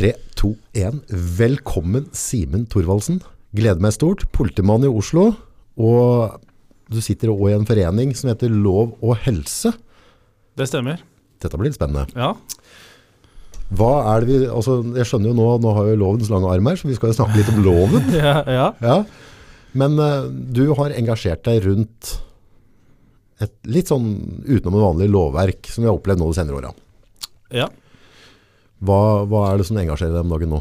3, 2, 1. Velkommen, Simen Thorvaldsen. Gleder meg stort. Politimann i Oslo. Og du sitter også i en forening som heter Lov og helse. Det stemmer. Dette blir litt spennende. Ja. Hva er det vi, altså jeg skjønner jo nå, nå har jo lovens lange arm her, så vi skal jo snakke litt om loven. ja, ja. Ja. Men uh, du har engasjert deg rundt et litt sånn utenom det vanlige lovverk som vi har opplevd nå de senere åra. ja. Hva, hva er det som engasjerer deg om dagen nå?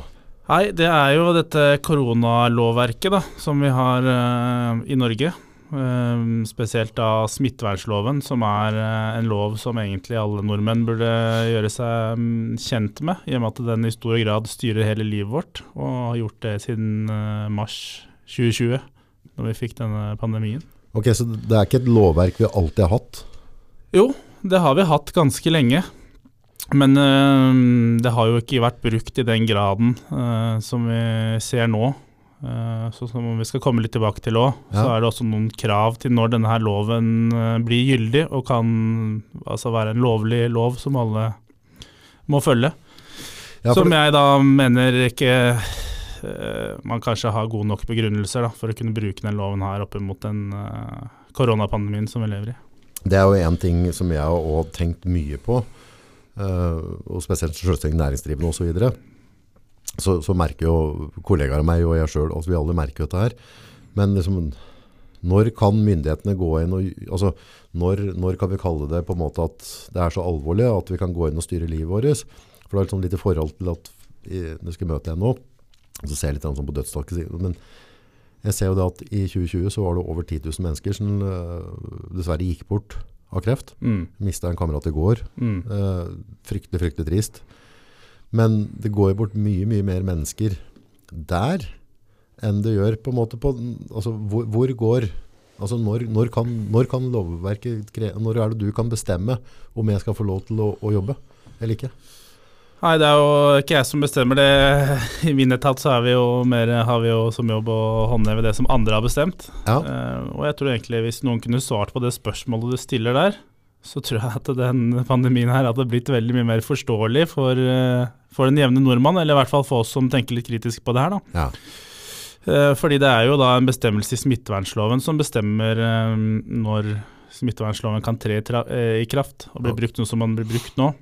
Nei, det er jo dette koronalovverket da, som vi har uh, i Norge. Uh, spesielt da smittevernloven, som er uh, en lov som egentlig alle nordmenn burde gjøre seg um, kjent med, i og med at den i stor grad styrer hele livet vårt, og har gjort det siden mars 2020, når vi fikk denne pandemien. Ok, Så det er ikke et lovverk vi alltid har hatt? Jo, det har vi hatt ganske lenge. Men øh, det har jo ikke vært brukt i den graden øh, som vi ser nå. Uh, så som vi skal komme litt tilbake til òg, Ja. så er det også noen krav til når denne her loven øh, blir gyldig og kan altså være en lovlig lov som alle må følge. Ja, som jeg da mener ikke man kanskje har gode nok begrunnelser da, for å kunne bruke den loven her opp mot den koronapandemien som vi lever i. det er jo en ting som jeg har tenkt mye på, eh, og spesielt selvstendig næringsdrivende osv. Så, videre. så så merker jo kollegaer av meg og jeg sjøl, altså vi alle merker dette her. Men liksom, når kan myndighetene gå inn og altså, når, når kan vi kalle det på en måte at det er så alvorlig at vi kan gå inn og styre livet vårt? For det er liksom litt i forhold til at vi skal møte deg nå, så ser jeg litt sånn på dødstaket. men jeg ser jo det at i 2020 så var det over 10 000 mennesker som eh, dessverre gikk bort av kreft. Mm, Mista en kamerat i går. mm. Eh, fryktelig, fryktelig trist. Men det går bort mye, mye mer mennesker der enn det gjør på en måte på altså, hvor, hvor går Altså når, når, kan, når kan lovverket Når er det du kan bestemme om jeg skal få lov til å, å jobbe eller ikke? Nei, det er jo ikke jeg som bestemmer det. I min etat så vi jo mer, har vi jo som jobb å håndheve det som andre har bestemt. Ja. Uh, og jeg tror egentlig hvis noen kunne svart på det spørsmålet du stiller der, så tror jeg at den pandemien her hadde blitt veldig mye mer forståelig for, uh, for den jevne nordmann, eller i hvert fall for oss som tenker litt kritisk på det her. da. Ja. Uh, fordi det er jo da en bestemmelse i smittevernloven som bestemmer når smittevernloven kan tre i kraft og bli brukt noe som man blir brukt nå.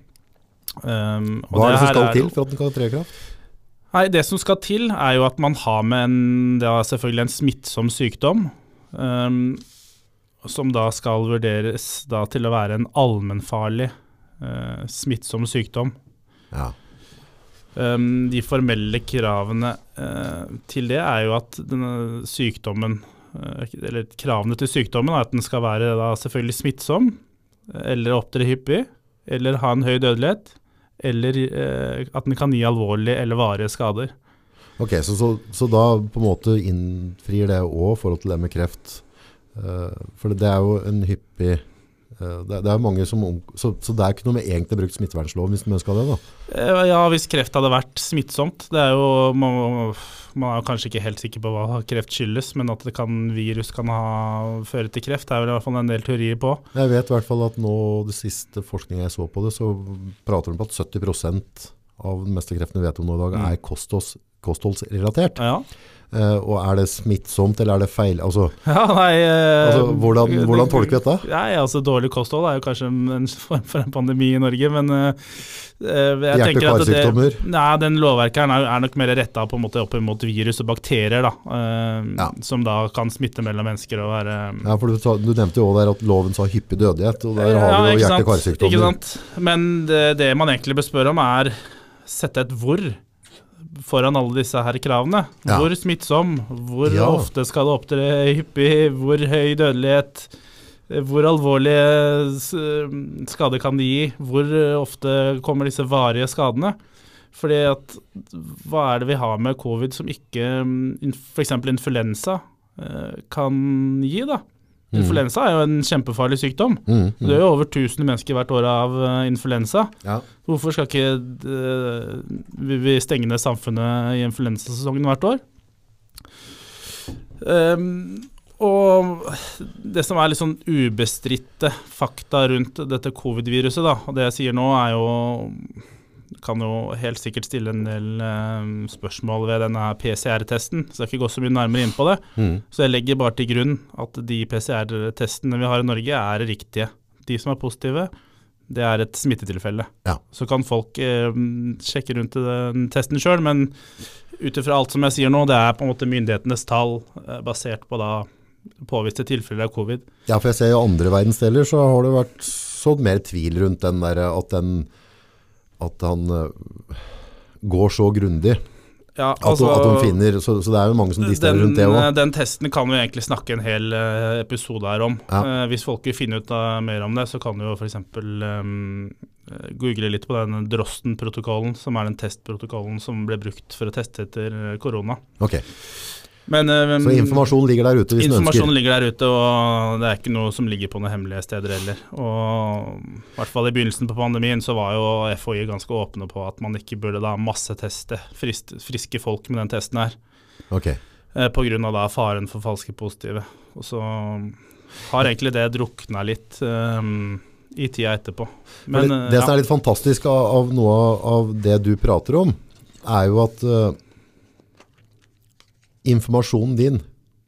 Um, Hva er det som skal til for at den kan tre i kraft? Nei, Det som skal til, er jo at man har med en, det er selvfølgelig en smittsom sykdom, um, som da skal vurderes da til å være en allmennfarlig uh, smittsom sykdom. Ja. Um, de formelle kravene uh, til det er jo at denne sykdommen, uh, eller kravene til sykdommen er at den skal være da selvfølgelig smittsom, eller opptre hyppig, eller ha en høy dødelighet, eller uh, at den kan gi alvorlige eller varige skader. Ok, så, så, så da på en måte innfrir det òg forhold til det med kreft. Eh, for det er jo en hyppig eh, det, det er mange som om- så, så det er ikke noe med egentlig brukt smittevernloven hvis man ønsker det, da. Eh, Ja, hvis kreft hadde vært smittsomt. Det er jo, man, man er jo kanskje ikke helt sikker på hva kreft skyldes, men at det kan, virus kan ha, føre til kreft, er vel i hvert fall en del teorier på. Jeg vet i hvert fall at nå, det siste forskningen jeg så på det, så prater de på at 70% av den meste kreften vi vet om nå i dag, Mm. er kostholds, kostholdsrelatert. Ja, Uh, og er det smittsomt, eller er det feil? Altså, ja nei uh, altså hvordan, hvordan tolker vi dette? Nei, altså Dårlig kosthold er jo kanskje en form for en pandemi i Norge, men eh, jeg tenker at det, Nei, den lovverket er, er nok mer retta opp mot virus og bakterier, da, uh, Ja. som da kan smitte mellom mennesker og være Ja, for du, sa- du nevnte jo der at loven sa hyppig dødighet, og der har Ja, vi jo hjerte-karsykdommer. Men det, det man egentlig bør spørre om, er sette et hvor foran alle disse her kravene. Ja. Hvor smittsom, hvor Ja. ofte skal det opptre hyppig, hvor høy dødelighet, hvor alvorlige skader kan de gi, hvor ofte kommer disse varige skadene. Fordi at hva er det vi har med covid som ikke f.eks. influensa eh, kan gi, da? Mm. Influensa er jo en kjempefarlig sykdom. Mm, Det mm. er jo over 1000 mennesker hvert år av eh, influensa. Ja. Hvorfor skal ikke eh, vi vi stenge ned samfunnet i influensasesongen hvert år? Um, og det som er litt sånn ubestridte fakta rundt dette covid-viruset, da, og det jeg sier nå, er jo kan jo helt sikkert stille en del eh, spørsmål ved denne PCR-testen, så jeg skal ikke gå så mye nærmere inn på det. Mm. Så jeg legger bare til grunn at de PCR-testene vi har i Norge er riktige. De som er positive, det er et smittetilfelle. Ja. Så kan folk eh, sjekke rundt den testen sjøl, men ut ifra alt som jeg sier nå, det er på en måte myndighetenes tall eh, basert på da påviste tilfeller av covid. Ja, for jeg ser i andre verdensdeler så har det vært sådd mer tvil rundt den der at den at han eh, går så grundig. Ja, At, de- at de finner, så, så det er jo mange som dister rundt det òg. den testen kan vi egentlig snakke en hel eh, episode her om. Ja. Eh, hvis folk vil finne ut mer om det, så kan du jo f.eks. Um, google litt på den Drosten-protokollen, som er den testprotokollen som ble brukt for å teste etter korona. Ok, Men, um, Så informasjon ligger der ute hvis du Informasjonen ønsker. ligger der ute, og det er ikke noe som ligger på noen hemmelige steder heller. Og i hvert fall i begynnelsen på pandemien så var jo FHI ganske åpne på at man ikke burde da masseteste frist, friske folk med den testen her. Okay. Eh, på grunn av da faren for falske positive. Og så har egentlig det drukna litt Um, i tida etterpå. Men det, det ja. som er litt fantastisk av, av noe av, av det du prater om, er jo at eh, informasjonen din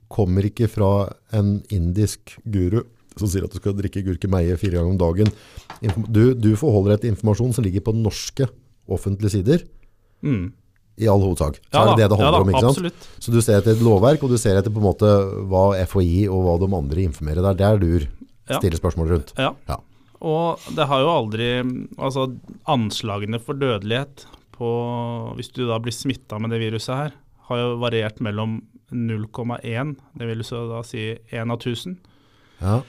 kommer ikke fra en indisk guru som sier at du skal drikke gurkemeie fire ganger om dagen. Du, du forholder deg til informasjon som ligger på norske offentlige sider, mm. i all hovedsak. Så Ja er det det det ja handler da, om, ikke sant? Absolutt. Så du ser etter et lovverk, og du ser etter på en måte hva FHI og hva de andre informerer der. Det er du Ja. stiller spørsmål rundt. Ja. Ja. Og det har jo aldri Altså, anslagene for dødelighet på Hvis du da blir smitta med det viruset her, har jo variert mellom 0,1, det vil så da si 1 av 1000, Ja,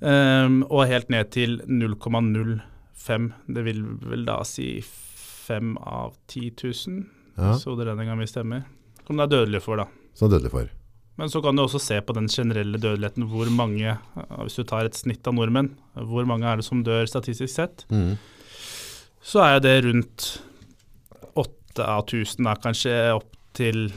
um, og helt ned til 0,05. Det vil vel da si 5 av 10 000, ja. så det den gangen vi stemmer. Som det er dødelig for, da. Som er dødelig for. Men så kan du også se på den generelle dødeligheten. Hvor mange, hvis du tar et snitt av nordmenn, hvor mange er det som dør statistisk sett? Mm. Så er det rundt 8 av 1000, da kanskje opp til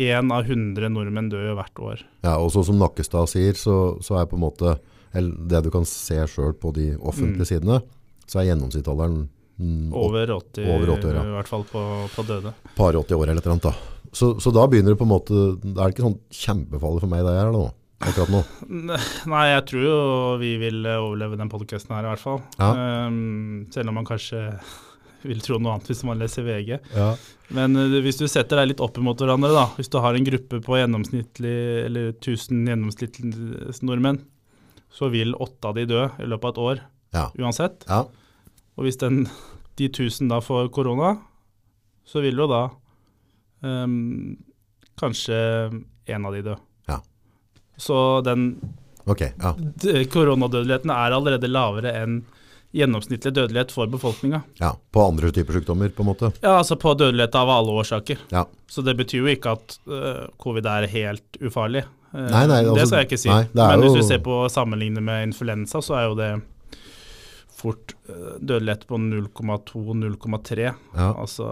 én av 100 nordmenn dør jo hvert år. Ja, og så som Nakkestad sier, så, så er på en måte eller det du kan se sjøl på de offentlige Mm. sidene, så er gjennomsnittsalderen mm, Over 80, Over 80 år, ja. i hvert fall på, på døde. par 80 år eller et eller annet. Da. Så, så da begynner det på en måte er det ikke sånn kjempefarlig for meg det er nå, akkurat nå. Nei, jeg tror jo vi vil overleve den podkasten her, i hvert fall. Ja. Um, selv om man kanskje vil tro noe annet hvis man leser VG. Ja. Men uh, hvis du setter deg litt opp imot hverandre, da. Hvis du har en gruppe på gjennomsnittlig, eller 1000 gjennomsnittlige nordmenn, så vil åtte av de dø i løpet av et år Ja. uansett. ja. Og hvis den, de 1000 da får korona, så vil jo da um, kanskje én av de dø. Ja. Så den okay, Ja. koronadødeligheten er allerede lavere enn gjennomsnittlig dødelighet for befolkninga. ja. På andre typer sykdommer, på en måte. Ja, altså på dødelighet av alle årsaker. Ja. Så det betyr jo ikke at uh, covid er helt ufarlig. Uh, Nei, nei, altså, det skal jeg ikke si. nei, Men hvis du ser på sammenlignet med influensa, så er jo det fort uh, dødelighet på 0,2-0,3. Ja. Altså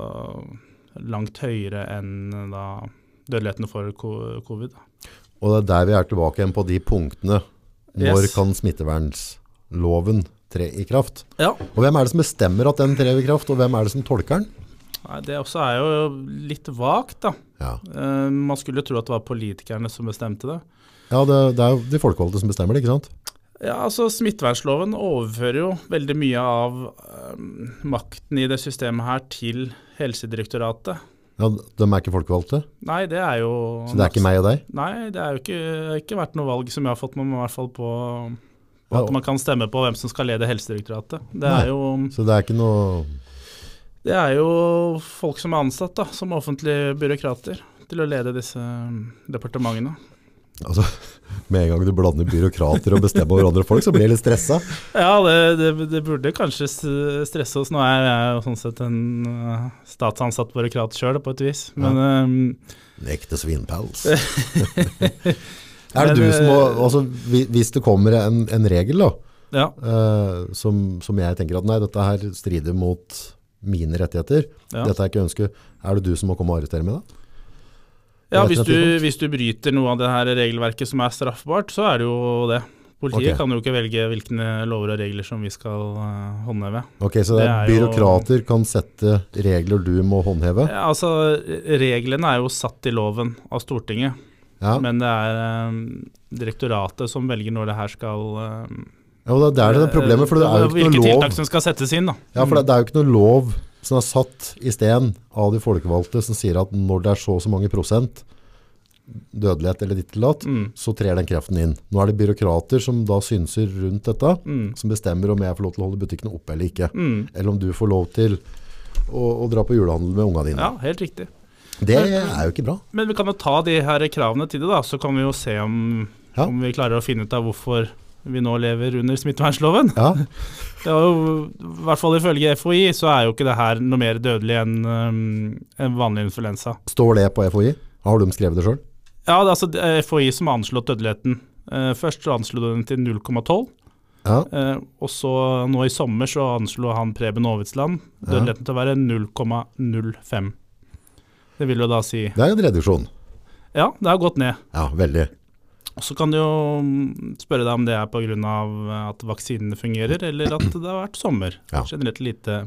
langt høyere enn da dødeligheten for covid. Og det er der vi er tilbake igjen på de punktene. Når Yes. kan smittevernloven tre i kraft? Ja. Og hvem er det som bestemmer at den trer i kraft, og hvem er det som tolker den? Nei, det også er jo litt vagt, da. Ja, Uh, man skulle tro at det var politikerne som bestemte det. ja det, det er jo de folkevalgte som bestemmer det, ikke sant? Ja, altså Smittevernloven overfører jo veldig mye av øhm, makten i det systemet her til Helsedirektoratet. Ja, De er ikke folkevalgte, Nei, det er jo så det er ikke meg og deg? Nei, det har ikke, ikke vært noe valg som jeg har fått med meg, i hvert fall på at man kan stemme på hvem som skal lede Helsedirektoratet. Det er jo, Så det er ikke noe det er jo folk som er ansatt da, som offentlige byråkrater til å lede disse departementene. Altså, med en gang du blander byråkrater og bestemmer over andre folk, så blir jeg litt stressa. Ja, det, det, det burde kanskje stresse oss. Nå er jeg jo sånn sett en øh, statsansatt byråkrat sjøl, på et vis. Men ja. En ekte svinpels. er det Men, du som må altså, Hvis det kommer en, en regel da, ja. uh, som, som jeg tenker at nei, dette her strider mot mine rettigheter, Ja. dette er ikke ønsket, er det du som må komme og arrestere meg da? Ja, hvis du, hvis du bryter noe av det her regelverket som er straffbart, så er det jo det. Politiet okay. kan jo ikke velge hvilke lover og regler som vi skal uh, håndheve. Ok, Så det Det er byråkrater jo- kan sette regler du må håndheve? Ja, altså, reglene er jo satt i loven av Stortinget, Ja, men det er eh, direktoratet som velger når det her skal eh, ja og det er det problemet, for det er jo ikke Hvilke noe lov tiltak som skal settes inn, da. Ja, for det, det er jo ikke noe lov som er satt i sten av de folkevalgte som sier at når det er så og så mange prosent dødelighet eller ditt eller datt, Mm. så trer den kreften inn. Nå er det byråkrater som da synser rundt dette, Mm. som bestemmer om jeg får lov til å holde butikkene oppe eller ikke. Mm. Eller om du får lov til å, å dra på julehandel med unga dine. Ja, helt riktig. Det er jo ikke bra. Men vi kan jo ta de her kravene til det, da. Så kan vi jo se om, Ja. om vi klarer å finne ut av hvorfor vi nå lever under smittevernloven. Ja, Det er jo, I hvert fall ifølge FHI så er jo ikke det her noe mer dødelig enn um, en vanlig influensa. Står det på FHI? Har de skrevet det sjøl? Ja, det er altså FHI som har anslått dødeligheten. Eh, først så anslo den til 0,12. Ja. Eh, og så nå i sommer så anslo han Preben Aavitsland Ja. dødeligheten til å være 0,05. Det vil jo da si Det er en reduksjon. Ja, det har gått ned. Ja, veldig. Og Så kan du jo mm, spørre deg om det er pga. at vaksinene fungerer, eller at det har vært sommer. Ja. Generelt lite,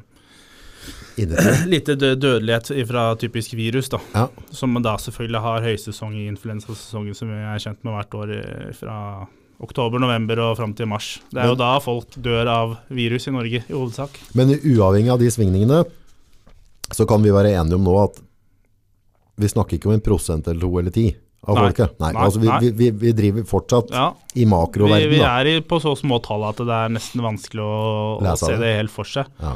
lite dødelighet fra typisk virus, da. Ja. Som da selvfølgelig har høysesong i influensasesongen, som vi er kjent med hvert år eh, fra oktober, november og fram til mars. Det er jo da folk dør av virus i Norge, i hovedsak. Men uavhengig av de svingningene, så kan vi være enige om nå at vi snakker ikke om en prosent eller to eller ti av Nei. folket. Nei, Nei, altså vi, nei. vi, vi, vi driver fortsatt Ja, i vi, makroverden. vi er i, på så små tall at det er nesten vanskelig å, å se det. det helt for seg. Ja.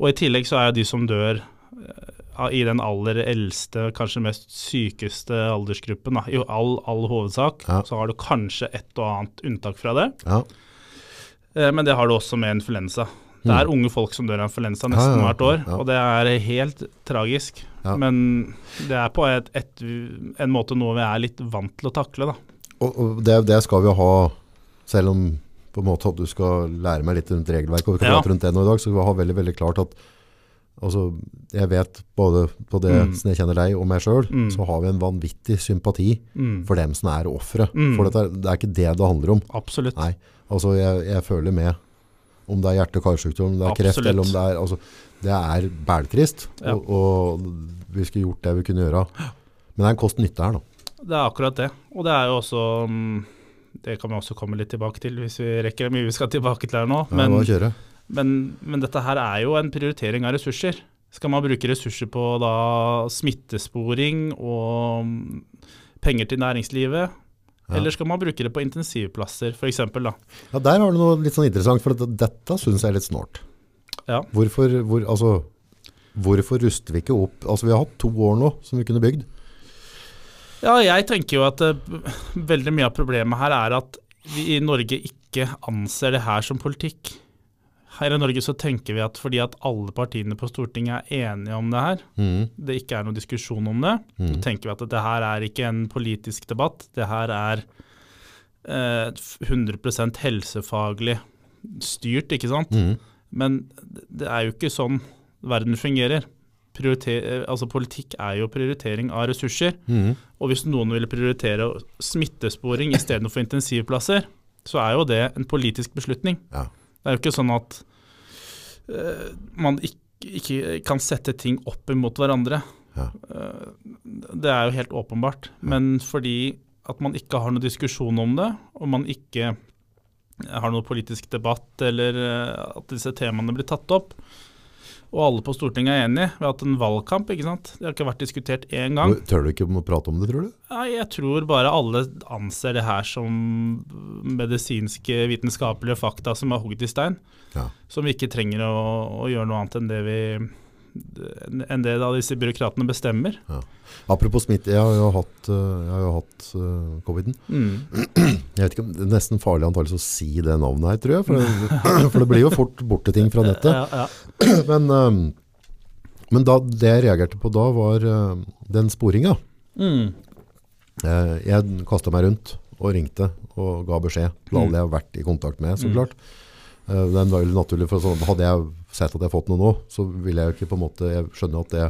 Og i tillegg så er det de som dør eh, i den aller eldste, kanskje mest sykeste aldersgruppen, da, i all, all hovedsak, Ja. så har du kanskje et og annet unntak fra det. Ja. Eh, Men det har du også med influensa. Det er unge folk som dør av influensa nesten Mm. Hvert år, og det er helt tragisk. Ja. Men det er på et, et, en måte noe vi er litt vant til å takle, da. Og, og det, det skal vi ha, selv om på en måte at du skal lære meg litt rundt regelverk, og vi kan Ja. rundt det nå i dag, så vi ha veldig, veldig klart at altså, jeg vet både på det Mm. som jeg kjenner deg og meg selv, Mm. så har vi en vanvittig sympati Mm. for dem som er offre. Mm. For dette, det er ikke det det handler om. Absolutt. Nei, altså jeg, jeg føler med om det er hjerte- og karsykdom, om det er kreft, eller om det er, altså, det er bæltrist, Ja. og, og vi skulle gjort det vi kunne gjøre. Men det er en kost-nytte her da. Det er akkurat det. Og det er jo også mm, Det kan vi også komme litt tilbake til hvis vi rekker det mye vi skal tilbake til her nå. Ja, Men, bare men, men dette her er jo en prioritering av ressurser. Skal man bruke ressurser på da smittesporing og mm, penger til næringslivet? Ja. Eller skal man bruke det på intensivplasser, f.eks.? da? Ja, der har du noe litt sånn interessant, for dette, dette synes jeg er litt snålt. Ja. Hvorfor, hvor, altså, hvorfor ruster vi ikke opp? Altså, vi har hatt to år nå som vi kunne bygd. Ja, jeg tenker jo at uh, veldig mye av problemet her er at vi i Norge ikke anser det her som politikk. Her i Norge så tenker vi at fordi at alle partiene på Stortinget er enige om det her, mm. det ikke er noen diskusjon om det, så Mhm. tenker vi at det her er ikke en politisk debatt. Det her er eh, 100% helsefaglig styrt, ikke sant. Mm. Men det er jo ikke sånn verden fungerer. Prioriter, altså Politikk er jo prioritering av ressurser. Mhm. Og hvis noen vil prioritere smittesporing istedenfor intensivplasser, så er jo det en politisk beslutning. Ja. Det er jo ikke sånn at man ikke, ikke kan sette ting opp imot hverandre. Ja. Eh, det er jo helt åpenbart. Men fordi at man ikke har noen diskusjon om det, og man ikke har noen politisk debatt eller eh, at disse temaene blir tatt opp, og alle på Stortinget er enige. Vi har hatt en valgkamp, ikke sant. Det har ikke vært diskutert én gang. Tør du ikke å prate om det, tror du? Nei, jeg tror bare alle anser det her som medisinske, vitenskapelige fakta som er hogd i stein. Ja. Som vi ikke trenger å, å gjøre noe annet enn det vi enn det da disse byråkratene bestemmer. Apropos smitte, jeg har jo hatt, øh, jeg har jo hatt uh, coviden. Mm. Jeg vet ikke om det er nesten farlig antakelig å si det navnet her, tror jeg. For det, for det blir jo fort borte ting fra nettet. Ja, ja. Men, øhm, men da, det jeg reagerte på da, var uh, den sporinga. Mm. Uh, jeg kasta meg rundt og ringte og ga beskjed til alle jeg har vært i kontakt med, så Mm. klart. Eh, den var jo naturlig, for sånn, Hadde jeg sett at jeg har fått noe nå, så vil jeg jo ikke på en måte Jeg skjønner at det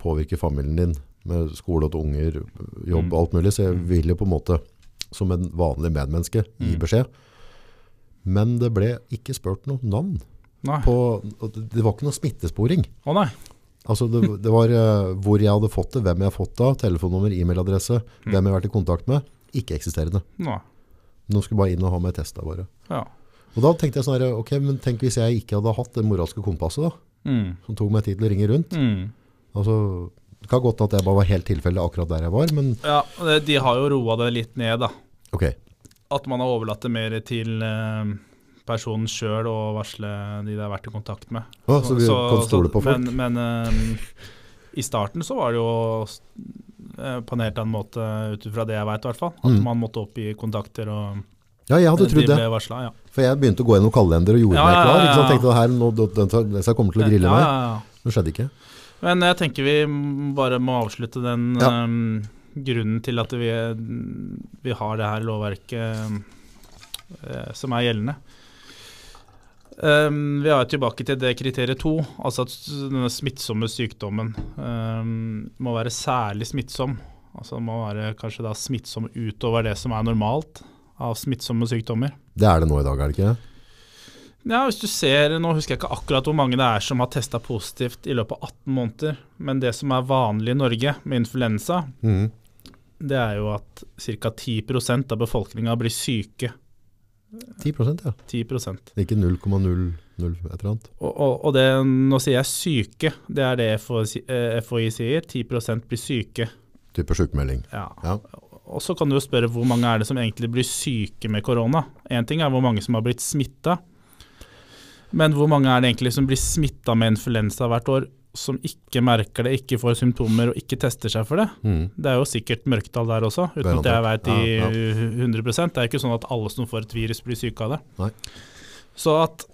påvirker familien din med skole og unger, jobb Mm. og alt mulig, så jeg vil jo på en måte som en vanlig medmenneske gi Mm. beskjed. Men det ble ikke spurt noe navn. På, det var ikke noe smittesporing. Å nei. Altså det, det var uh, hvor jeg hadde fått det, hvem jeg har fått det av, telefonnummer, e-mailadresse, hvem jeg har vært i kontakt med. Ikke eksisterende. Nei. Nå skulle bare inn og ha meg testa bare. Ja. Og da tenkte jeg sånn her, ok, men tenk hvis jeg ikke hadde hatt det moralske kompasset da, Mm. som tok meg tid til å ringe rundt. Mm. Altså, det kan godt at jeg bare var helt tilfeldig akkurat der jeg var, men Ja, de har jo roa det litt ned, da. ok. At man har overlatt det mer til eh, personen sjøl å varsle de de har vært i kontakt med. Å, så vi kan stole på folk. Men, men eh, i starten så var det jo eh, på en helt annen måte ut ifra det jeg veit, i hvert fall. At Mm. man måtte opp i kontakter og Ja, jeg hadde de trodd det. varsla. Ja. For jeg begynte å gå gjennom kalender og gjorde Ja, meg klar. Ikke sant? Tenkte her, nå, den, den, kommer til å grille meg. Det skjedde ikke. Men jeg tenker vi bare må avslutte den eh, grunnen til at vi, vi har det her lovverket uh, som er gjeldende. Um, vi er tilbake til det kriteriet to, altså at denne smittsomme sykdommen um, må være særlig smittsom. Altså den må være kanskje da smittsom utover det som er normalt av smittsomme sykdommer. Det er det nå i dag, er det ikke? Ja, hvis du ser, Nå husker jeg ikke akkurat hvor mange det er som har testa positivt i løpet av 18 måneder, men det som er vanlig i Norge med influensa, mm. det er jo at ca. 10% av befolkninga blir syke. 10% ja. 10 Ikke 0,00 et eller annet. og, og, og det, nå sier jeg syke, det er det FHI, eh, FHI sier. 10% blir syke. Type sykemelding. Ja. Ja. Og så kan du jo spørre hvor mange er det som egentlig blir syke med korona. Én ting er hvor mange som har blitt smitta, men hvor mange er det egentlig som blir smitta med influensa hvert år, som ikke merker det, ikke får symptomer og ikke tester seg for det? Mm. Det er jo sikkert mørketall der også, uten at jeg veit i Ja, 100% Det er jo ikke sånn at alle som får et virus, blir syke av det. Nei. Så at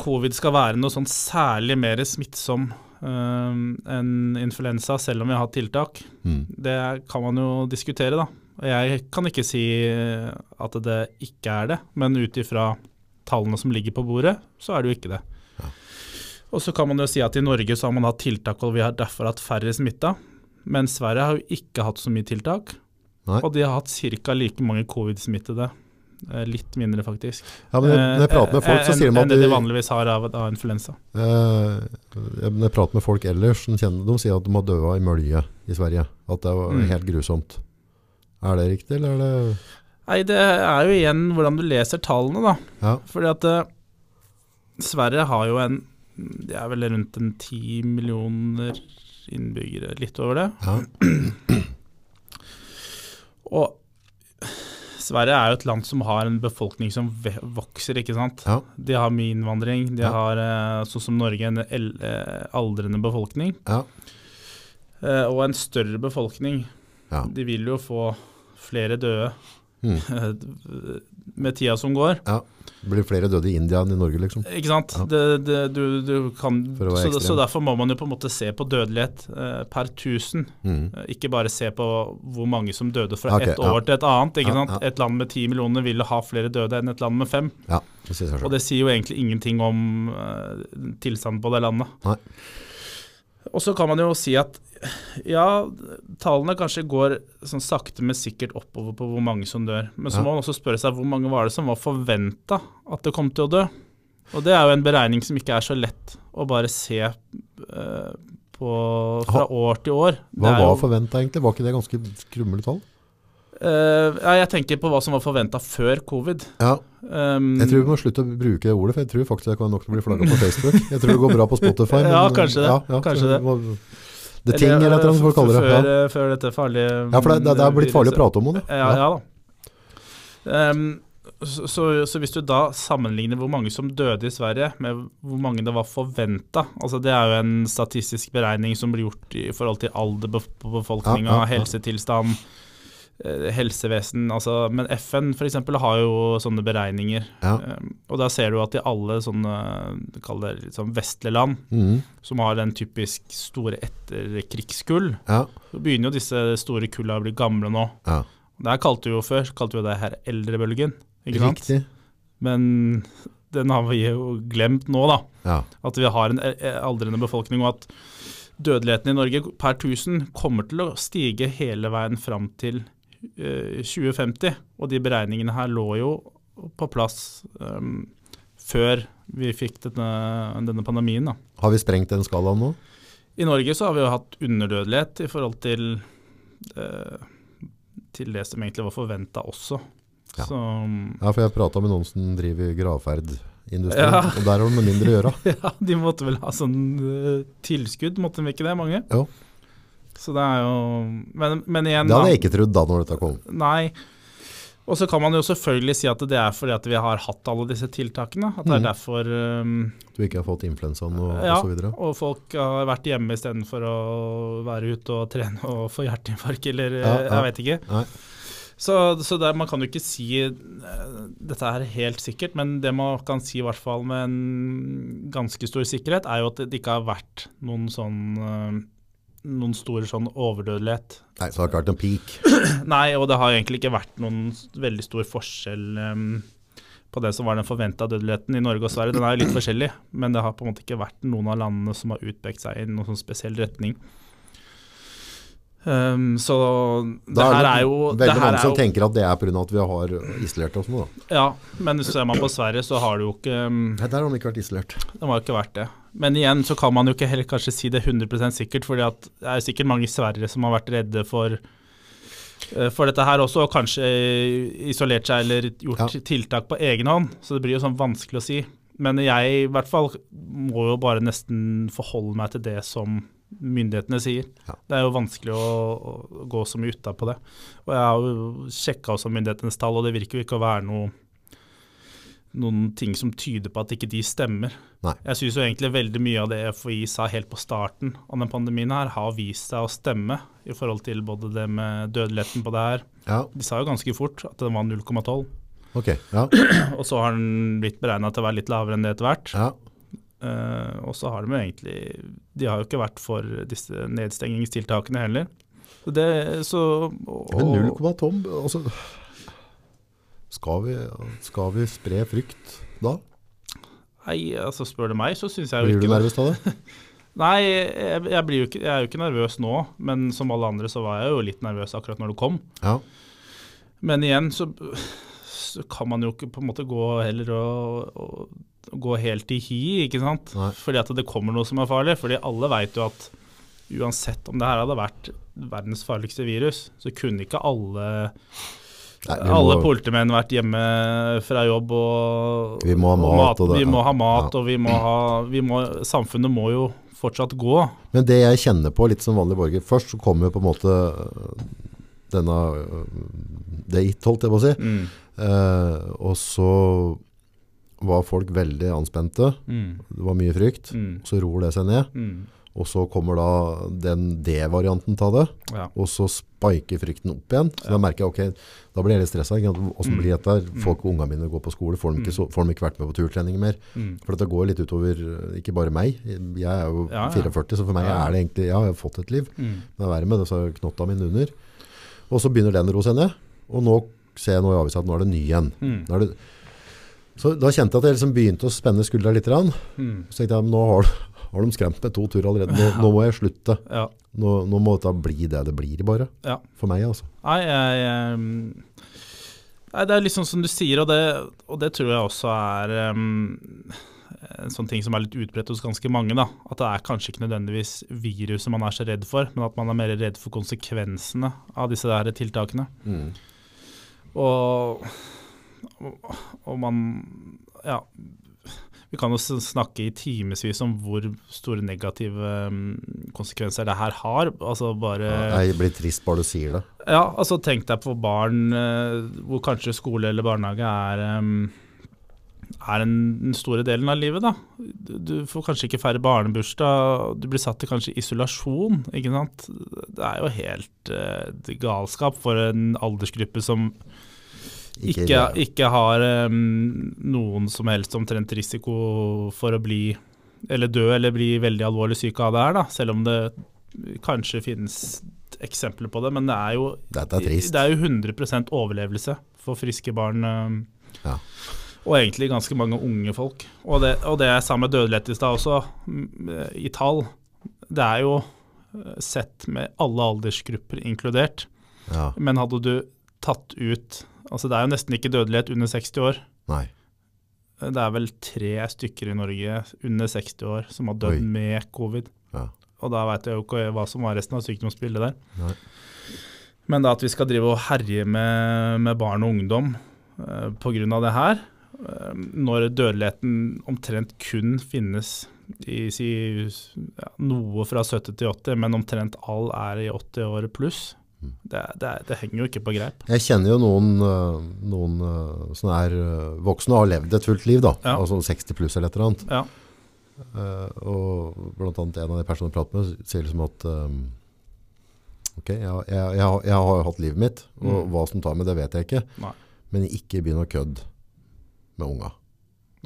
covid skal være noe sånn særlig mer smittsom øhm, enn influensa, selv om vi har hatt tiltak, Mm. det kan man jo diskutere, da. Jeg kan ikke si at det ikke er det, men ut ifra tallene som ligger på bordet, så er det jo ikke det. Ja. Og så kan man jo si at i Norge så har man hatt tiltak, og vi har derfor hatt færre smitta. Men Sverige har jo ikke hatt så mye tiltak, Nei. og de har hatt ca. like mange covid-smittede. Eh, Litt mindre, faktisk. Ja, men når jeg prater med folk, så sier de at enn det de vanligvis har av, av influensa. eh, når jeg prater med folk ellers, som kjenner, de sier at de har dødd i mølje i Sverige. At det var Mm. helt grusomt. Er det riktig, eller er det Nei, det er jo igjen hvordan du leser tallene, da. Ja. Fordi at eh, Sverige har jo en Det er vel rundt en ti millioner innbyggere, litt over det. ja. Og Sverige er jo et land som har en befolkning som vokser, ikke sant. Ja. De har mye innvandring, de Ja. har, eh, sånn som Norge, en eh, aldrende befolkning. Ja. Eh, Og en større befolkning. Ja. De vil jo få flere døde Mm. med tida som går. Det blir flere døde i India enn i Norge, liksom. Ikke sant? Ja. Det, det, du, du kan, så, så derfor må man jo på en måte se på dødelighet eh, per tusen. Mhm. Eh, Ikke bare se på hvor mange som døde fra Ok, et ja. år til et annet. Ikke sant? Et land med ti millioner vil ha flere døde enn et land med fem. Og det sier jo egentlig ingenting om eh, tilstanden på det landet. Nei. Og så kan man jo si at ja, tallene kanskje går sånn sakte, men sikkert oppover på hvor mange som dør. Men så må man også spørre seg hvor mange var det som var forventa at det kom til å dø. Og det er jo en beregning som ikke er så lett å bare se uh, på fra år til år. Hva var forventa egentlig? Var ikke det ganske skrumle tall? Eh, ja, jeg tenker på hva som var forventa før covid. Ja, Um, jeg tror vi må slutte å bruke det ordet, for jeg tror faktisk det kan nok til å bli flagga på Facebook. Jeg tror det går bra på Spotify. Ja, men- kanskje det. Ja, ja, Kanskje det. må- Ting, eller hva folk kaller det. Før, Ja, eh, før dette farlige ja for det, det, er blitt farlig å prate om det. Ja, ja da. Um, så, så, så hvis du da sammenligner hvor mange som døde i Sverige med hvor mange det var forventa altså Det er jo en statistisk beregning som blir gjort i forhold til alder på befolkninga, Ja, ja, ja. helsetilstand, helsevesen altså, Men FN f.eks. har jo sånne beregninger. Ja. Um, og da ser du at i alle sånne det liksom vestlige land, mm. som har den typisk store etterkrigskull, ja, så begynner jo disse store kulla å bli gamle nå. ja. Det her kalte vi jo før kalte vi det her eldrebølgen. Ikke sant? Riktig. Men den har vi jo glemt nå, da. Ja. At vi har en e- e- aldrende befolkning, og at dødeligheten i Norge per 1000 kommer til å stige hele veien fram til eh, 2050. Og de beregningene her lå jo på plass um, før vi fikk denne, denne pandemien. Da. Har vi sprengt den skalaen nå? I Norge så har vi jo hatt underdødelighet i forhold til, eh, til det som egentlig var forventa også. Ja. Så Ja, for jeg prata med noen som driver gravferdindustri, Ja. og der har de mindre å gjøre. ja, de måtte vel ha sånn uh, tilskudd, måtte de ikke det, mange? Jo. Så det er jo Men, men igjen Det hadde jeg ikke trodd da når dette kom. Nei. Og så kan man jo selvfølgelig si at det er fordi at vi har hatt alle disse tiltakene. At det er Mhm. derfor um, Du ikke har fått influensaen og, Ja, og så videre. og folk har vært hjemme istedenfor å være ute og trene og få hjerteinfarkt, eller Ja, ja. jeg vet ikke. Nei. Så, så der, man kan jo ikke si eh, dette er helt sikkert, men det man kan si i hvert fall med en ganske stor sikkerhet, er jo at det ikke har vært noen sånn eh, noen store sånn overdødelighet Nei, så det har ikke vært en peak. Nei, og det har egentlig ikke vært noen veldig stor forskjell um, på det som var den forventa dødeligheten i Norge og Sverige. Den er jo litt forskjellig, men det har på en måte ikke vært noen av landene som har utpekt seg i noen sånn spesiell retning. Um, så det det her er jo det Veldig mange som jo, tenker at det er pga. at vi har isolert oss nå. Da. Ja, men ser man på Sverige, så har det jo ikke um, Nei, der har de ikke vært isolert. Det har ikke vært det. Men igjen så kan man jo ikke heller kanskje si det 100% sikkert, for det er sikkert mange sverre som har vært redde for, eh, for dette her også, og kanskje isolert seg eller gjort Ja. tiltak på egen hånd. Så det blir jo sånn vanskelig å si. Men jeg i hvert fall må jo bare nesten forholde meg til det som myndighetene sier. Ja. Det er jo vanskelig å, å gå så mye utapå det. Og jeg har jo sjekka også myndighetenes tall, og det virker jo ikke å være noe noen ting som tyder på at ikke de stemmer. Nei. Jeg syns jo egentlig veldig mye av det FHI sa helt på starten av den pandemien her, har vist seg å stemme i forhold til både det med dødeligheten på det her. Ja, De sa jo ganske fort at det var 0,12, ok. Ja, og så har den blitt beregna til å være litt lavere enn det etter hvert. ja. Uh, og så har de jo egentlig De har jo ikke vært for disse nedstengingstiltakene heller. Så det, så, og, Men 0,12 altså, skal, vi, skal vi spre frykt da? Nei, altså spør du meg, så syns jeg jo ikke Blir du nervøs av det? Nei, jeg, jeg, blir jo ikke, jeg er jo ikke nervøs nå, men som alle andre så var jeg jo litt nervøs akkurat når det kom. Ja. Men igjen så, så kan man jo ikke på en måte gå heller og, og gå helt i hi, ikke sant. Nei. Fordi at det kommer noe som er farlig. Fordi alle veit jo at uansett om det her hadde vært verdens farligste virus, så kunne ikke alle Nei, alle må- politimenn vært hjemme fra jobb og Vi må ha mat og det, Vi må ha mat, Ja. og vi må ha vi må, Samfunnet må jo fortsatt gå. Men det jeg kjenner på litt som vanlig borger Først så kommer på en måte øh, denne øh, Det it, holdt jeg på å si. Mm. Eh, og så var folk veldig anspente. Mm. Det var mye frykt. Mm. Så ror det seg ned. Mm. Og så kommer da den D-varianten av det. Ja. Og så spiker frykten opp igjen. Så da merker jeg ok, da blir jeg litt stressa. Hvordan Mm. blir dette? her? Folk og ungene mine går på skole. Får de ikke, så, får de ikke vært med på turtrening mer? Mm. For dette går litt utover øh, ikke bare meg. Jeg er jo Ja, ja. 44, så for meg Ja, ja. er det egentlig Ja, jeg har fått et liv. Mm. Men verre med det, så er knotta mine under. Og så begynner den å roe seg ned. Og nå ser jeg nå i avisa at nå er det ny igjen. Mm. Så da kjente jeg at jeg liksom begynte å spenne skuldra litt. Mm. Så tenkte jeg nå har, har de skremt meg to turer allerede. Nå, nå må jeg slutte. Ja. Nå, nå må dette bli det det blir, bare. Ja. For meg, altså. Nei, jeg, jeg, nei, det er sånn som du sier, og det, og det tror jeg også er um, en sånn ting som er litt utbredt hos ganske mange. da, At det er kanskje ikke nødvendigvis viruset man er så redd for, men at man er mer redd for konsekvensene av disse der tiltakene. Og, og, og man Ja. Vi kan jo snakke i timevis om hvor store negative ehm, konsekvenser det her har. Altså bare Jeg blir trist bare du sier det. ja, altså tenk deg på barn eh, hvor kanskje skole eller barnehage er, er en, den store delen av livet. da. Du, du får kanskje ikke feire barnebursdag, du blir satt i kanskje isolasjon. ikke sant? Det er jo helt eh, galskap for en aldersgruppe som ikke, ikke har um, noen som helst omtrent risiko for å bli eller dø eller bli veldig alvorlig syk av det her, da. Selv om det kanskje finnes eksempler på det. Men det er jo, Dette er trist. det er jo 100% overlevelse for friske barn. Um, Ja. Og egentlig ganske mange unge folk. Og det, og det jeg sa med dødelighet i stad også, i tall. Det er jo eh, sett med alle aldersgrupper inkludert. Ja. Men hadde du tatt ut Altså det er jo nesten ikke dødelighet under 60 år. Nei. Det er vel tre stykker i Norge under 60 år som har dødd Oi. med covid. Ja. Og da veit jeg jo ikke hva som var resten av sykdomsbildet der. Nei. Men da at vi skal drive og herje med, med barn og ungdom uh, pga. det her, uh, når dødeligheten omtrent kun finnes i si, ja, noe fra 70 til 80, men omtrent all er i 80 år pluss. Det, det, det henger jo ikke på greip. Jeg kjenner jo noen, øh, noen øh, som er øh, voksne og har levd et fullt liv, da. Ja. Altså 60 pluss eller et eller annet. Ja. Uh, og blant annet en av de personene jeg prater med sier liksom at um, Ok, jeg, jeg, jeg, jeg har jo hatt livet mitt, og Mm. hva som tar med det vet jeg ikke. Nei. Men ikke begynn å kødde med unga.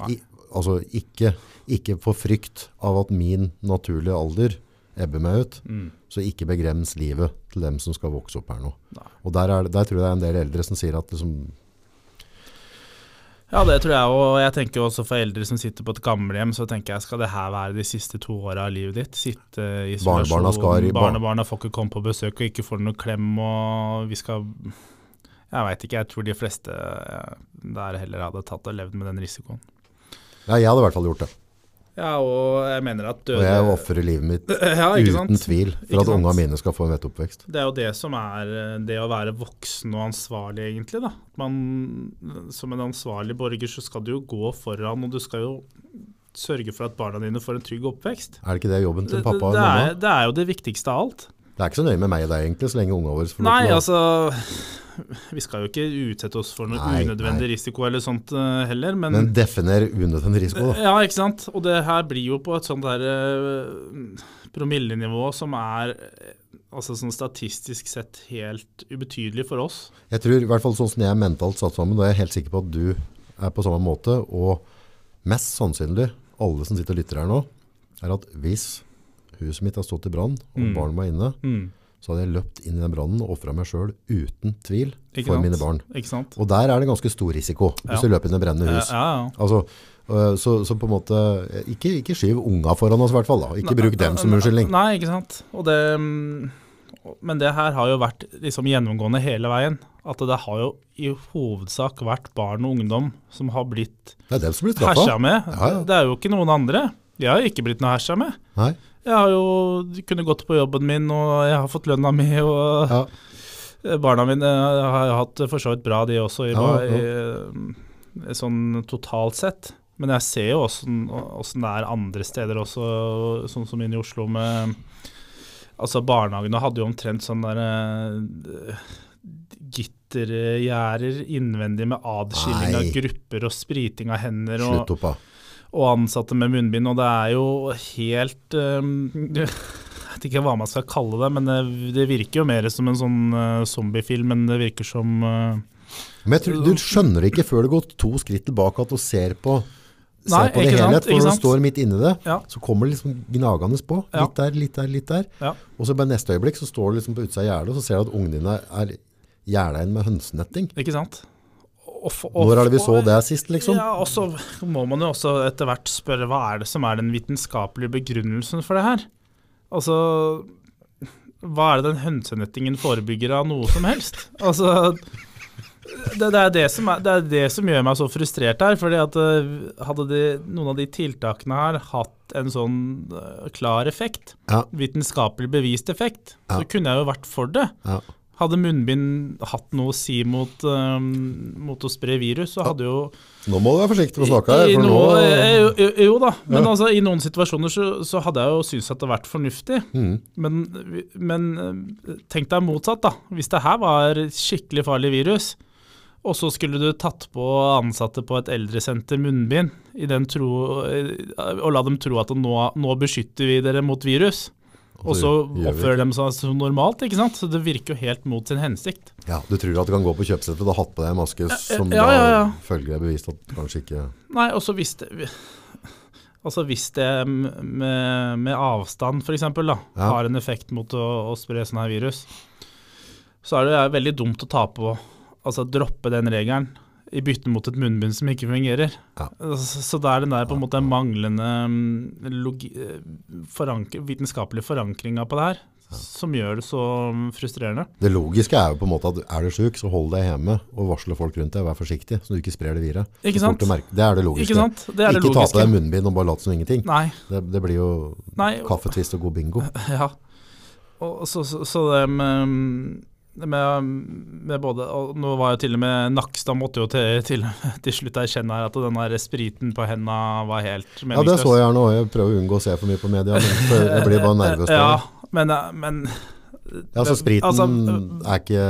I, altså ikke, ikke få frykt av at min naturlige alder ebber meg ut, Mm. så ikke begrems livet til dem som skal vokse opp her nå. Nei. Og der, er, der tror jeg det er en del eldre som sier at liksom, Ja, det tror jeg, og jeg tenker også for eldre som sitter på et gamlehjem, så tenker jeg skal det her være de siste to åra av livet ditt? Sitte i isolasjon, Barnebarna barnebarna får ikke komme på besøk og ikke får noen klem, og vi skal Jeg veit ikke, jeg tror de fleste eh, der heller hadde tatt og levd med den risikoen. Ja, jeg hadde i hvert fall gjort det. Ja, og jeg mener at Og døde jeg ofrer livet mitt ja, uten tvil for at unga mine skal få en vettoppvekst. Det er jo det som er eh, det å være voksen og ansvarlig, egentlig. da. Man, som en ansvarlig borger så skal du jo gå foran, og du skal jo sørge for at barna dine får en trygg oppvekst. Er det ikke det jobben til pappa og mamma? det er jo det viktigste av alt. Det er ikke så nøye med meg og deg egentlig, så lenge ungene våre får Nei, altså Vi skal jo ikke utsette oss for noe Nei, unødvendig nei. risiko eller sånt uh, heller, men, Men definer unødvendig risiko, da. Ja, ikke sant. Og det her blir jo på et sånt der uh, promillenivå som er eh, altså sånn statistisk sett helt ubetydelig for oss. Jeg tror, i hvert fall sånn som jeg er mentalt satt sammen, og jeg er helt sikker på at du er på samme måte, og mest sannsynlig, alle som sitter og lytter her nå, er at hvis huset mitt har stått i brann, og Mm. barn var inne, Mm. så hadde jeg løpt inn i den brannen og offret meg selv uten tvil Ikke for sant? mine barn. Og der er det ganske stor risiko, hvis Ja. du løper inn i brennende hus. ja, ja. Altså, øh, så, så på en måte, ikke, ikke skyv unga foran oss i hvert fall da. Ikke Nei, bruk dem som unnskyldning. Nei, ikke sant. Og det, mm, men det her har jo vært liksom gjennomgående hele veien. At det har jo i hovedsak vært barn og ungdom som har blitt Det er hersa med. Ja, ja. Det er jo ikke noen andre. Jeg har ikke blitt noe hersa med. Nei, Jeg har jo kunnet gått på jobben min, og jeg har fått lønna mi, og ja. barna mine har hatt for så vidt bra, de også, i, Ja, i, sånn totalt sett. Men jeg ser jo åssen åssen det er andre steder også, sånn som inne i Oslo med Altså Barnehagene hadde jo omtrent sånn derre gittergjerder innvendig med adskilling av grupper og spriting av hender. Slutt opp da. Og ansatte med munnbind, og det er jo helt um, Jeg vet ikke hva man skal kalle det, men det, det virker jo mer som en sånn uh, zombiefilm enn det virker som uh, Men jeg tror, du skjønner det ikke før du går to skritt tilbake at du ser på, ser Nei, på det helhet, for når du står midt inni det, Ja. så kommer det liksom gnagende på. Ja. Litt der, litt der, litt der. Ja. Og så bare neste øyeblikk så står du liksom på utsida av gjerdet, og så ser du at ungene dine er gjerda inn med hønsenetting. Ikke sant? Og f- og- Når er det vi så det sist, liksom? Ja, og så må man jo også etter hvert spørre hva er det som er den vitenskapelige begrunnelsen for det her? Altså Hva er det den hønsenettingen forebygger av noe som helst? Altså det, det, er det, som er, det er det som gjør meg så frustrert her. fordi at eh, Hadde de, noen av de tiltakene her hatt en sånn eh, klar effekt, Ja. vitenskapelig bevist effekt, Ja. så kunne jeg jo vært for det. Ja. Hadde munnbind hatt noe å si mot, um, mot å spre virus, så hadde jo Nå må du være forsiktig med å snakke her, for nå... eh, jo, jo, jo da, men Ja. altså, i noen situasjoner så, så hadde jeg jo syntes at det hadde vært fornuftig. Mm. Men, men tenk deg motsatt, da. Hvis det her var skikkelig farlig virus, og så skulle du tatt på ansatte på et eldresenter munnbind i den tro, og la dem tro at nå, nå beskytter vi dere mot virus. Og så oppfører de seg som normalt, ikke sant? Så det virker jo helt mot sin hensikt. Ja, du tror at du kan gå på kjøpesenteret og ha hatt på deg en maske som ja, ja, ja. da følger er bevist at kanskje ikke... Nei, og så hvis det Altså hvis det med, med avstand f.eks. Ja. har en effekt mot å, å spre sånn her virus, så er det veldig dumt å ta på Altså droppe den regelen i bytte mot et munnbind som ikke fungerer. Ja. Så, da er den der på en måte manglende mm, logi, eh, forankre, vitenskapelige forankringa på det her, som gjør det så frustrerende. Det logiske er jo på en måte at er du syk, så hold deg hjemme og varsle folk rundt deg. Vær forsiktig, så du ikke sprer det viret. Ikke sant? Det er det logiske. Ikke sant? Det er det ikke ta på deg munnbind og bare late som ingenting. Nei. Det, det blir jo Nei, kaffetvist og god bingo. Ja. Og så, så, så det med, med, med både og Nå var jo til og med Nakstad måtte jo til, til, til slutt erkjenne her at den der spriten på henda var helt Ja, det så jeg gjerne òg. Jeg prøver å unngå å se for mye på media, men jeg blir bare nervøs. Ja, men, men Ja, så spriten Altså, er ikke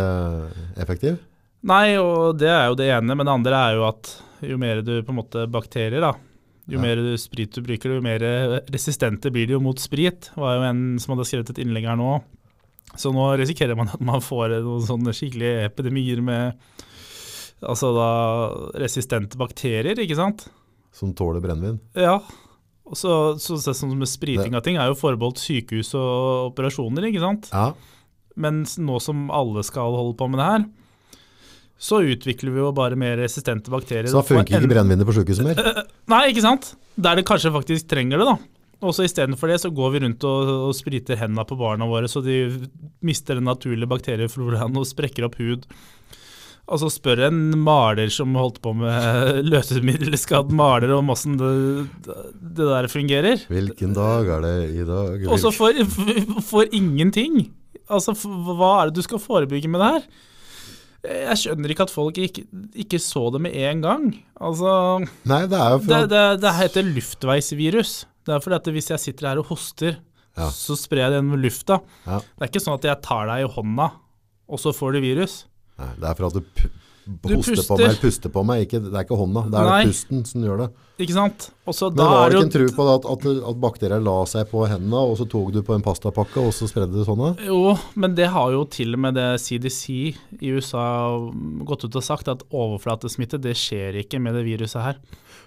effektiv? Nei, og det er jo det ene, men det andre er jo at jo mer du på en måte bakterier, da, jo mer du sprit du bruker, jo mer resistente blir de jo mot sprit. Det var jo en som hadde skrevet et innlegg her nå. Så nå risikerer man at man får noen sånne skikkelige epidemier med altså da resistente bakterier, ikke sant? Som tåler brennevin? Ja. Og så, så, så sånn med spriting av ting er jo forbeholdt sykehus og operasjoner, ikke sant? Ja. Men nå som alle skal holde på med det her, så utvikler vi jo bare mer resistente bakterier. Så da funker ikke brennevinet på sykehuset mer? Nei, ikke sant? Der det kanskje faktisk trenger det, da. Og så istedenfor det så går vi rundt og, og spriter hendene på barna våre, så de mister den naturlige bakteriefloraen og sprekker opp hud. Altså spør en maler som holdt på med løsemiddelskadd maler om åssen det, det der fungerer. Hvilken dag er det i dag? Og så får, for, ingenting. Altså, for, hva er det du skal forebygge med det her? Jeg skjønner ikke at folk ikke, ikke så det med en gang. Altså, Nei, det er jo for det, det, det heter luftveisvirus. Det er fordi at hvis jeg sitter her og hoster, Ja. så sprer jeg det gjennom lufta. Ja. Det er ikke sånn at jeg tar deg i hånda, og så får du virus. Nei, det er for at du, Du hoster på meg puster på meg. Ikke, det er ikke hånda, det er Nei. pusten som gjør det. Ikke sant? Også, Men var det det ikke en tro på det at, at, at bakterier la seg på hendene, og så tok du på en pastapakke, og så spredde det sånn? Jo, men det har jo til og med det CDC i USA gått ut og sagt, at overflatesmitte det skjer ikke med det viruset her.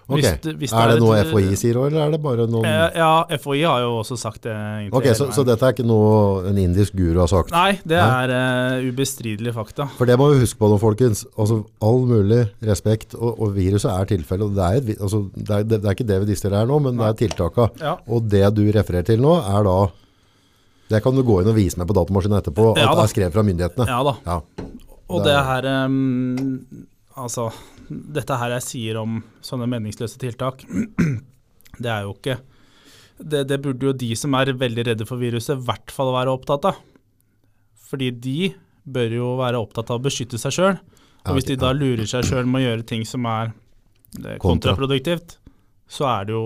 Ok, Hvis det- hvis Er det, det noe et- FHI sier òg, eller er det bare noen Eh, Ja, FHI har jo også sagt det. egentlig Ok, så, så dette er ikke noe en indisk guru har sagt? Nei, det er uh, ubestridelig fakta. For det må vi huske på nå, folkens. Altså, all mulig respekt, og, og viruset er tilfellet. Det, er et altså, det, er, det, det er ikke det vi diskuterer her nå, men det er tiltaka. Ja. Og det du refererer til nå, er da Det kan du gå inn og vise meg på datamaskinen etterpå, at Ja det er skrevet fra myndighetene. Ja da. Ja. Og Det det er- her um, Altså, dette her jeg sier om sånne meningsløse tiltak, det er jo ikke det, det burde jo de som er veldig redde for viruset, i hvert fall være opptatt av. Fordi de bør jo være opptatt av å beskytte seg sjøl. Og hvis de da lurer seg sjøl med å gjøre ting som er eh, kontraproduktivt, så, er det jo,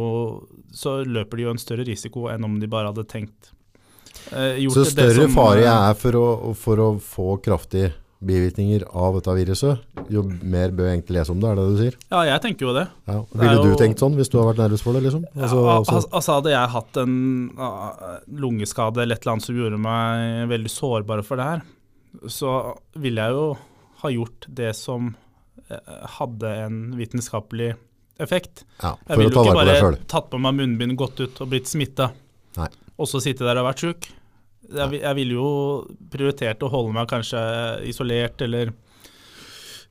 så løper de jo en større risiko enn om de bare hadde tenkt eh, gjort Så større det som, fare jeg eh, er for å, for å få kraftige bivirkninger av dette viruset, jo mer bør jeg egentlig lese om det, er det det du sier? Ja, jeg tenker jo det. Ja. Ville du jo- tenkt sånn hvis du hadde vært nervøs for det? liksom? Altså, ja, altså, altså Hadde jeg hatt en ah, lungeskade eller et eller annet som gjorde meg veldig sårbar for det her, så ville jeg jo ha gjort det som eh, hadde en vitenskapelig effekt. ja, Jeg ville jo ikke bare tatt på meg munnbind, gått ut og blitt smitta, og så sitte der og vært sjuk. Jeg, jeg ville jo prioritert å holde meg kanskje isolert eller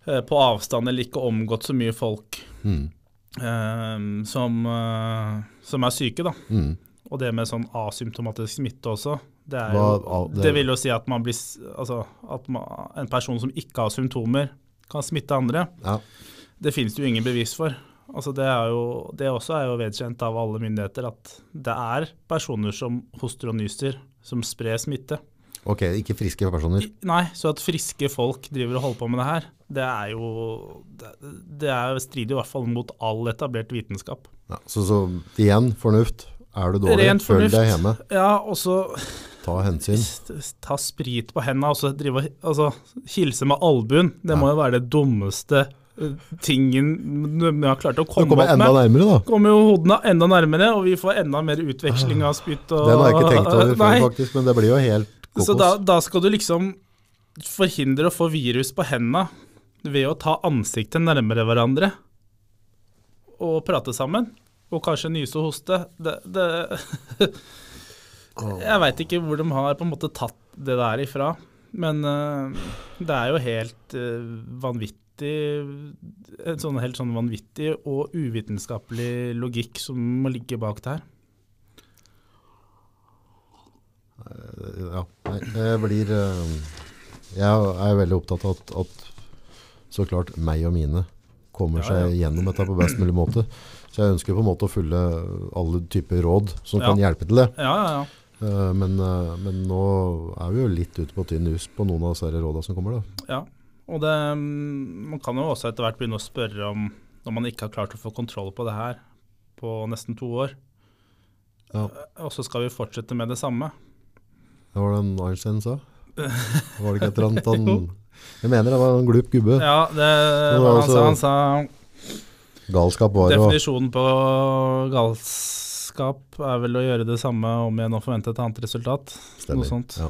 eh, på avstand eller ikke omgått så mye folk Mm. eh, som, eh, som er syke, da. Mm. Og det med sånn asymptomatisk smitte også. Det, Hva- jo, a- det- det vil jo si at, man blir, altså, at man, en person som ikke har symptomer, kan smitte andre. Ja. Det finnes det jo ingen bevis for. Altså det, er jo, det også er jo vedkjent av alle myndigheter at det er personer som hoster og nyser, som sprer smitte. Ok, ikke friske personer. Nei, så at friske folk driver og holder på med det her, det er jo Det, er, strider i hvert fall mot all etablert vitenskap. Ja, så, så igjen, fornuft. Er du dårlig, Ren følg deg hjemme. Ja, og så Ta hensyn. ta sprit på hendene og så drive og altså, hilse med albuen. Det Ja. må jo være det dummeste tingen vi har klart å komme opp opp enda med. nærmere, da. Kommer jo hodene enda nærmere, og vi får enda mer utveksling av spytt. Og, Den har jeg ikke tenkt over før, faktisk, men det blir jo helt kokos. Så da, da skal du liksom forhindre å få virus på hendene ved å ta ansiktet nærmere hverandre og prate sammen. Og kanskje nyse og hoste. Det, det Jeg veit ikke hvor de har på en måte tatt det der ifra. Men eh, det er jo helt eh, vanvittig En sånn helt sånn vanvittig og uvitenskapelig logikk som må ligge bak det her. Eh, ja, jeg blir eh, Jeg er veldig opptatt av at, at så klart meg og mine kommer Ja, seg gjennom dette på best mulig måte. Så jeg ønsker på en måte å følge alle typer råd som Ja. kan hjelpe til det. Ja, ja, ja. Eh, Men, men nå er vi jo litt ute på tynn is på noen av disse rådene som kommer. da. Ja, og det, mm, man kan jo også etter hvert begynne å spørre om når man ikke har klart å få kontroll på det her på nesten to år, Ja. og så skal vi fortsette med det samme. Det var det en Einstein sa? Var det ikke et eller annet han Jeg mener det var en glup gubbe. Ja, det var var han altså-. Han sa Galskap var å definisjonen på galskap er vel å gjøre det samme om igjen og forvente et annet resultat. Stemmer. Noe sånt. Ja.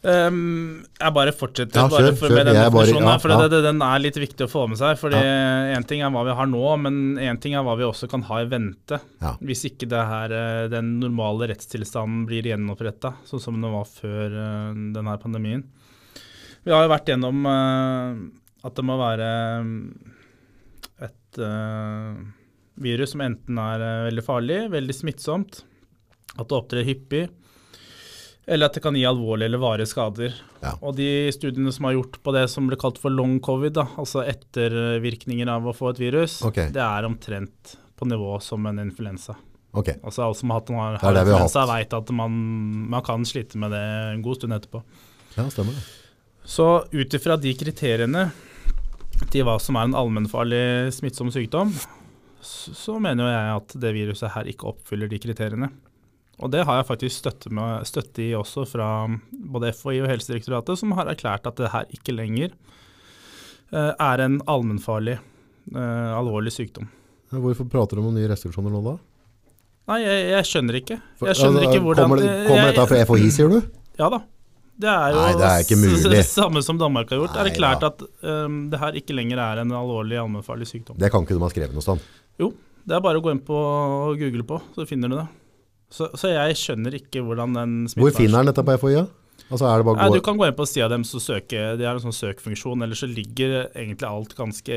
Um, jeg bare fortsetter Ja, bare kjør, med den definisjonen, ja, for ja. det, den er litt viktig å få med seg. Fordi Én ting er hva vi har nå, men én ting er hva vi også kan ha i vente. Hvis ikke det her, eh, den normale rettstilstanden blir gjenoppretta, sånn som den var før eh, denne pandemien. Vi har jo vært gjennom eh, at det må være et virus som enten er veldig farlig, veldig smittsomt, at det opptrer hyppig, eller at det kan gi alvorlige eller varige skader. Ja. Og de studiene som har gjort på det som ble kalt for long covid, da, altså ettervirkninger av å få et virus, okay. det er omtrent på nivå som en influensa. Okay. Altså Alle som har hatt en har, er har influensa, vet at man, man kan slite med det en god stund etterpå. Ja, stemmer det. Så ut ifra de kriteriene til hva som er en allmennfarlig smittsom sykdom, så, så mener jeg at det viruset her ikke oppfyller de kriteriene. Og det har jeg faktisk støtte, med, støtte i også fra både FHI og Helsedirektoratet, som har erklært at det her ikke lenger eh, er en allmennfarlig eh, alvorlig sykdom. Hvorfor prater du om nye restriksjoner nå da? Nei, jeg, jeg skjønner ikke. Jeg skjønner altså, ikke hvordan Kommer, det- kommer jeg- dette fra FHI, sier du? Ja da. Det er jo Nei, det er ikke mulig. det samme som Danmark har gjort. Det er Nei erklært at um, det her ikke lenger er en alvorlig allmennfarlig sykdom. Det kan ikke de ha skrevet noe sted. Det er bare å gå inn på og google på, så finner du det. Så, så jeg skjønner ikke hvordan den Hvor finner den dette på FHI? Ja? Altså Nei, Du kan gå inn på sida deres og søke. De har en sånn søkfunksjon. Ellers så ligger egentlig alt ganske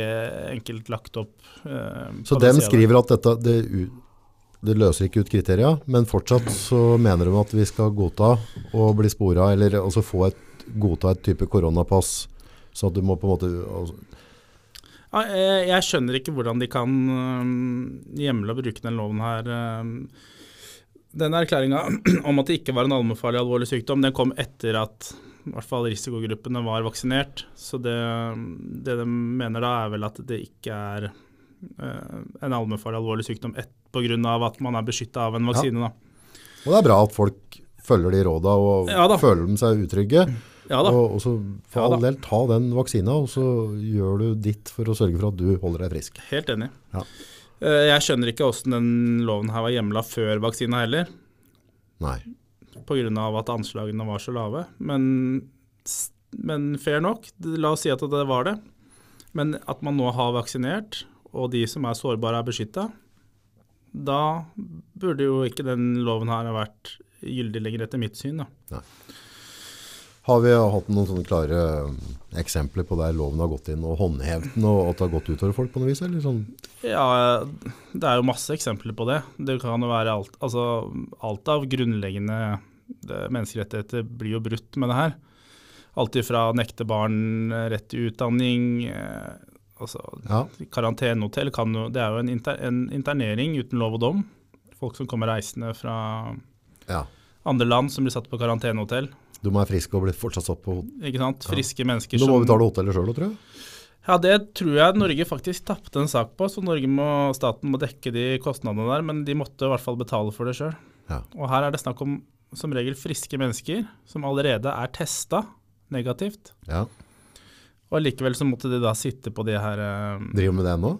enkelt lagt opp. eh, Så dem skriver at dette det, det løser ikke ut kriterier, men fortsatt så mener de at vi skal godta og bli spora, eller altså få et, godta et type koronapass, så at du må på en måte altså, Ja, jeg, jeg skjønner ikke hvordan de kan øhm, hjemle og bruke den loven her. øhm. Den erklæringa om at det ikke var en allmennfarlig alvorlig sykdom, den kom etter at i hvert fall risikogruppene var vaksinert. Så det, det de mener da, er vel at det ikke er uh, en allmennfarlig alvorlig sykdom pga. at man er beskytta av en vaksine. Da. Og det er bra at folk følger de råda og Ja føler de seg utrygge. Ja da. Og, og så for Ja all del, ta den vaksina, og så gjør du ditt for å sørge for at du holder deg frisk. Helt enig. Ja. Eh, Jeg skjønner ikke åssen den loven her var hjemla før vaksina heller. Nei. pga. at anslagene var så lave. Men, men fair nok, la oss si at det var det. Men at man nå har vaksinert, og de som er sårbare er beskytta, da burde jo ikke den loven her ha vært gyldig lenger, etter mitt syn. da. Har vi hatt noen sånne klare um, eksempler på der loven har gått inn og håndhevet den, og at det har gått utover folk på noe vis? Eller sånn? Ja, det er jo masse eksempler på det. Det kan jo være alt, altså, alt av grunnleggende menneskerettigheter blir jo brutt med det her. Alt ifra nekte barn eh, rett til utdanning, eh, altså Ja. karantenehotell kan jo Det er jo en, inter, en internering uten lov og dom. Folk som kommer reisende fra ja. andre land som blir satt på karantenehotell. De være frisk og bli fortsatt satt på hotell. Ikke sant? Friske mennesker De må som betale hotellet sjøl, tror jeg. Ja, det tror jeg Norge faktisk tapte en sak på, så Norge må, staten må dekke de kostnadene der, men de måtte i hvert fall betale for det sjøl. Ja. Og her er det snakk om som regel friske mennesker som allerede er testa negativt. Ja. Og likevel så måtte de da sitte på de her eh, Driver med det nå?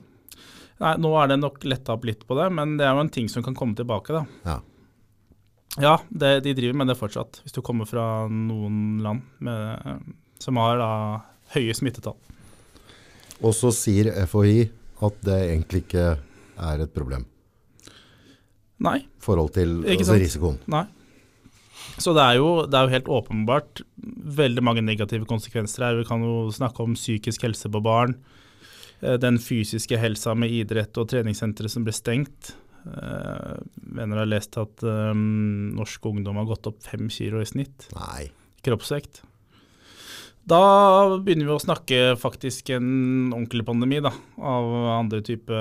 Nei, nå er det nok letta opp litt på det, men det er jo en ting som kan komme tilbake, da. Ja. Ja, det, de driver med det fortsatt, hvis du kommer fra noen land med, som har da høye smittetall. Og så sier FHI at det egentlig ikke er et problem Nei, forhold til altså, risikoen. nei. Så det er, jo, det er jo helt åpenbart veldig mange negative konsekvenser her. Vi kan jo snakke om psykisk helse på barn. eh, Den fysiske helsa med idrett og treningssentre som ble stengt. Uh, mener jeg har lest at um, norsk ungdom har gått opp fem kilo i snitt. Nei. Kroppsvekt. Da begynner vi å snakke faktisk en ordentlig pandemi da, av andre type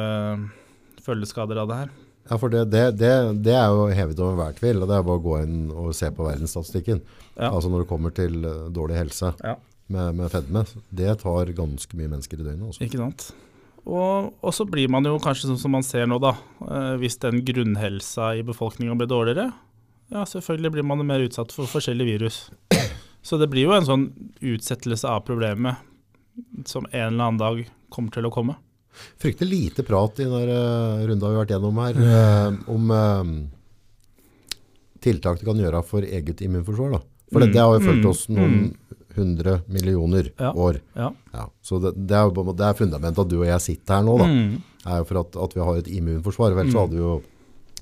følgeskader av det her. Ja, for det, det, det, det er jo hevet over enhver tvil. og Det er bare å gå inn og se på verdensstatistikken. Ja. Altså når det kommer til dårlig helse Ja. med, med fedme. Det tar ganske mye mennesker i døgnet. Også. Ikke sant. Og, og så blir man jo kanskje sånn som man ser nå, da. Eh, hvis den grunnhelsa i befolkninga blir dårligere, ja selvfølgelig blir man mer utsatt for forskjellige virus. Så det blir jo en sånn utsettelse av problemet som en eller annen dag kommer til å komme. Fryktelig lite prat i den uh, runda vi har vært gjennom her eh, om eh, tiltak du kan gjøre for eget immunforsvar. Da. For det, Mm, det har jo fulgt mm, oss noen mm. hundre millioner Ja. år. Ja. Ja, så det, det er det er fundamentet at du og jeg sitter her nå, da, Mm. er jo for at, at vi har et immunforsvar. Så Mm. hadde vi jo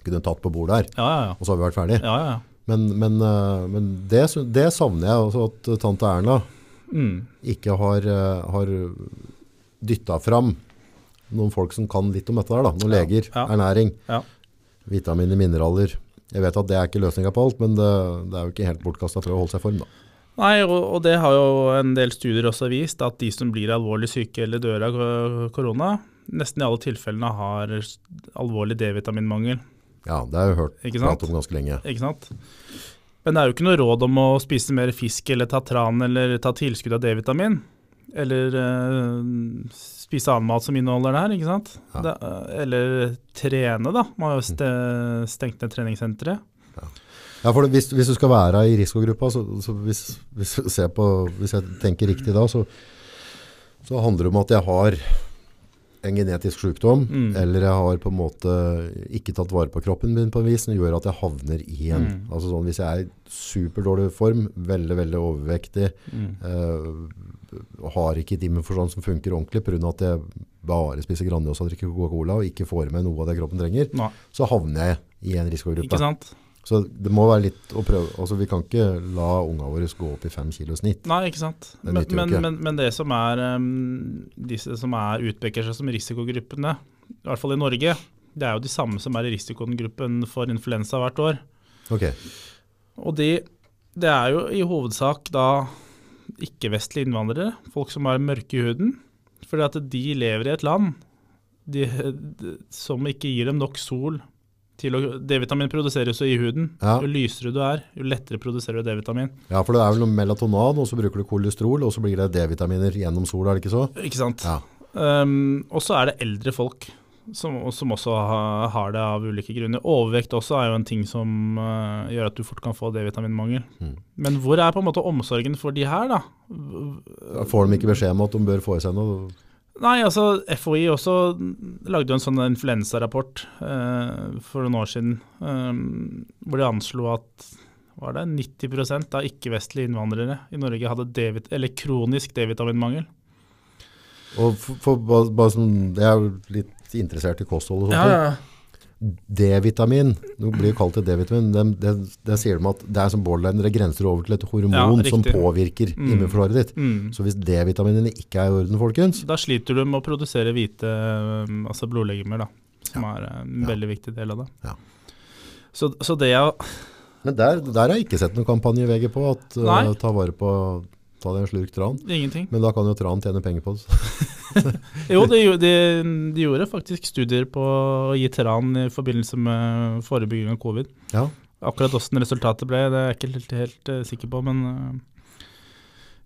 kunnet tatt på bordet her, Ja, ja, ja. og så har vi vært ferdig. ja, ja. Men, men, eh, men det, det savner jeg også at tante Erna Mm. ikke har, uh, har dytta fram noen folk som kan litt om dette der. Da. Noen leger, ernæring, Ja. vitaminer, mineraler. Jeg vet at det er ikke løsninga på alt, men det, det er jo ikke helt bortkasta for å holde seg i form. Da. Nei, og, og det har jo en del studier også vist, at de som blir alvorlig syke eller dør av korona, nesten i alle tilfellene har alvorlig D-vitaminmangel. Ja, det har jeg hørt prat om ganske lenge. Ikke sant? Men det er jo ikke noe råd om å spise mer fisk eller ta tran eller ta tilskudd av D-vitamin. Eller eh, spise annen mat som inneholder det her, ikke sant. Ja. Det, eh, eller trene, da. Man har jo stengt ned treningssenteret. Ja, for det- hvis, hvis du skal være i risikogruppa, så, så hvis, hvis, ser på, hvis jeg tenker riktig da, så, så handler det om at jeg har en genetisk sykdom, Mm. eller jeg har på en måte ikke tatt vare på kroppen min på en vis, som gjør at jeg havner i en. Mm. Altså sånn, hvis jeg er i superdårlig form, veldig, veldig overvektig, Mm. eh, har ikke immunforsvar som funker ordentlig, av at jeg bare spiser Grandiosa og drikker Coca-Cola, og ikke får i meg noe av det kroppen trenger, Nei, så havner jeg i en risikogruppe. ikke sant? Så det må være litt å prøve, altså vi kan ikke la unga våre gå opp i fem kilo snitt. Nei, ikke sant. Men, men, men, men det som er um, disse som er utpeker seg som risikogruppene, i hvert fall i Norge, det er jo de samme som er i risikogruppen for influensa hvert år. Ok, Og de, det er jo i hovedsak da ikke-vestlige innvandrere, folk som er mørke i huden, fordi at de lever i et land de, de, som ikke gir dem nok sol D-vitamin produseres jo i huden. Ja. Jo lysere du er, jo lettere produserer du D-vitamin. ja for det er vel noe melatonan, og så bruker du kolesterol, og så blir det D-vitaminer gjennom sola, er det ikke så? Ikke sant? Ja. Um, og så er det eldre folk som, som også ha, har det av ulike grunner. Overvekt også er jo en ting som uh, gjør at du fort kan få D-vitaminmangel. Mm. Men hvor er på en måte omsorgen for de her, da? Får de ikke beskjed om at de bør få i seg noe? Nei, altså FHI også lagde jo en sånn influensarapport eh, for noen år siden, eh, hvor de anslo at var det 90 av ikke-vestlige innvandrere i Norge hadde D-vit eller kronisk D-vitaminmangel. Og for, for, bare, bare som, jeg er jo litt interessert i kosthold og sånt. D-vitamin, nå blir det kalt det D-vitamin, det, det, det sier de at det er som borderline, det grenser over til et hormon Ja, som påvirker Mm. immunforsvaret ditt. Mm. Så hvis D-vitaminene ikke er i orden, folkens, Da sliter du med å produsere hvite um, altså blodlegemer, da, som er en Ja. veldig viktig del av det. Ja. Så, så det å Men der, der har jeg ikke sett noen kampanje i VG på at uh, ta vare på ta deg en slurk tran. Ingenting. Men da kan jo tran tjene penger på det. Jo, de, de, de gjorde faktisk studier på å gi tran i forbindelse med forebygging av covid. Ja. Akkurat åssen resultatet ble, det er jeg ikke helt, helt eh, sikker på, men uh,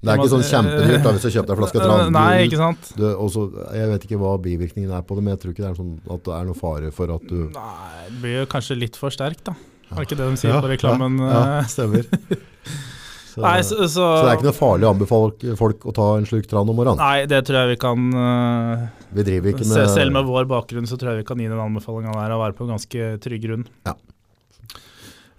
Det er ikke sånn kjempedyrt hvis du kjøper deg en flaske tran. Du- Nei, ikke sant. Du, også, jeg vet ikke hva bivirkningen er på det, men jeg tror ikke det er sånn at det er noe fare for at du Nei, det blir jo kanskje litt for sterkt, da. Er det ikke det de sier Ja, på reklamen? Ja, ja eh? stemmer. Så, Nei, så, så, så det er ikke noe farlig å anbefale folk å ta en slurk tran om morgenen. Nei, det tror jeg vi kan uh, Vi driver ikke Se- Selv med vår bakgrunn så tror jeg vi kan gi den anbefalinga der å være på ganske trygg grunn. Ja.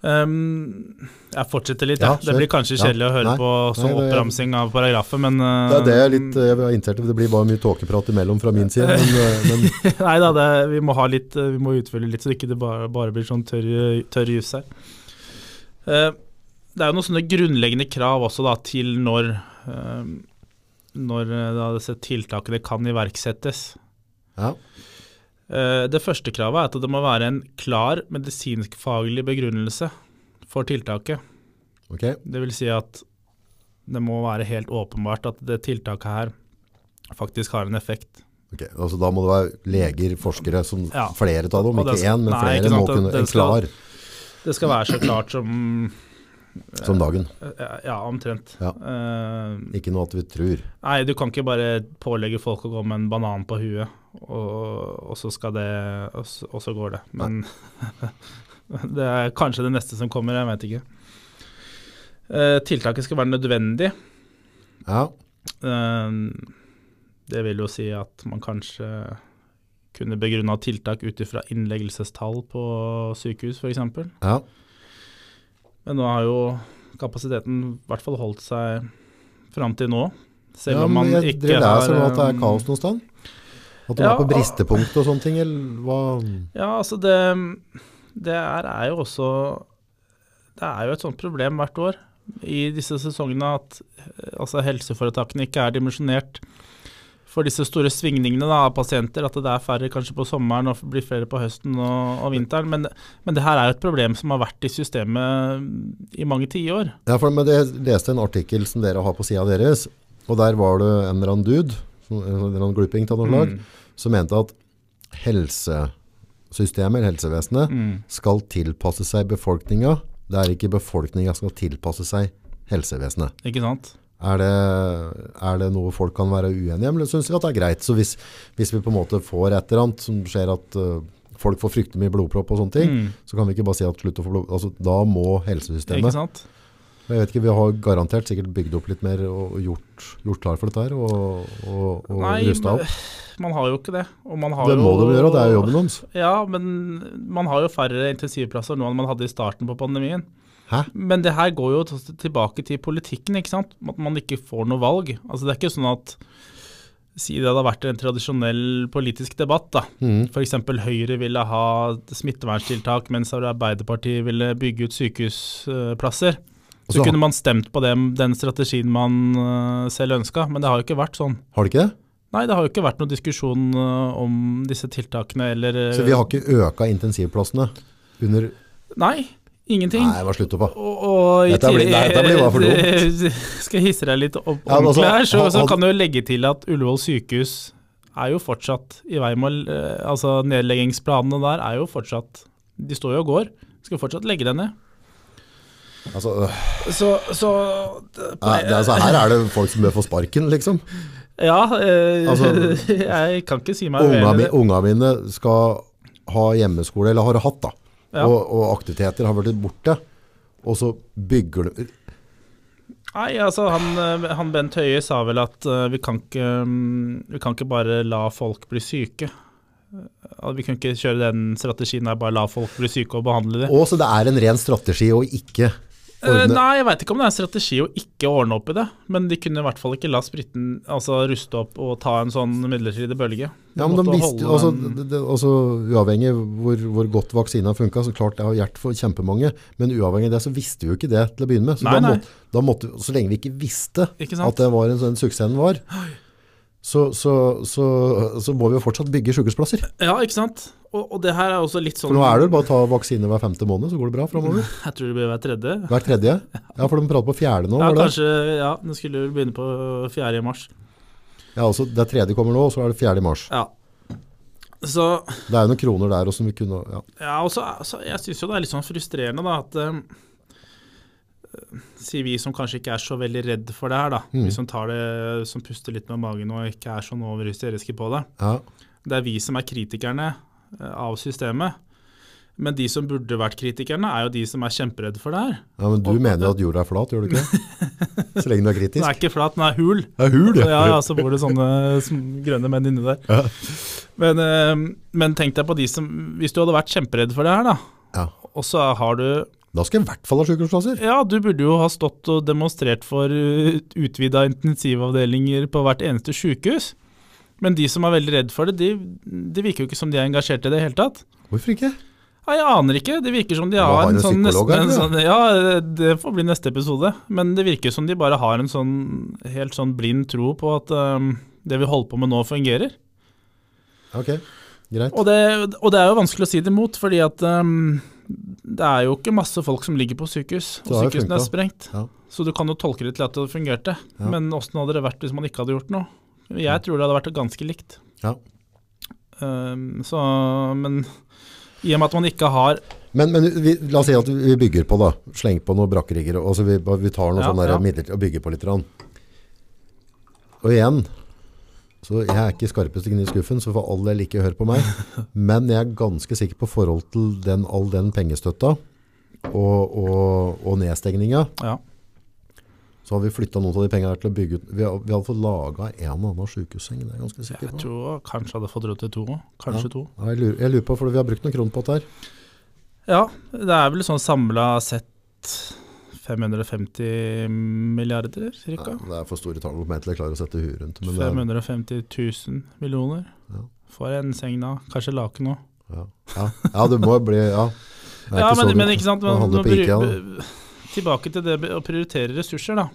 Um, jeg fortsetter litt, Ja, ja. Det blir kanskje Ja. kjedelig å høre Nei. på som Nei, det- oppramsing av paragrafer, men uh, Det er det jeg er litt jeg er interessert i. Det blir bare mye tåkeprat imellom fra min side. Men, eh, men Nei da, det, vi må ha litt Vi må utfylle litt, så det ikke bare, bare blir sånn tørr, tørr jus her. Uh, det er jo noen sånne grunnleggende krav også da, til når uh, Når uh, da, disse tiltakene kan iverksettes. ja. Eh, Det første kravet er at det må være en klar medisinskfaglig begrunnelse for tiltaket. Okay. Det vil si at det må være helt åpenbart at det tiltaket her faktisk har en effekt. Okay, Altså, da må det være leger, forskere, som Ja. flere av dem, ikke én, men nei, flere må kunne, det- det skal- Det skal være så klart som som dagen. eh, Ja, omtrent. Ja. Eh, Ikke noe at vi tror. Nei, du kan ikke bare pålegge folk å gå med en banan på huet, og, og så skal det Og så, og så går det. Men det er kanskje det neste som kommer, jeg vet ikke. Eh, tiltaket skal være nødvendig. Ja, Eh, det vil jo si at man kanskje kunne begrunna tiltak ut ifra innleggelsestall på sykehus, f.eks. ja. Men nå har jo kapasiteten i hvert fall holdt seg fram til nå. Selv ja om man ikke jeg ikke dere leser nå har at det er um, kaos noe sted? At du Ja, er på bristepunkt og sånne ting, eller hva? Ja, altså det Det er, er jo også Det er jo et sånt problem hvert år i disse sesongene at eh, altså helseforetakene ikke er dimensjonert for disse store svingningene da, av pasienter. At det er færre kanskje på sommeren og blir flere på høsten og, og vinteren. Men, men det her er et problem som har vært i systemet i mange tiår. Ja, for men Jeg leste en artikkel som dere har på sida deres, og der var det en eller annen dude, en eller annen glupping av noe slag, Mm. som mente at helsesystemet, eller helsevesenet, Mm. skal tilpasse seg befolkninga. Det er ikke befolkninga som skal tilpasse seg helsevesenet. Ikke sant? Er det, er det noe folk kan være uenige om, eller syns vi at det er greit? Så hvis, hvis vi på en måte får et eller annet som skjer at uh, folk får fryktelig mye blodpropp og sånne ting, Mm. så kan vi ikke bare si at slutt å få blod... Altså, da må helsesystemet Ikke sant? jeg vet ikke, Vi har garantert sikkert bygd opp litt mer og gjort, gjort klar for dette her, og, og, og rusta opp. man har jo ikke det. Og man har Det må jo, de gjøre, det er jo jobben deres. Ja, men man har jo færre intensivplasser nå enn man hadde i starten på pandemien. Hæ? Men det her går jo tilbake til politikken, ikke sant. At man ikke får noe valg. Altså Det er ikke sånn at Si det hadde vært en tradisjonell politisk debatt, da. Mm. F.eks. Høyre ville ha smitteverntiltak, mens Arbeiderpartiet ville bygge ut sykehusplasser. Så så kunne man stemt på den, den strategien man øh, selv ønska, men det har jo ikke vært sånn. Har det ikke det? Nei, det har jo ikke vært noen diskusjon øh, om disse tiltakene eller Så vi har ikke øka intensivplassene under Nei, ingenting. Nei, hva slutter på? Og, og Dette blir- nei, dette blir bare for Skal jeg hisse deg litt opp Ja, altså, her, så, så kan du legge til at Ullevål sykehus er jo fortsatt i vei med eh, Altså nedleggingsplanene der er jo fortsatt De står jo og går. Skal fortsatt legge det ned. Altså, øh, Så, så nei, det, altså, her er det folk som bør få sparken, liksom. Ja, eh, Altså, jeg kan ikke si meg Unga, uenig mi, unga mine skal ha hjemmeskole, eller har hatt, da. Ja. Og, og aktiviteter har vært borte. Og så bygger du Nei, altså han, eh, han Bent Høie sa vel at uh, vi kan ikke um, Vi kan ikke bare la folk bli syke. Eh, Vi kan ikke kjøre den strategien der bare la folk bli syke og behandle dem. Og så det er en ren strategi å ikke ordne nei, jeg veit ikke om det er en strategi å ikke ordne opp i det. Men de kunne i hvert fall ikke la spritten altså ruste opp og ta en sånn midlertidig bølge. Ja, men de visste, altså, det, det, altså, Uavhengig hvor, hvor godt vaksina funka, så klart det har hjulpet for kjempemange. Men uavhengig av det, så visste vi jo ikke det til å begynne med. Så, Nei, da nei. måtte, måtte, så lenge vi ikke visste Ikke at det var en sånn suksess den var, så, så, så, så må vi jo fortsatt bygge sykehusplasser. Ja, ikke sant. Og, og det her er også litt sånn For nå er det jo bare å ta vaksine hver femte måned, så går det bra framover. Jeg tror det blir hver tredje. Hver tredje. Ja, for de prater på fjerde nå. Ja, kanskje, ja, den skulle vel begynne på fjerde i mars. Ja, altså Det tredje kommer nå, og så er det fjerde i mars. Ja. Så Det er jo noen kroner der også som vi kunne ja. Ja, og så, altså, jeg syns jo det er litt sånn frustrerende, da, at um, Sier vi som kanskje ikke er så veldig redd for det her, da. Mm. Vi som tar det, som puster litt med magen og ikke er sånn overhysteriske på det. ja. Det er vi som er kritikerne eh, av systemet. Men de som burde vært kritikerne, er jo de som er kjemperedde for det her. Ja, Men du Og- mener jo at jorda er flat, gjør du ikke? Så lenge du er kritisk. Den er ikke flat, den er hul. Det er hul, Ja, ja, så bor det sånne grønne menn inni der. Ja. Men, eh, men tenk deg på de som Hvis du hadde vært kjemperedd for det her, da, Ja. og så har du Da skal jeg i hvert fall ha sykehusplasser. Ja, du burde jo ha stått og demonstrert for uh, utvida intensivavdelinger på hvert eneste sykehus. Men de som er veldig redd for det, de, det virker jo ikke som de er engasjert i det i det hele tatt. Hvorfor ikke? Nei, Jeg aner ikke. Det virker som de har en en sånn, nesten, en sånn Ja, det får bli neste episode. Men det virker som de bare har en sånn helt sånn blind tro på at um, det vi holder på med nå, fungerer. Ok. greit. Og det, og det er jo vanskelig å si det imot, fordi at um, det er jo ikke masse folk som ligger på sykehus, og sykehusene er sprengt. Ja. Så du kan jo tolke det til at det fungerte. Ja. Men åssen hadde det vært hvis man ikke hadde gjort noe? Jeg tror det hadde vært ganske likt. Ja. Um, så, men i og med at man ikke har Men, men vi, la oss si at vi bygger på da, sleng på noen brakkerigger, og så vi, vi tar noe Ja, sånn ja. midler og bygger på litt. Rann. Og igjen, så jeg er ikke skarpest inn i skuffen, så for all del ikke hør på meg. Men jeg er ganske sikker på forhold til den, all den pengestøtta og, og, og nedstengninga, Ja. Så har vi flytta noen av de pengene til å bygge ut. Vi har, vi hadde fått laga en og annen sykehusseng, det er jeg ganske sikker på. Jeg tror kanskje hadde fått råd til to òg. Kanskje to. Ja, jeg, lurer, jeg lurer på, for vi har brukt noen kroner på dette her. Ja, det er vel sånn samla sett 550 milliarder, Ja, cirka. det er for store tall for meg til jeg klarer å sette huet rundt. Men er, 550 000 millioner. Ja. For en seng da. Kanskje laken òg. Ja, ja. ja det må bli Ja, Det er Ja, men, men ikke sant. Men, Man, handle på IKEA, bru- tilbake til det å prioritere ressurser, da.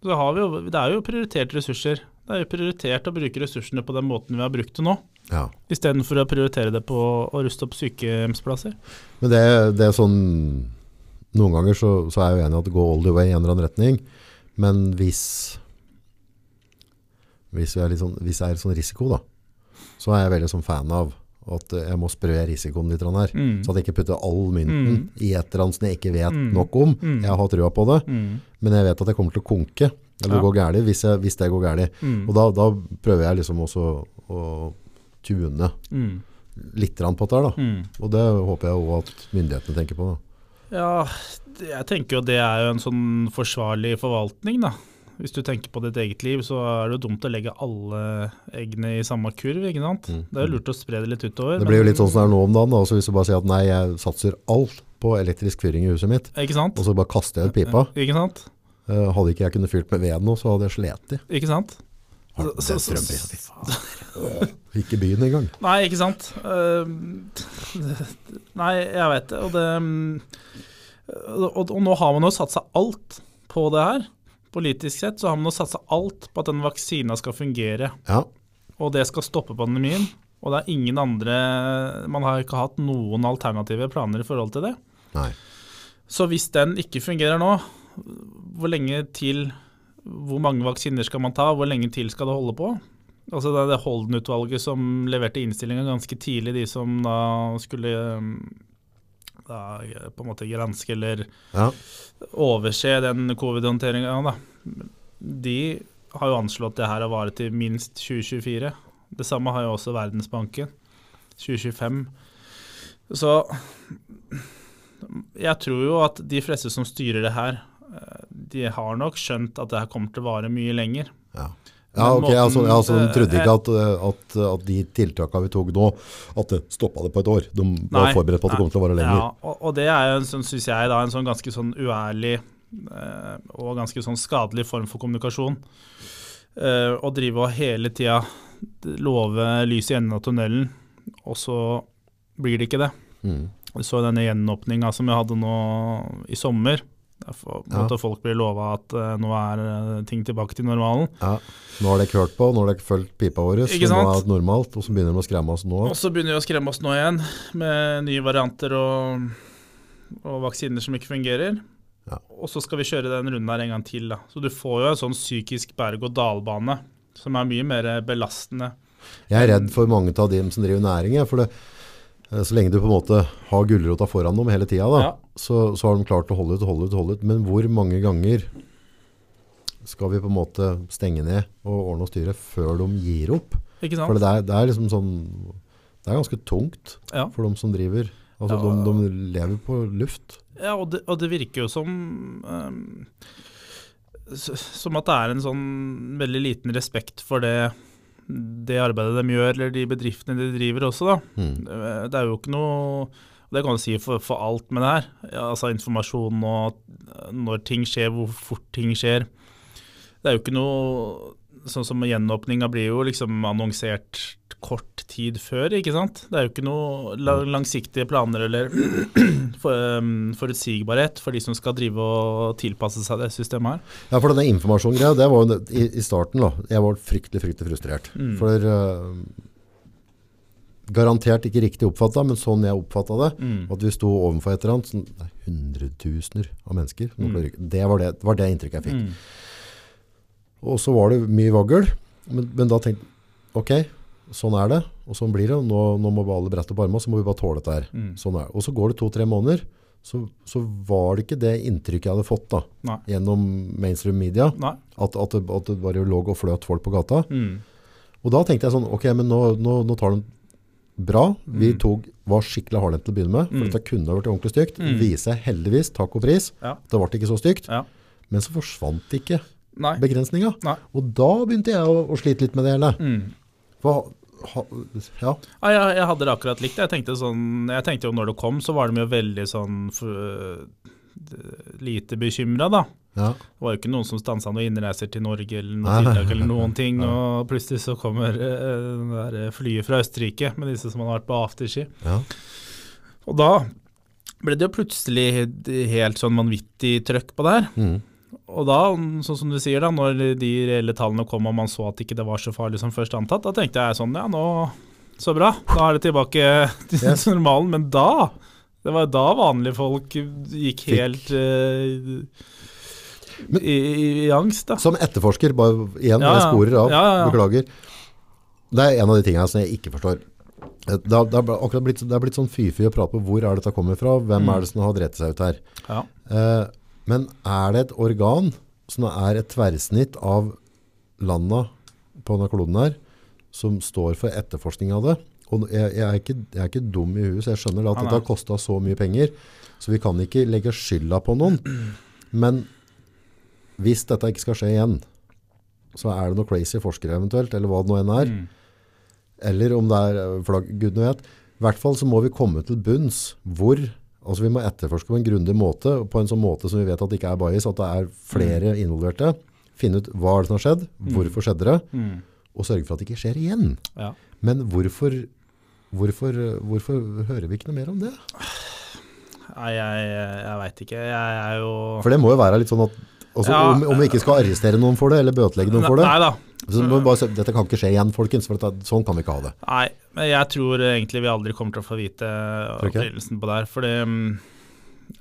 Så har vi jo, det er jo prioritert ressurser. Det er jo prioritert å bruke ressursene på den måten vi har brukt det nå, ja. istedenfor å prioritere det på å ruste opp sykehjemsplasser. Men det, det er sånn Noen ganger så, så er jeg jo enig i at går all the way i en eller annen retning. Men hvis hvis, vi er litt sånn, hvis det er sånn risiko, da, så er jeg veldig sånn fan av at jeg må spre risikoen litt her. Mm. Så at jeg ikke putter all mynten Mm. i et eller annet som jeg ikke vet Mm. nok om. Mm. Jeg har trua på det, Mm. men jeg vet at jeg kommer til å konke. Eller Ja. gå gærlig hvis, hvis det går gærlig. Mm. Og da, da prøver jeg liksom også å tune litt på dette her, da. Og det håper jeg også at myndighetene tenker på. da. Ja, jeg tenker jo det er jo en sånn forsvarlig forvaltning, da. Hvis du tenker på ditt eget liv, så er det jo dumt å legge alle eggene i samme kurv, ikke sant. Mm. Det er jo lurt å spre det litt utover. Det blir jo litt sånn som det er nå om dagen. da. Altså hvis du bare sier at nei, jeg satser alt på elektrisk fyring i huset mitt, Ikke sant? og så bare kaster jeg ut pipa. Ikke sant? Eh, hadde ikke jeg kunnet fyrt med ved nå, så hadde jeg slet i. Ikke sant? Så, Så- så-. Ikke byen engang. Nei, ikke sant. Eh, nei, jeg vet det. Og, det mm, og, og nå har man jo satsa alt på det her. Politisk sett så har man jo satsa alt på at den vaksina skal fungere. Ja. Og det skal stoppe pandemien. Og det er ingen andre Man har ikke hatt noen alternative planer i forhold til det. Nei. Så hvis den ikke fungerer nå, hvor lenge til Hvor mange vaksiner skal man ta? Hvor lenge til skal det holde på? Altså Det er det Holden-utvalget som leverte innstillinga ganske tidlig, de som da skulle på en måte granske eller Ja. overse den covid-håndteringa. De har jo anslått det her å vare til minst 2024. Det samme har jo også Verdensbanken. 2025. Så jeg tror jo at de fleste som styrer det her, eh, de har nok skjønt at det her kommer til å vare mye lenger. Ja. Ja, ok, altså, altså, de trodde eh, ikke at, eh, at, at de tiltakene vi tok nå, at det stoppa det på et år. De var Nei, forberedt på at det kom til å vare lenger. Ja, og, og det er jo sånn, synes jeg, da, en sånn ganske sånn uærlig eh, og ganske sånn skadelig form for kommunikasjon. Eh, å drive og hele tida love lys i enden av tunnelen, og så blir det ikke det. Mm. Så denne gjenåpninga som vi hadde nå i sommer. Derfor Ja. måtte folk bli lova at uh, nå er eh, ting tilbake til normalen. Ja. Nå har dere hørt på, nå har dere fulgt pipa vår, så nå er det normalt, og så begynner de å skremme oss nå. Og så begynner de å skremme oss nå igjen med nye varianter og, og vaksiner som ikke fungerer. Ja. Og så skal vi kjøre den runden her en gang til. Da. Så du får jo en sånn psykisk berg-og-dal-bane som er mye mer belastende. Jeg er redd for mange av dem som driver næring, for det, så lenge du på en måte har gulrota foran dem hele tida, da, Ja. så, så har de klart å holde ut, holde ut, holde ut. Men hvor mange ganger skal vi på en måte stenge ned og ordne og styre før de gir opp? Ikke For det er, det er liksom sånn Det er ganske tungt Ja. for de som driver. Altså, Ja. de, de lever på luft. Ja, og det, og det virker jo som um, Som at det er en sånn veldig liten respekt for det, det arbeidet de gjør, eller de bedriftene de driver også, da. Mm. Det er jo ikke noe Det kan du si for, for alt med det her. Altså informasjon og når ting skjer, hvor fort ting skjer. Det er jo ikke noe Sånn som gjenåpninga blir jo liksom annonsert kort tid før, ikke sant. Det er jo ikke noe langsiktige planer eller um, forutsigbarhet for de som skal drive og tilpasse seg det systemet her. Ja, for denne informasjongreia, det var jo i, i starten da, jeg var fryktelig, fryktelig frustrert. Mm. For uh, garantert ikke riktig oppfatta, men sånn jeg oppfatta det, Mm. at vi sto overfor et eller annet, sånn, er hundretusener av mennesker. Mm. Det, var det, det var det inntrykket jeg fikk. Mm. Og så var det mye vaggel. men, men da tenkte jeg, ok, sånn er det, og sånn blir det, nå, nå må vi alle brette opp armene, så må vi bare tåle dette her. Mm. Sånn er det. Og så går det to-tre måneder, så, så var det ikke det inntrykket jeg hadde fått da, Nei. gjennom mainstream media, at, at, det, at det bare lå og fløt folk på gata. Mm. Og da tenkte jeg sånn, ok, men nå, nå, nå tar de bra. Vi Mm. tog, var skikkelig hardhendt til å begynne med, for Mm. dette kunne vært ordentlig stygt. Mm. Viser heldigvis, takk og pris, Ja. det ble ikke så stygt. Ja. Men så forsvant det ikke Nei. begrensninga. Nei. Og da begynte jeg å, å slite litt med det hele. Mm. For, ha, ja, Ja, jeg, jeg hadde det akkurat likt. Jeg tenkte, sånn, jeg tenkte jo når det kom, så var de jo veldig sånn for, lite bekymra, da. ja, Det var jo ikke noen som stansa noen innreiser til Norge eller Nei. noen tiltak eller noen ting. Og plutselig så kommer eh, der flyet fra Østerrike med disse som hadde vært på afterski. ja. Og da ble det jo plutselig helt sånn vanvittig trøkk på det her. Mm. Og da, sånn som du sier da, når de reelle tallene kom og man så at ikke det var så farlig som først antatt, da tenkte jeg sånn, ja nå, så bra, da er det tilbake til Yes. normalen. Men da, det var da vanlige folk gikk helt eh, Men- i, i, angst, da. Som etterforsker, bare igjen, Ja, jeg sporer av, Ja, ja, beklager. Det er en av de tingene som jeg ikke forstår. Det det har akkurat blitt, det har blitt sånn fy-fy å prate på hvor er dette kommer fra, hvem Mm. er det som har drept seg ut her. Ja. Eh, men er det et organ som er et tverrsnitt av landa på denne kloden her, som står for etterforskning av det? Og jeg, jeg, er ikke, jeg er ikke dum i huet, så jeg skjønner at dette har kosta så mye penger, så vi kan ikke legge skylda på noen. Men hvis dette ikke skal skje igjen, så er det noe crazy forskere eventuelt, eller hva det nå enn er. Mm. Eller om det er eh, flagg, gud nå vet. I hvert fall så må vi komme til bunns hvor altså vi må etterforske på en grundig måte, på en sånn måte som vi vet at det ikke er bias, at det er flere involverte. Finne ut hva er det som har skjedd, hvorfor skjedde det, Mm. og sørge for at det ikke skjer igjen. Ja. Men hvorfor, hvorfor, hvorfor hører vi ikke noe mer om det? Nei, jeg, jeg veit ikke. Jeg er jo For det må jo være litt sånn at altså, Ja. om, om vi ikke skal arrestere noen for det, eller bøtelegge noen for det, Nei da. bare, dette kan ikke skje igjen, folkens, for dette, sånn kan vi ikke ha det. Nei, men jeg tror egentlig vi aldri kommer til å få vite opprinnelsen på det her. Fordi mm,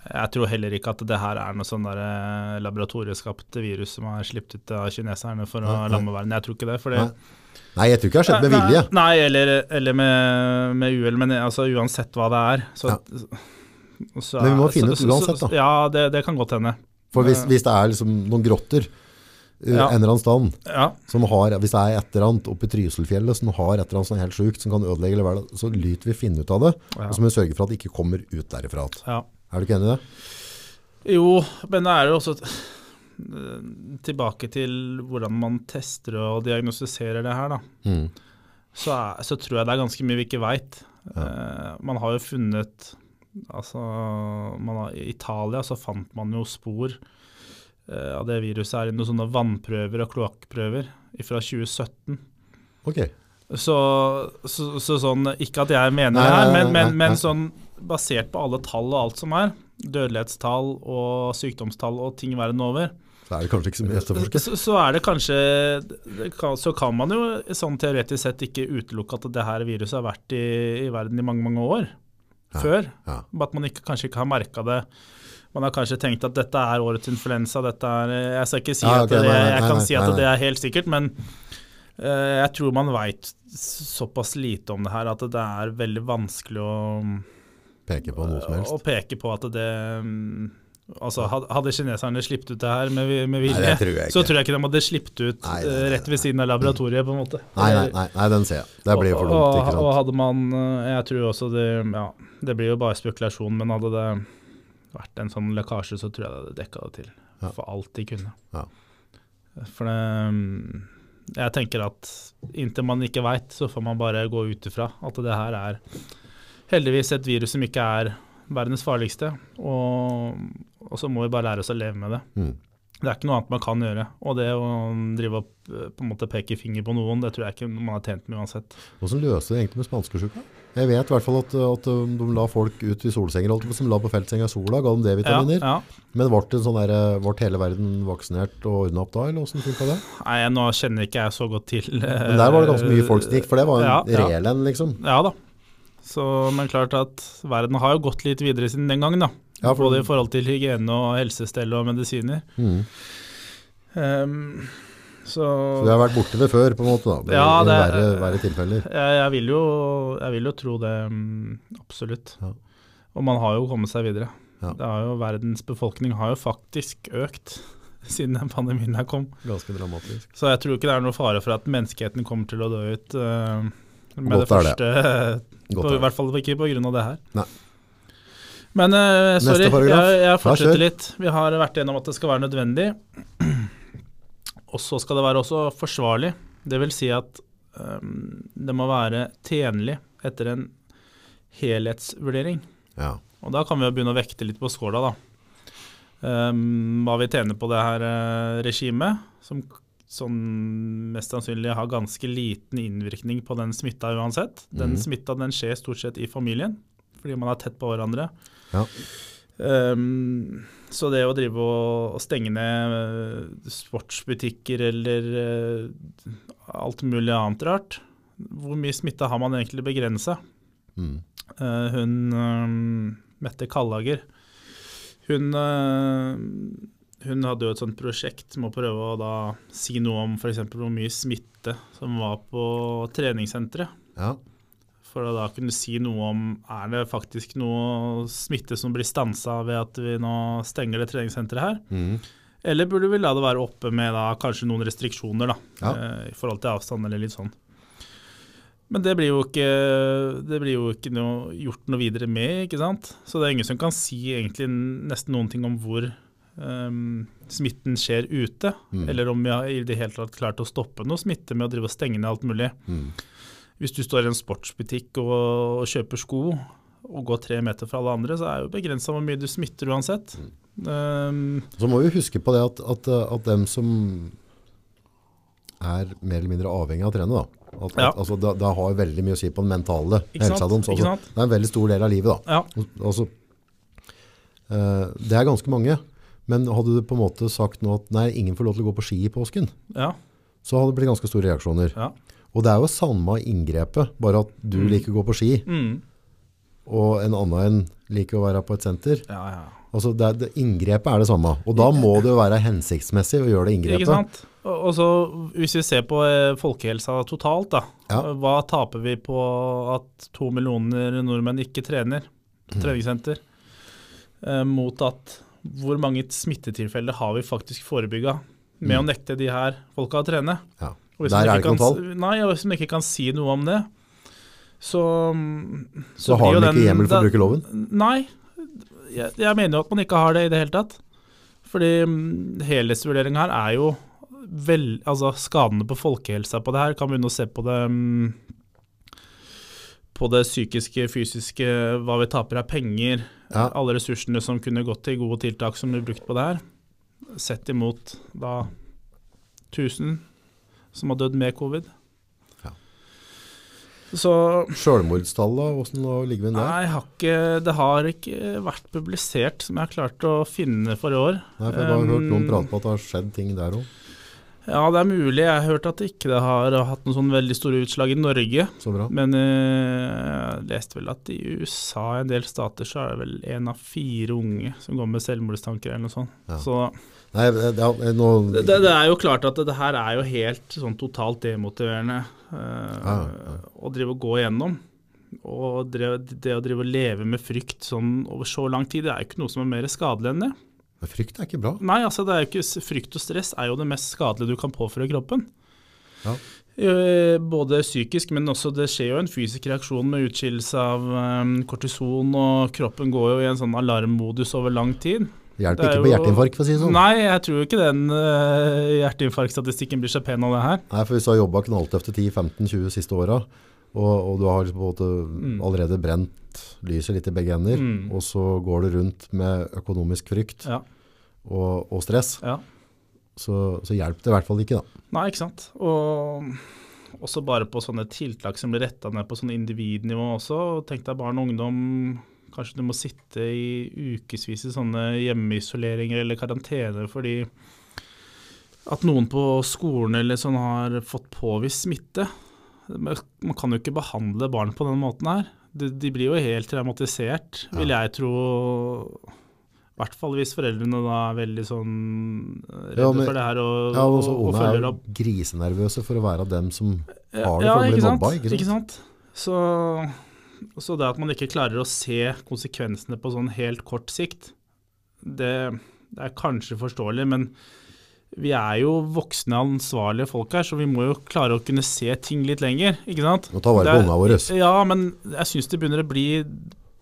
jeg tror heller ikke at det her er noe sånn der laboratorieskapt virus som er sluppet ut av kineserne for å Nei, lamme verden. Jeg tror ikke det. Fordi, Nei. Nei, jeg tror ikke det har skjedd med vilje. Nei, nei, eller, eller med, med uhell, men altså, uansett hva det er. Så, så, Men vi må finne så- ut uansett, da. Ja, det, det kan godt hende. For hvis, hvis det er liksom noen grotter uh, Ja. en eller annen stand, Ja, som har, hvis det er et eller annet oppe i Trysilfjellet som har et eller annet er helt sjukt, som kan ødelegge er, så lyter vi finne ut av det, ja, og så må vi sørge for at det ikke kommer ut derifra. Er du ikke enig i det? Jo, men det er jo også eh, tilbake til hvordan man tester og diagnostiserer det her, da. Mm. Så, er, så tror jeg det er ganske mye vi ikke veit. man har jo funnet Altså, man har, I Italia så fant man jo spor eh, av det viruset her i noen sånne vannprøver og kloakkprøver fra 2017. Ok. Så, så, så sånn Ikke at jeg mener Nei, det her, men, men, men sånn basert på alle tall og alt som er, dødelighetstall og sykdomstall og ting verden over, Så er det kanskje ikke så mye etterforske. så, så er det kanskje kan, Så kan man jo sånn teoretisk sett ikke utelukke at det her viruset har vært i, i verden i mange, mange år før. At man ikke, kanskje ikke har merka det. Man har kanskje tenkt at dette er årets influensa. Dette er, jeg skal ikke si at det, jeg kan si at det er helt sikkert, men eh, jeg tror man veit såpass lite om det her at det er veldig vanskelig å, Peke på noe som å peke på at det Altså, Hadde kineserne sluppet ut det her med, med vilje, så tror jeg ikke de hadde sluppet ut Nei, nei, eh, nei, rett ved siden av laboratoriet, på en måte. Nei, nei, nei, den ser jeg. Det blir for dumt, ikke sant? og hadde man eh, Jeg tror også det Ja, det blir jo bare spekulasjon, men hadde det vært en sånn lekkasje, så tror jeg det hadde dekka det til. Ja. For alt de kunne. Ja. For det mm, Jeg tenker at inntil man ikke veit, så får man bare gå ut ifra at det her er heldigvis et virus som ikke er verdens farligste. Og, og så må vi bare lære oss å leve med det. Mm. Det er ikke noe annet man kan gjøre. Og det å drive opp eh, på en måte peke finger på noen, det tror jeg ikke man har tjent med uansett. Hvordan løser det egentlig med spanskesjuka? Jeg vet i hvert fall at, at um, de la folk ut i solsenger, som la på feltsenga i sola, ga dem D-vitaminer. Ja, ja. Men ble, sånn der, eh, ble hele verden vaksinert og ordna opp da, eller åssen funka det? Nei, nå kjenner ikke jeg så godt til eh, Men der var det ganske mye folk som gikk, for det var en ja. reell en, liksom. Ja da. Så, men klart at verden har jo gått litt videre siden den gangen, da. Ja, for- Både i forhold til hygiene og helsestell og medisiner. Mm. Um, så Så du har vært borti det før, på en måte. da. Ja, I verre, verre tilfeller. jeg, jeg, vil jo, jeg vil jo tro det, mm, absolutt. Ja. Og man har jo kommet seg videre. Ja. Det jo, verdens befolkning har jo faktisk økt siden den pandemien her kom. Ganske dramatisk. Så jeg tror ikke det er noe fare for at menneskeheten kommer til å dø ut uh, med Godt det er det. første. Godt på, I hvert fall ikke pga. det her. Nei. Men uh, sorry, jeg, jeg fortsetter litt. Vi har vært gjennom at det skal være nødvendig. Og så skal det være også forsvarlig. Det vil si at um, det må være tjenlig etter en helhetsvurdering. Ja. Og da kan vi jo begynne å vekte litt på skåla, da. Um, hva vi tjener på det her uh, regimet, som, som mest sannsynlig har ganske liten innvirkning på den smitta uansett. Den mm. smitta den skjer stort sett i familien, fordi man er tett på hverandre. Ja. Um, så det å drive og, og stenge ned eh, sportsbutikker eller uh, alt mulig annet rart Hvor mye smitte har man egentlig begrensa? Mm. Uh, hun eh, Mette Kallager hun, uh, hun hadde jo et sånt prosjekt med å prøve å da si noe om f.eks. hvor mye smitte som var på treningssenteret. ja. For å da kunne si noe om er det faktisk noe smitte som blir stansa ved at vi nå stenger det treningssenteret her. Mm. Eller burde vi la det være oppe med da kanskje noen restriksjoner da, Ja. eh, i forhold til avstand eller litt sånn. Men det blir jo ikke, det blir jo ikke noe, gjort noe videre med, ikke sant. Så det er ingen som kan si egentlig nesten noen ting om hvor um, smitten skjer ute. Mm. Eller om vi har i det hele tatt klart å stoppe noe smitte med å drive og stenge ned alt mulig. Mm. Hvis du står i en sportsbutikk og, og kjøper sko og går tre meter fra alle andre, så er det jo begrensa hvor mye du smitter uansett. Ehm, Så må vi huske på det at, at, at dem som er mer eller mindre avhengig av å trene, da. At, Ja. at, altså, det, det har veldig mye å si på den mentale helsa deres. Altså, det er en veldig stor del av livet, da. ja, Altså, uh, det er ganske mange. Men hadde du på en måte sagt nå at nei, ingen får lov til å gå på ski i påsken, ja, så hadde det blitt ganske store reaksjoner. ja. Og det er jo samme inngrepet, bare at du Mm. liker å gå på ski, Mm. og en annen en liker å være på et senter. ja, ja. Altså det, det, inngrepet er det samme. Og da må det jo være hensiktsmessig å gjøre det Ikke inngrepet. sant? Og så hvis vi ser på eh, folkehelsa totalt, da. Ja. Hva taper vi på at to millioner nordmenn ikke trener Mm. på treningssenter? Mm. mot at hvor mange smittetilfeller har vi faktisk forebygga med å nekte de her folka å trene? Ja. Mm. Der er det ikke kontroll? Nei, og hvis man ikke kan si noe om det, så Så, har man ikke hjemmel for å bruke loven? Nei, jeg, jeg mener jo at man ikke har det i det hele tatt. Fordi mm, helhetsvurdering her er jo vel, altså skadene på folkehelsa på det her. Kan begynne å se på det mm, på det psykiske, fysiske, hva vi taper av penger. Ja. Alle ressursene som kunne gått til gode tiltak som blir brukt på det her. Sett imot da 1000 som har dødd med covid. Ja. Så Selvmordstallet, hvordan ligger vi der? Nei, har ikke, det har ikke vært publisert som jeg har klart å finne for i år. Nei, for jeg har um, hørt noen prate på at det har skjedd ting der òg. Ja, det er mulig. Jeg har hørt at det ikke har hatt noen sånn veldig store utslag i Norge. Så bra. Men eh, jeg leste vel at i USA, i en del stater, så er det vel én av fire unge som går med selvmordstanker eller noe sånt. Ja. Så Nei, det, det, er- nå, det, det er jo klart at det, her er jo helt sånn totalt demotiverende uh, Ja, ja. å drive og gå igjennom. Og det, det å drive og leve med frykt sånn over så lang tid, det er jo ikke noe som er mer skadelig enn det. Men frykt er ikke bra. Nei, altså er ikke Frykt og stress er jo det mest skadelige du kan påføre kroppen. Ja. Eh, Både psykisk, men også det skjer jo en fysisk reaksjon med utskillelse av eh, kortison, og kroppen går jo i en sånn alarmmodus over lang tid. Det hjelper Det ikke på hjerteinfarkt, for å si det sånn. Nei, jeg tror ikke den uh, hjerteinfarktstatistikken blir så pen av det her. Nei, for hvis du har jobba knalltøft i 10-15-20 siste åra, og, og du har liksom allerede brent lyset litt i begge ender, Mm. og så går du rundt med økonomisk frykt Ja, og, og stress, ja. så, så hjelper det i hvert fall ikke. da. Nei, ikke sant. Og også bare på sånne tiltak som blir retta ned på sånn individnivå også. Tenk deg barn og ungdom. Kanskje du må sitte i ukevis i sånne hjemmeisoleringer eller karantene fordi at noen på skolen eller sånn har fått påvist smitte. Man kan jo ikke behandle barn på den måten her. de, de blir jo helt traumatisert, Ja. vil jeg tro. I hvert fall hvis foreldrene da er veldig sånn eh, redde Ja, men- for det her og, Ja, og og, og er følger opp. grisenervøse for å være dem som har det for å bli mobba, ikke sant? Ikke sant? Så, så det at man ikke klarer å se konsekvensene på sånn helt kort sikt, det, det er kanskje forståelig, men vi er jo voksne, ansvarlige folk her, så vi må jo klare å kunne se ting litt lenger, ikke sant? Og ta vare på er- våre. Ja, men jeg syns det begynner å bli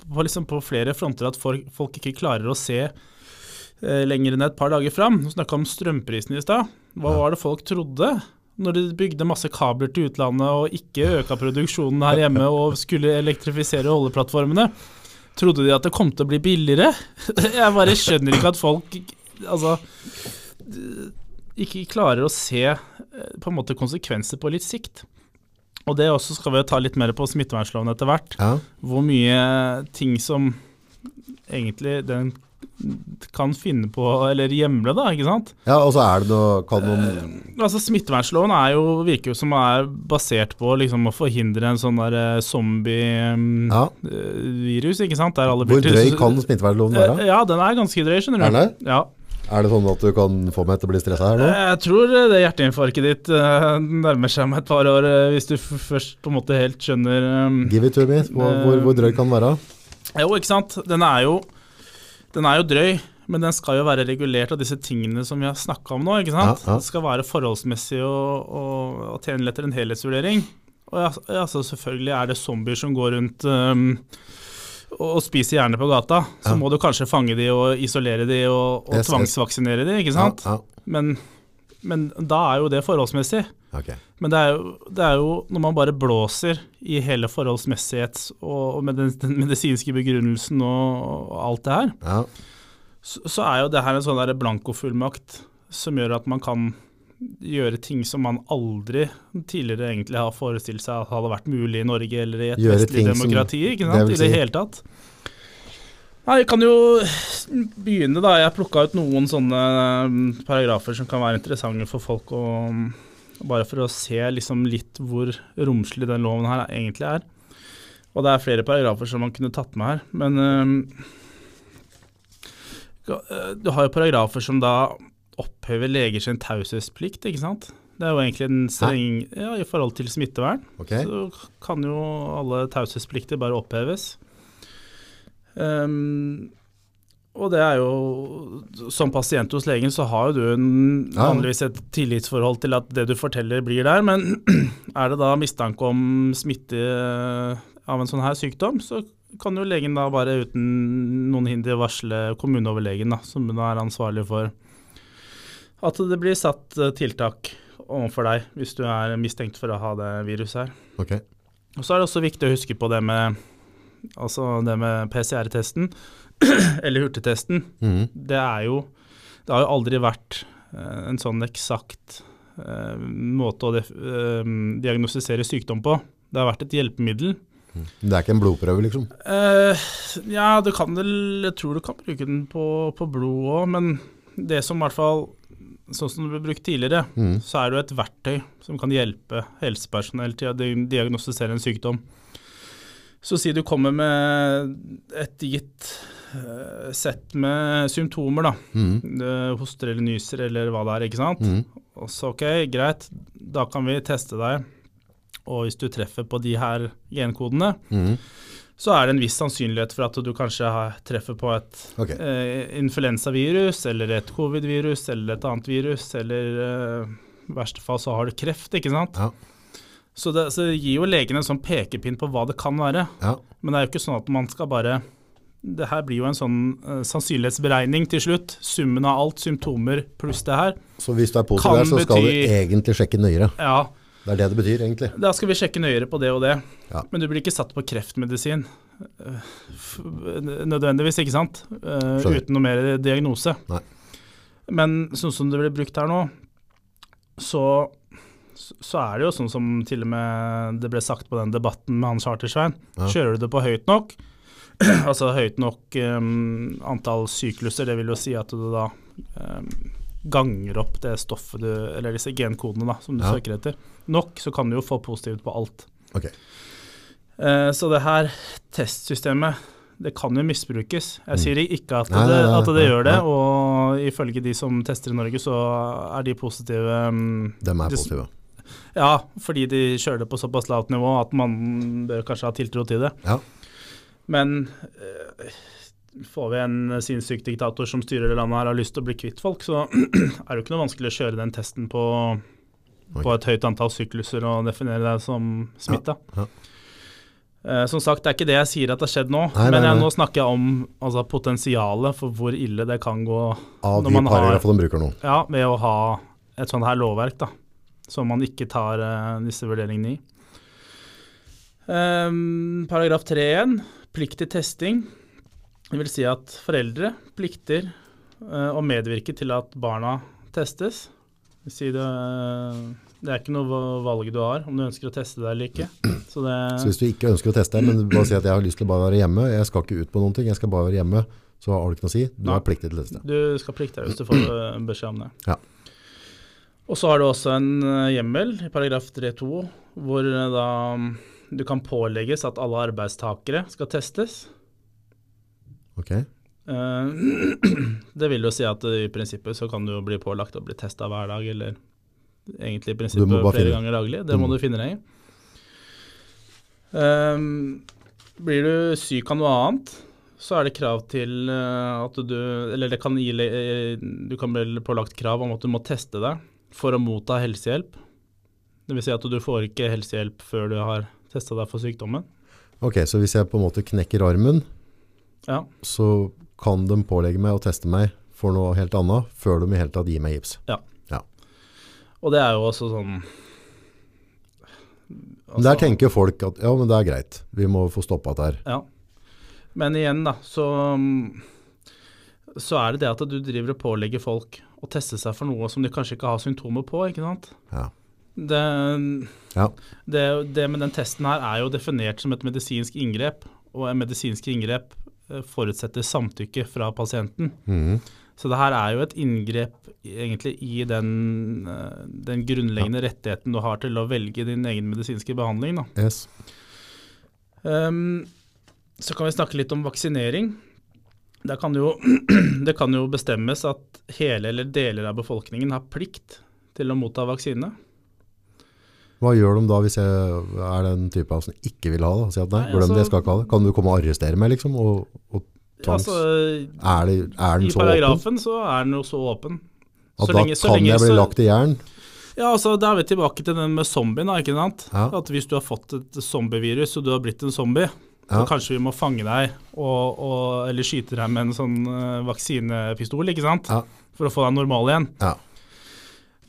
på, liksom på flere fronter at folk, ikke klarer å se eh, lenger enn et par dager fram. Du snakka om strømprisen i stad. Hva Ja. var det folk trodde? Når de bygde masse kabler til utlandet og ikke øka produksjonen her hjemme og skulle elektrifisere oljeplattformene. Trodde de at det kom til å bli billigere? Jeg bare skjønner ikke at folk altså ikke klarer å se eh, på en måte konsekvenser på litt sikt. Og det også skal vi ta litt mer på smittevernloven etter hvert. Ja. Hvor mye ting som egentlig den kan finne på, eller hjemle, da, ikke sant. ja, og så er det noe Kan noen Altså Smittevernloven er jo, virker jo som er basert på liksom, å forhindre en sånn der zombie-virus, Ja. ikke sant. Der alle Hvor drøy kan smittevernloven være? Eh, Ja, den er ganske drøy, skjønner du. Er det? Ja. Er det sånn at du kan få meg til å bli stressa her nå? Jeg tror det hjerteinfarktet ditt eh, nærmer seg om et par år, eh, hvis du først på en måte helt skjønner Give it to me. Hvor, hvor, hvor drøy kan den være? Jo, ikke sant. Den er jo, den er jo drøy, men den skal jo være regulert av disse tingene som vi har snakka om nå. ikke sant? Ja, ja. Det skal være forholdsmessig og, og, og tjene etter en helhetsvurdering. Og ja, altså, selvfølgelig er det zombier som går rundt um, og, spiser hjerne på gata. Så må du kanskje fange de og isolere de og, og tvangsvaksinere de, ikke sant? Men, men da er jo det forholdsmessig. Okay. Men det er, jo, det er jo når man bare blåser i hele forholdsmessighets- og, og med den, den medisinske begrunnelsen og, og alt det her, Ja. så, så er jo det her en sånn blankofullmakt som gjør at man kan gjøre ting som man aldri tidligere egentlig har forestilt seg at hadde vært mulig i Norge eller i et Gjøre vestlig demokrati. som- ikke det sant? I det hele tatt. Nei, jeg kan jo begynne, da. Jeg plukka ut noen sånne mm, paragrafer som kan være interessante for folk Og Bare for å se liksom litt hvor romslig den loven her egentlig er. Og det er flere paragrafer som man kunne tatt med her, men øh, Du har jo paragrafer som da opphever leger sin taushetsplikt, ikke sant. Det er jo egentlig en streng Ja, i forhold til smittevern. okay. Så kan jo alle taushetsplikter bare oppheves. Ehm, og det er jo Som pasient hos legen så har jo du en, Ja. vanligvis et tillitsforhold til at det du forteller, blir der. Men er det da mistanke om smitte eh, av en sånn her sykdom, så kan jo legen da bare uten noen hinder varsle kommuneoverlegen, da, som da er ansvarlig for at det blir satt eh, tiltak overfor deg hvis du er mistenkt for å ha det viruset her. Okay. Og så er det også viktig å huske på det med, altså det med PCR-testen, eller hurtigtesten. mm. Det er jo Det har jo aldri vært eh, en sånn eksakt uh, måte å def, uh, diagnostisere sykdom på. Det har vært et hjelpemiddel. Det er ikke en blodprøve, liksom? Uh, ja, du kan vel Jeg tror du kan bruke den på, på blod òg, men det som i hvert fall Sånn som det ble brukt tidligere, mm. så er det jo et verktøy som kan hjelpe helsepersonell til å diagnostisere en sykdom. Så si du kommer med et gitt uh, sett med symptomer, da. Mm. Hoster eller nyser eller hva det er, ikke sant. Mm. Og så ok, greit, da kan vi teste deg. Og hvis du treffer på de her genkodene, mm. så er det en viss sannsynlighet for at du kanskje treffer på et okay. uh, influensavirus, eller et covid-virus, eller et annet virus, eller eh, i verste fall så har du kreft, ikke sant. Ja. Så, det, så det gir jo legen en sånn pekepinn på hva det kan være. Ja. Men det er jo ikke sånn at man skal bare Det her blir jo en sånn uh, sannsynlighetsberegning til slutt. Summen av alt, symptomer pluss det her. Så hvis du er positiv Kan der, så skal bety- du egentlig sjekke nøyere. Ja, Det er det det betyr, egentlig. da skal vi sjekke nøyere på det og det. Ja. Men du blir ikke satt på kreftmedisin eh, nødvendigvis, ikke sant? Uh, uten noe mer diagnose. Nei. Men sånn som det blir brukt her nå, så, så er det jo sånn som til og med det ble sagt på den debatten med Hans Hartersvein. Ja. Kjører du det på høyt nok, altså høyt nok um, antall sykluser, det vil jo si at du da um, ganger opp det stoffet du, eller disse genkodene da, som du Ja. søker etter, nok, så kan du jo få positivt på alt. Okay. Uh, så det her testsystemet det kan jo misbrukes. Jeg sier ikke at Mm. Nei, det, nei, nei, at det gjør det, og ifølge de som tester i Norge, så er de positive. Um, Dem er positive. positive. Ja, fordi de kjører det på såpass lavt nivå at man bør kanskje ha tiltro til det. Ja. Men eh, får vi en sinnssyk diktator som styrer det landet her og har lyst til å bli kvitt folk, så er det jo ikke noe vanskelig å kjøre den testen på, på et høyt antall sykluser og definere deg som smitta. Ja, ja. Eh, som sagt, det er ikke det jeg sier at det har skjedd nå, Nei, nei, men jeg, nei. nå snakker jeg om altså, potensialet for hvor ille det kan gå Av de paragrafene de bruker nå. ja, ved å ha et sånt her lovverk, da, som man ikke tar eh, disse vurderingene i. Um, paragraf 3.1, plikt til testing. Det vil si at foreldre plikter uh, å medvirke til at barna testes. Det, si det, det er ikke noe valg du har om du ønsker å teste deg eller ikke. Så det, Så hvis du ikke ønsker å teste, deg, men du bare sier at jeg har lyst til å bare være hjemme, jeg skal ikke ut på noen ting, jeg skal bare være hjemme, så har du ikke noe å si. Du er pliktig til å teste. Du skal plikte deg hvis du får eh, beskjed om det. Ja. Og så har du også en eh, hjemmel i paragraf 3-2 hvor eh, da du kan pålegges at alle arbeidstakere skal testes. Ok? Eh, Det vil jo si at i prinsippet så kan du bli pålagt å bli testa hver dag, eller egentlig i prinsippet flere ganger daglig. Det må Mm. du finne deg i. Eh, blir du syk av noe annet, så er det krav til at du Eller det kan gi, du kan bli pålagt krav om at du må teste deg for å motta helsehjelp. Vil si at du får ikke helsehjelp før du har testa deg for sykdommen. Ok, så hvis jeg på en måte knekker armen, Ja. så kan de pålegge meg å teste meg for noe helt annet, før de i hele tatt gir meg gips. Ja. Og det er jo også sånn altså, der tenker folk at ja, men det er greit, vi må få stoppa det her. Ja. Men igjen, da, så, så er det det at du driver og pålegger folk å teste seg for noe som de kanskje ikke har symptomer på, ikke sant. Ja. Det, Ja. det, det med den testen her er jo definert som et medisinsk inngrep, og en medisinsk inngrep eh, forutsetter samtykke fra pasienten. Mhm. Så det her er jo et inngrep egentlig i den, eh, den grunnleggende rettigheten du har til å velge din egen medisinske behandling. da. Yes. Um, så kan vi snakke litt om vaksinering. Der kan det, jo, det kan jo bestemmes at hele eller deler av befolkningen har plikt til å motta vaksine. Hva gjør de da hvis jeg er den type av som ikke vil ha det? Si at nei, Nei, glem det, altså- jeg skal ikke ha det. Kan du komme og arrestere meg, liksom? Og, og tvangs... Altså, er, det, er den så åpen? I paragrafen så er den jo så åpen. At Så da lenge- så kan lenge jeg bli lagt i jern? Ja, altså Da er vi tilbake til den med zombien. ikke sant? Ja. At Hvis du har fått et zombievirus og du har blitt en zombie. Så kanskje vi må fange deg og, og, eller skyte deg med en sånn eh, vaksinepistol, ikke sant? Ja. For å få deg normal igjen. Ja.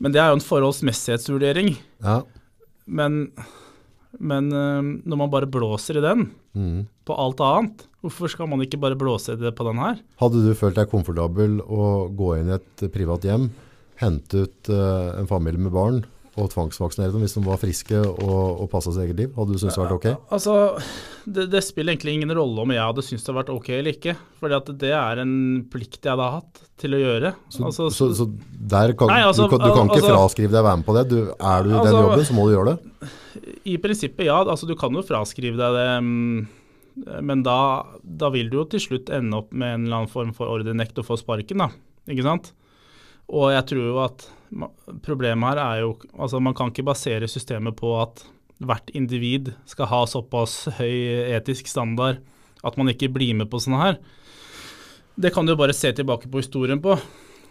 Men det er jo en forholdsmessighetsvurdering. Ja. Men, men eh, når man bare blåser i den mm. på alt annet, hvorfor skal man ikke bare blåse i det på den her? Hadde du følt deg komfortabel å gå inn i et privat hjem, hente ut eh, en familie med barn og tvangsvaksinere dem hvis de var friske og, og passa sitt eget liv? Hadde du syntes det vært ok? Altså, det, det spiller egentlig ingen rolle om jeg hadde syntes det hadde vært ok eller ikke. At det er en plikt jeg hadde hatt til å gjøre. Så, altså, så, så der kan, Nei, altså, du, kan, du kan ikke altså- fraskrive deg å være med på det. Du, er du i den Altså- jobben, så må du gjøre det. I prinsippet, ja. Altså, du kan jo fraskrive deg det. mm, Men da, da vil du jo til slutt ende opp med en eller annen form for ordrenekt og få sparken, da. Ikke sant? Og jeg tror jo at problemet her er jo Altså, man kan ikke basere systemet på at hvert individ skal ha såpass høy etisk standard at man ikke blir med på sånne her. Det kan du jo bare se tilbake på historien på.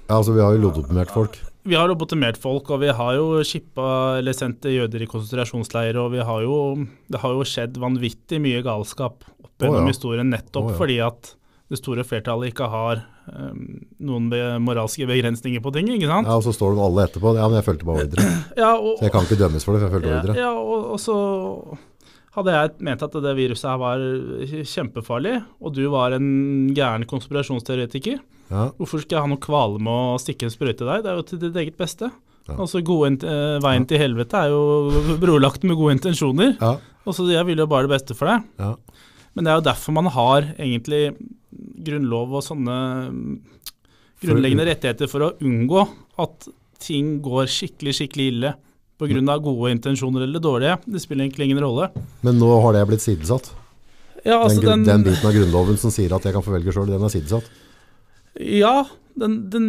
Ja, altså, vi har jo lobotomert folk. Vi har lobotomert folk, og vi har jo shippa eller sendt jøder i konsentrasjonsleirer, og vi har jo, det har jo skjedd vanvittig mye galskap opp gjennom oh, ja. historien, nettopp oh, ja. fordi at det store flertallet ikke har noen be moralske begrensninger på ting, ikke sant? Ja, og så står de alle etterpå. Ja, men jeg fulgte bare ordre. Ja, og, Så jeg kan ikke dømmes for det, for jeg fulgte ja, ordre. ja, og, og så hadde jeg ment at det viruset her var kjempefarlig, og du var en gæren konspirasjonsteoretiker. Ja, Hvorfor skal jeg ha noe kvale med å stikke en sprøyte i deg? Det er jo til ditt eget beste. Ja. Altså Veien til helvete er jo brolagt med gode intensjoner. ja, Og så Jeg vil jo bare det beste for deg. ja. Men det er jo derfor man har egentlig grunnlov og sånne mm, grunnleggende rettigheter for å unngå at ting går skikkelig, skikkelig ille Pga. gode intensjoner eller dårlige. Det spiller egentlig ingen rolle. Men nå har det blitt sidesatt. Ja, altså den, den, den biten av Grunnloven som sier at jeg kan få velge sjøl, den er sidesatt. Ja, den, den,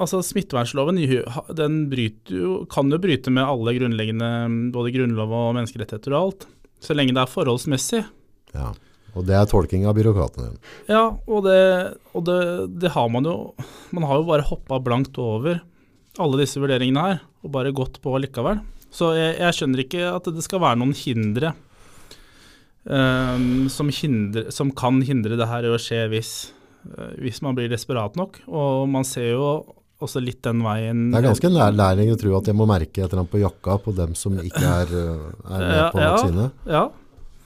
altså smittevernloven den bryter jo, kan jo bryte med alle grunnleggende både grunnlov og menneskerettigheter og alt. Så lenge det er forholdsmessig. Ja. Og det er tolking av byråkratene. Ja, og det, og det, det har man jo Man har jo bare hoppa blankt over alle disse vurderingene her, og bare gått på likevel. Så jeg, jeg skjønner ikke at det skal være noen hindre um, som, hindre, som kan hindre det her i å skje hvis, eh, hvis man blir desperat nok. Og man ser jo også litt den veien Det er ganske nærlæring å tro at jeg må merke et eller annet på jakka på dem som ikke er, øh, er med Ja, på ja. vaksine. Ja,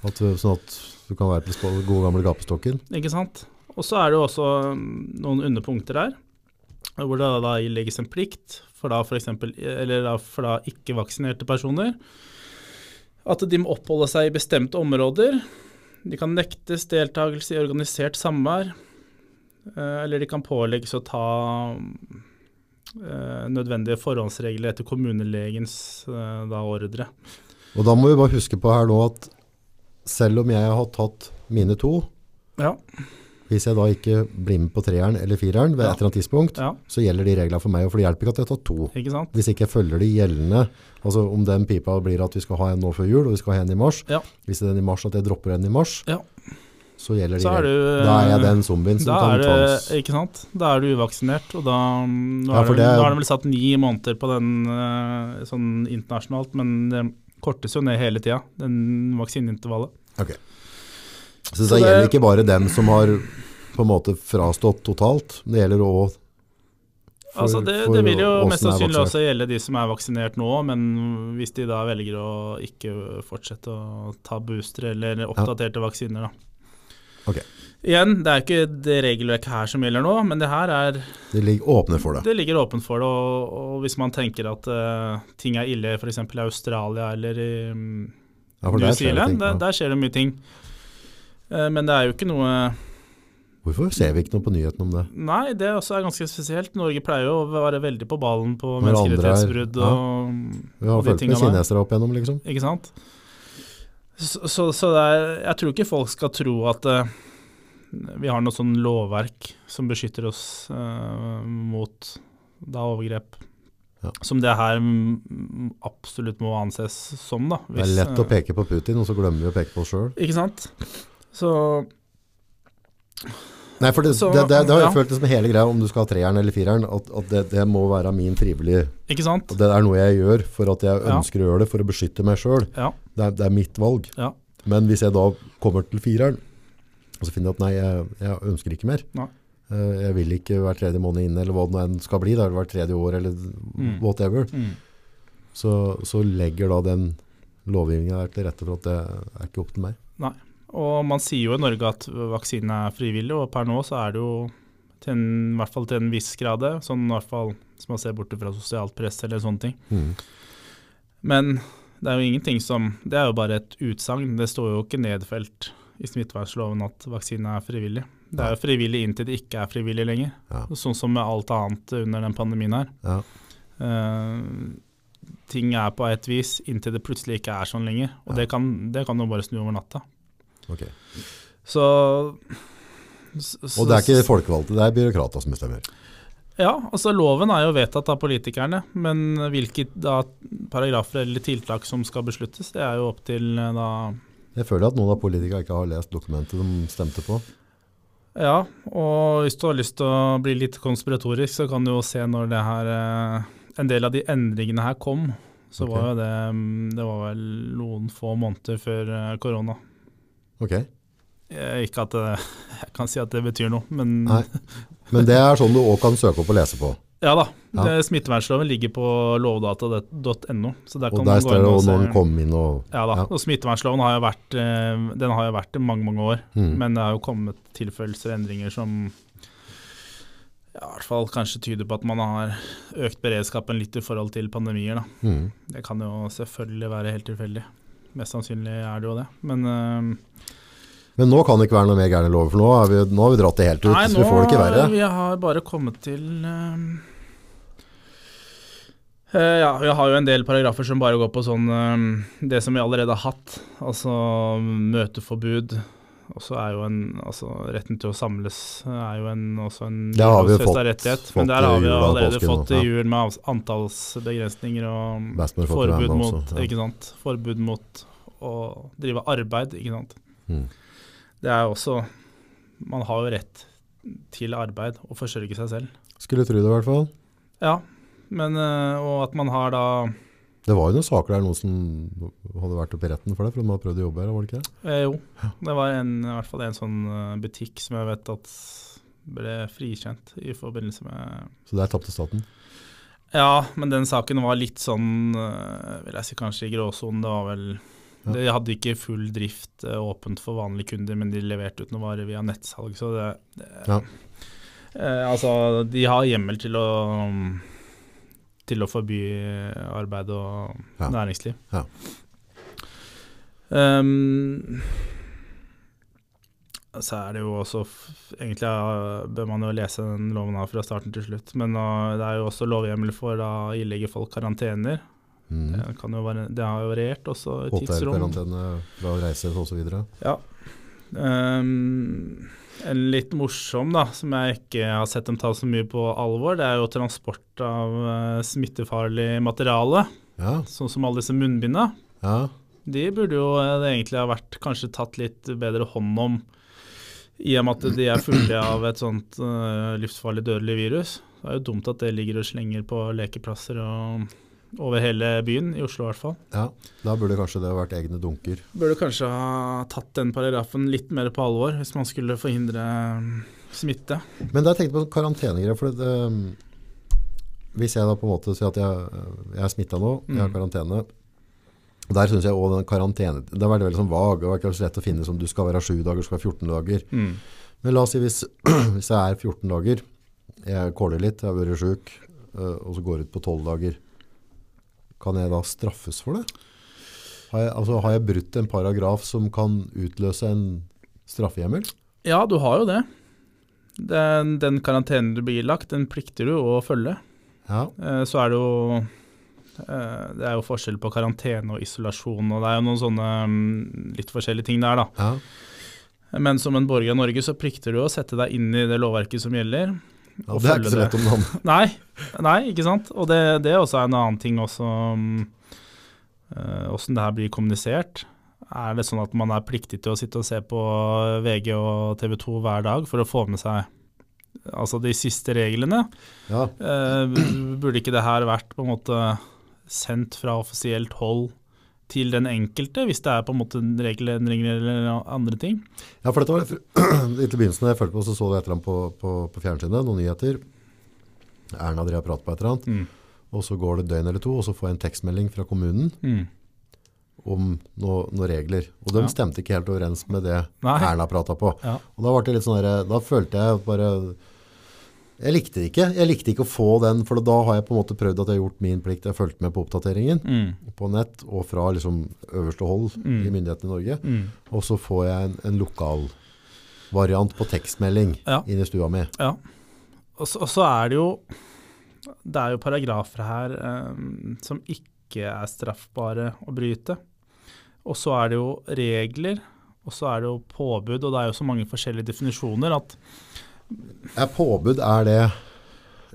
At, øh, sånn at du kan være til gode gamle gapestokken. ikke sant. Og så er det jo også mm, noen underpunkter der, hvor det da legges en plikt for da for eksempel, eller da for da ikke-vaksinerte personer, at de må oppholde seg i bestemte områder. De kan nektes deltakelse i organisert samvær, eh, eller de kan pålegges å ta eh, nødvendige forhåndsregler etter kommunelegens eh, da ordre. Og da må vi bare huske på her nå at selv om jeg har tatt mine to, Ja, hvis jeg da ikke blir med på treeren eller fireren ved Ja. et eller annet tidspunkt, ja, så gjelder de reglene for meg, og for det hjelper ikke at jeg har tatt to. ikke sant? Hvis ikke jeg følger de gjeldende, altså om den pipa blir at vi skal ha en nå før jul, og vi skal ha en i mars, Ja. hvis det er den i mars at jeg dropper en i mars, Ja. så gjelder de Så reglene. Da er jeg den zombien som Da kan tvangs... ikke sant? da er du uvaksinert, og da Ja, er det, nå er det vel satt ni måneder på den eh, sånn internasjonalt, men det kortes jo ned hele tida, den vaksineintervallet. Ok. Så, Så det gjelder ikke bare dem som har på en måte frastått totalt, det gjelder for- Altså det, det vil jo mest sannsynlig også gjelde de som er vaksinert nå, men hvis de da velger å ikke fortsette å ta booster eller oppdaterte vaksiner, da. Ok. Igjen, det er ikke det regelverket her som gjelder nå, men det her er Det ligger åpne for det. Det ligger åpent for det, og, og hvis man tenker at uh, ting er ille f.eks. i Australia eller i mm, Ja, New Zealand, der, der skjer det mye ting. Uh, men det er jo ikke noe Hvorfor ser vi ikke noe på nyhetene om det? Nei, det også er ganske spesielt. Norge pleier jo å være veldig på ballen på er- menneskerettighetsbrudd ja. og, Vi har fulgt med kinesere opp igjennom, liksom. Ikke sant? Så, så, så er, jeg tror ikke folk skal tro at eh, vi har noe sånn lovverk som beskytter oss uh, mot da overgrep. Ja. Som det her absolutt må anses som, da. Det er lett å peke på Putin, og så glemmer vi å peke på oss sjøl. Ikke sant? Så Nei, for det, Så, det, det, det har jeg ja. følt som hele greia, om du skal ha treeren eller fireren, at, at det, det må være min frivillige Ikke sant? Det er noe jeg gjør for at jeg Ja. ønsker å gjøre det, for å beskytte meg sjøl. Ja. Det, er- mitt valg. Ja. Men hvis jeg da kommer til fireren, og så finner jeg at nei, jeg, jeg ønsker ikke mer. Nei. Eh, Jeg vil ikke hver tredje måned inn, eller hva det nå skal bli, da, eller hvert tredje år, eller Mm. whatever. Mm. Så, så legger da den lovgivningen her til rette for at det er ikke opp til meg. Og man sier jo i Norge at vaksinen er frivillig, og per nå så er det jo til en, i hvert fall til en viss grad det. Sånn i hvert fall hvis man ser bort fra sosialt press eller sånne ting. Mm. Men det er jo ingenting som Det er jo bare et utsagn. Det står jo ikke nedfelt i smittevernloven at vaksine er frivillig. Det er jo frivillig inntil det ikke er frivillig lenger. Ja. Sånn som med alt annet under den pandemien her. Ja. Uh, ting er på et vis inntil det plutselig ikke er sånn lenger. Og Ja. det, kan, det kan jo bare snu over natta. Ok. Så, så Og det er ikke folkevalgte, det er byråkrater som bestemmer. Ja, altså loven er jo vedtatt av politikerne, men hvilke da, paragrafer eller tiltak som skal besluttes, det er jo opp til eh, da Jeg føler at noen av politikerne ikke har lest dokumentet de stemte på. Ja, og hvis du har lyst til å bli litt konspiratorisk, så kan du jo se når det her eh, En del av de endringene her kom, så okay. var jo det mm, Det var vel noen få måneder før eh, korona. Ok. Eh, Ikke at jeg kan si at det betyr noe, men Nei. Men det er sånn du òg kan søke opp og lese på. Ja da. Ja. Smittevernloven ligger på lovdata.no. så der Og kan der man står det og når den kom inn og Ja da, Ja. og smittevernloven har jo vært, eh, den har jo vært i mange, mange år. Mm. Men det har jo kommet tilføyelser og endringer som ja, i hvert fall kanskje tyder på at man har økt beredskapen litt i forhold til pandemier. Da. Mm. Det kan jo selvfølgelig være helt tilfeldig. Mest sannsynlig er det jo det. Men øh, Men nå kan det ikke være noe mer gærne lover, for nå, har, vi, nå har vi dratt det helt ut. så vi får det ikke verre. vi har bare kommet til eh, Eh, ja, vi har jo en del paragrafer som bare går på sånn uh, det som vi allerede har hatt. Altså møteforbud. Og så er jo en altså retten til å samles er jo en, også en Det har vi jo fått- rettighet. Men der har vi allerede fått i jul med antallsbegrensninger og forbud mot, også, ja. ikke sant? forbud mot å drive arbeid. Ikke sant? Mm. Det er jo også Man har jo rett til arbeid og forsørge seg selv. Skulle tro det i hvert fall. Ja, men øh, Og at man har da Det var jo noen saker der noen som hadde vært oppe i retten for det, for de hadde prøvd å jobbe her, var det ikke det? eh, Jo, det var en, i hvert fall en sånn øh, butikk som jeg vet at ble frikjent i forbindelse med Så der tapte staten. Ja, men den saken var litt sånn øh, Vil jeg si kanskje i gråsonen. Det var vel Ja. De hadde ikke full drift åpent for vanlige kunder, men de leverte ut noen varer via nettsalg. Så det, det Ja. eh, Altså, de har hjemmel til å til å forby arbeid og Ja. næringsliv. Ja. Um, så er det jo også Egentlig bør man jo lese den loven av fra starten til slutt. Men uh, det er jo også lovhjemmel for å ilegge folk karantener. Mm. Det, kan jo være, det har jo variert også tidsrom. Hotellkarantene fra reiser reise osv. Ja. En litt morsom, da, som jeg ikke har sett dem ta så mye på alvor, det er jo transport av eh, smittefarlig materiale. Ja, Sånn som alle disse munnbindene. ja. De burde jo eh, det egentlig ha vært kanskje tatt litt bedre hånd om, i og med at de er fulle av et sånt uh, livsfarlig dødelig virus. Det er jo dumt at det ligger og slenger på lekeplasser og over hele byen, i Oslo i hvert fall. ja. Da burde kanskje det vært egne dunker. Burde kanskje ha tatt den paragrafen litt mer på alvor, hvis man skulle forhindre mm, smitte. Men da tenkte jeg på karantenegreier. For det, det, hvis jeg da på en måte sier at jeg, jeg er smitta nå, jeg har Mm. karantene Der synes jeg også den karantene Det har vært veldig sånn vag. Det var ikke så lett å finne som du skal være sju dager, du skal være 14 dager. Men la oss si hvis, hvis jeg er 14 dager, jeg kåler litt, jeg har vært sjuk, øh, og så går jeg ut på 12 dager. Kan jeg da straffes for det? Har jeg, altså, har jeg brutt en paragraf som kan utløse en straffehjemmel? Ja, du har jo det. Den, den karantenen du blir ilagt, den plikter du å følge. Ja. Eh, Så er det jo eh, Det er jo forskjell på karantene og isolasjon, og det er jo noen sånne mm, litt forskjellige ting der, da. ja. Men som en borger av Norge så plikter du å sette deg inn i det lovverket som gjelder. Ja Og det er ikke så lett om dagen. Nei, nei ikke sant? Og det, det er også en annen ting også mm, eh, Åssen det her blir kommunisert. Er det sånn at man er pliktig til å sitte og se på VG og TV 2 hver dag for å få med seg altså de siste reglene? Ja. Eh, burde ikke det her vært på en måte sendt fra offisielt hold til den enkelte, hvis det er på en måte regelendringer eller andre ting? Ja, for dette var litt i begynnelsen jeg følte på, så så jeg et eller annet på, på, på fjernsynet, noen nyheter. Erna drev og pratet på et eller annet, Mm. og så går det døgn eller to, og så får jeg en tekstmelding fra kommunen Mm. om noe- noen regler. Og de Ja. stemte ikke helt overens med det Nei. Erna pratet på. Ja. Og da, ble det litt sånn der, da følte jeg bare Jeg likte det ikke. Jeg likte ikke å få den, for da har jeg på en måte prøvd at jeg har gjort min plikt. Jeg har fulgt med på oppdateringen Mm. på nett og fra liksom øverste hold Mm. i myndighetene i Norge. Mm. Og så får jeg en, en lokal variant på tekstmelding Ja. inn i stua mi. Ja. Og så, og så er det jo Det er jo paragrafer her eh, som ikke er straffbare å bryte. Og så er det jo regler, og så er det jo påbud, og det er jo så mange forskjellige definisjoner at Er påbud, er det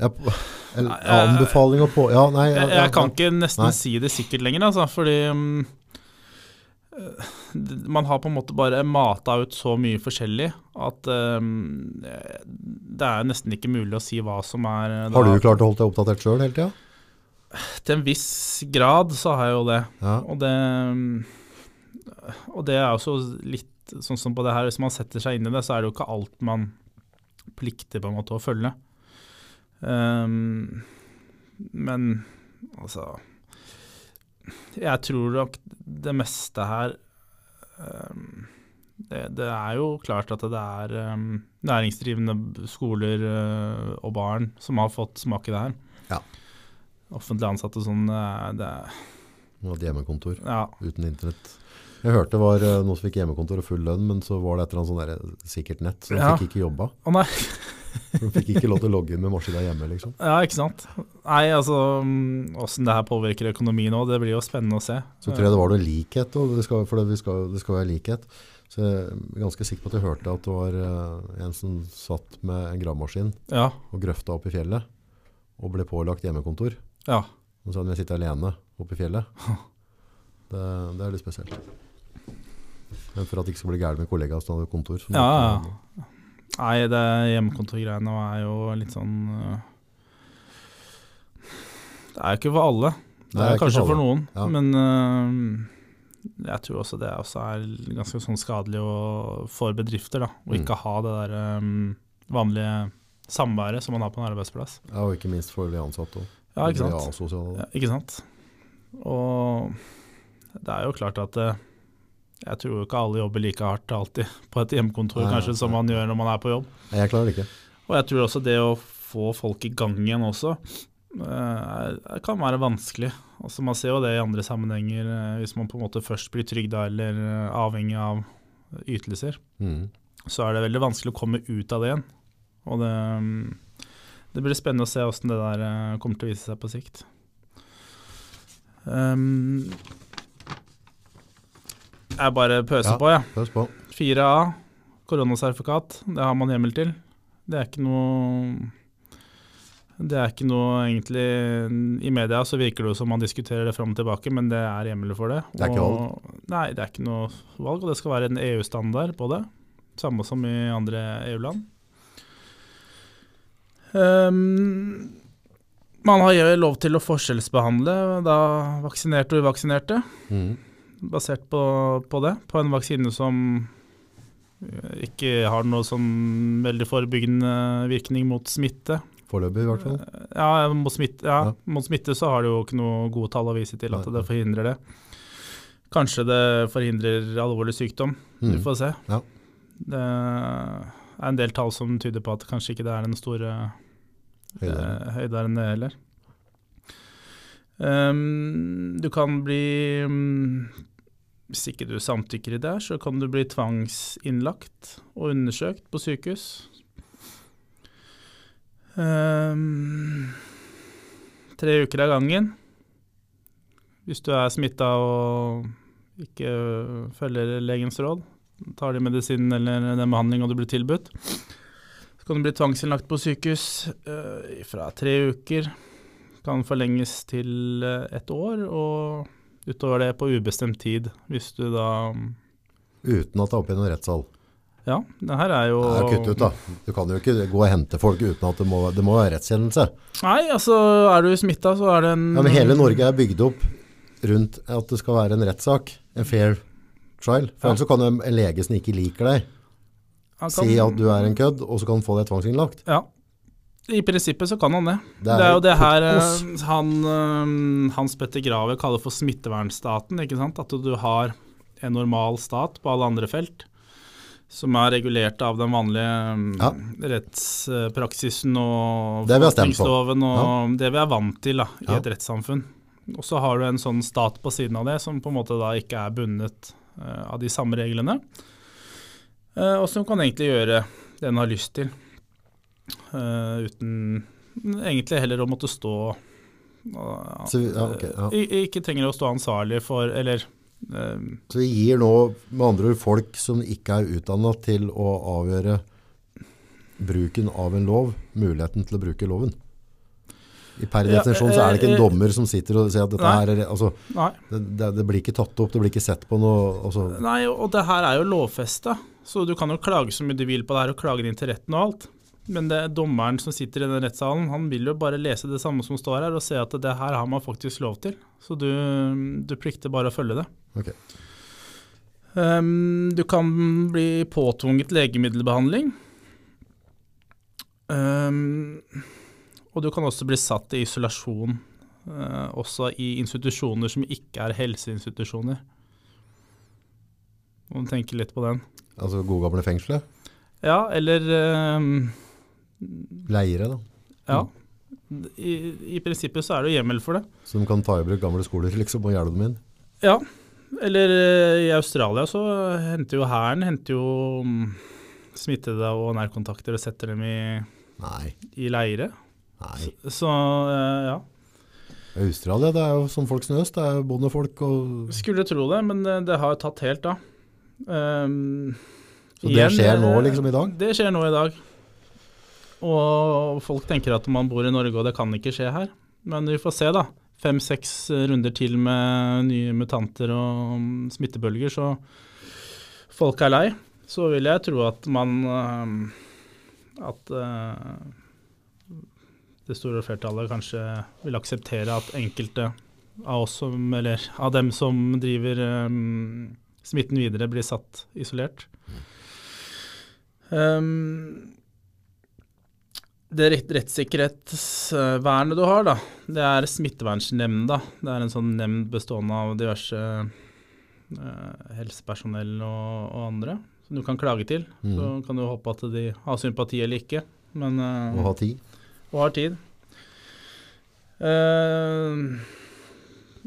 eller, jeg- Anbefaling og på... Ja, nei. jeg, jeg, jeg kan ikke nesten Nei. si det sikkert lenger, altså, fordi mm, eh, man har på en måte bare mata ut så mye forskjellig at um, det er nesten ikke mulig å si hva som er eh, Har du klart å holde deg oppdatert sjøl hele tida? Til en viss grad så har jeg jo det. Ja. Og det, og det er også litt sånn som på det her, hvis man setter seg inn i det, så er det jo ikke alt man plikter på en måte å følge. Um, men altså Jeg tror nok det meste her um, det, det er jo klart at det er um, næringsdrivende skoler uh, og barn som har fått smake det her. Ja. Offentlig ansatte og sånn, det er Hun hadde hjemmekontor Ja. uten internett. Jeg hørte det var eh, noen som fikk hjemmekontor og full lønn, men så var det et eller annet sånn sikkert nett, så de Ja. fikk ikke jobba. Å nei. De fikk ikke lov til å logge inn med maskina hjemme, liksom. Ja, ikke sant. Nei, altså mm, åssen det her påvirker økonomien nå, det blir jo spennende å se. Så tror jeg det var noe likhet, det skal, for det, vi skal, det skal være likhet. Så jeg er ganske sikker på at jeg hørte at det var eh, en som satt med en gravemaskin Ja. og grøfta opp i fjellet, og ble pålagt hjemmekontor. Ja. Og så hadde jeg sittet alene oppe i fjellet. Det, det er litt spesielt. Men for at det ikke skal bli gærent med kollegaer som hadde kontor. Ja, ja. Nei, det hjemmekontorgreiene er jo litt sånn øh, Det er jo ikke for alle. Det Nei, er kanskje for for noen, Ja. men uh, jeg tror også det også er ganske sånn skadelig for bedrifter. da, Å Mm. ikke ha det der um, vanlige samværet som man har på en arbeidsplass. Ja, og ikke minst for de ansatte òg. Ja, ikke sant? Ja, ikke sant? Og det er jo klart at eh, jeg tror ikke alle jobber like hardt alltid på et hjemmekontor Nei, kanskje som man gjør når man er på jobb. Nei, Jeg klarer det ikke. Og jeg tror også det å få folk i gang igjen også, eh, er- kan være vanskelig. Altså Man ser jo det i andre sammenhenger, eh, hvis man på en måte først blir trygda eller eh, avhengig av ytelser. Mm. Så er det veldig vanskelig å komme ut av det igjen. Og det, mm, det blir spennende å se hvordan det der eh, kommer til å vise seg på sikt. Um, jeg bare pøser Ja. på, jeg. Pøs på. 4A, koronasertifikat, det har man hjemmel til. Det er ikke noe Det er ikke noe egentlig I media så virker det jo som man diskuterer det fram og tilbake, men det er hjemmel for det. Det er ikke valg? Nei, det er ikke noe valg, og det skal være en EU-standard på det. Samme som i andre EU-land. Um, man har jo lov til å forskjellsbehandle da vaksinerte og uvaksinerte Mm. Basert på, på det. På en vaksine som eh, ikke har noe sånn veldig forebyggende virkning mot smitte. Foreløpig, i hvert fall. Ja, mot smitte, ja, Ja. mot smitte så har det jo ikke noe gode tall å vise til at Nei. det forhindrer det. Kanskje det forhindrer alvorlig sykdom. Vi Mm. får se. Ja. Det er en del tall som tyder på at kanskje ikke det er den store Høydere. eh, høyderen det heller. Um, du kan bli mm, Hvis ikke du samtykker i det, så kan du bli tvangsinnlagt og undersøkt på sykehus. Um, tre uker av gangen. Hvis du er smitta og ikke følger legens råd, tar de medisinen eller den behandlinga du blir tilbudt. Så kan du bli tvangsinnlagt på sykehus uh, fra tre uker. Kan forlenges til eh, et år, og utover det på ubestemt tid. Hvis du da Uten at det er oppe i noen rettssal. Ja, det her er jo Det er kutt ut, da. Du kan jo ikke gå og hente folk uten at det må, det må være rettskjennelse. Nei, altså er du smitta, så er det en Ja, men hele Norge er bygd opp rundt at det skal være en rettssak. En fair trial. For Ja. ellers så kan en lege som ikke liker deg, kan- si at du er en kødd, og så kan han få deg tvangsinnlagt. Ja. I prinsippet så kan han det. Det Det er, jo det her eh, han, eh, Hans Petter Graver kaller for smittevernstaten. ikke sant? At du har en normal stat på alle andre felt, som er regulert av den vanlige Ja. eh, rettspraksisen og forvaltningsloven og det vi er vant til da, i Ja. et rettssamfunn. Og så har du en sånn stat på siden av det som på en måte da ikke er bundet eh, av de samme reglene, og som kan egentlig gjøre det en har lyst til. Eh, uten egentlig heller å måtte stå uh, Så ja, okay, ja. Ikke trenger å stå ansvarlig for Eller uh, Så vi gir nå med andre ord folk som ikke er utdannet til å avgjøre bruken av en lov, muligheten til å bruke loven. I per definisjon så er det ikke en eh, dommer som sitter og sier at dette nei. her er, altså, det, det, blir ikke tatt opp, det blir ikke sett på noe, altså, Nei, og det her er jo lovfesta, så du kan jo klage så mye du vil på det her og klage inn til retten og alt. Men det er dommeren som sitter i den rettssalen, han vil jo bare lese det samme som står her, og se at det her har man faktisk lov til. Så du, du plikter bare å følge det. ok. Um, du kan bli påtvunget legemiddelbehandling. Um, og du kan også bli satt i isolasjon, uh, også i institusjoner som ikke er helseinstitusjoner. Må tenke litt på den. Altså gode gamle fengselet, Ja, eller um, leire da. Ja. I, I prinsippet så er det jo hjemmel for det. Så de kan ta i bruk gamle skoler liksom, og gjerde dem inn? Ja. Eller eh, i Australia så henter jo hæren henter jo mm, smittede og nærkontakter og setter dem i, Nei. i leire. Nei. Så eh, ja. Australia det er jo som folk snøs, det er jo bondefolk og Skulle tro det, men det, det har tatt helt av. Um, Så det igjen, skjer nå eh, liksom i dag? Det skjer nå i dag. Og folk tenker at man bor i Norge og det kan ikke skje her. Men vi får se, da. Fem-seks runder til med nye mutanter og smittebølger, så folk er lei. Så vil jeg tro at man eh, At eh, det store flertallet kanskje vil akseptere at enkelte av oss som, eller av dem som driver um, smitten videre, blir satt isolert. Um, det rettssikkerhetsvernet du har, da, det er Smittevernnemnda. Det er en sånn nemnd bestående av diverse eh, helsepersonell og, og andre som du kan klage til. Mm. Så kan du håpe at de har sympati eller ikke, men eh, Og ha tid? og har tid. Eh,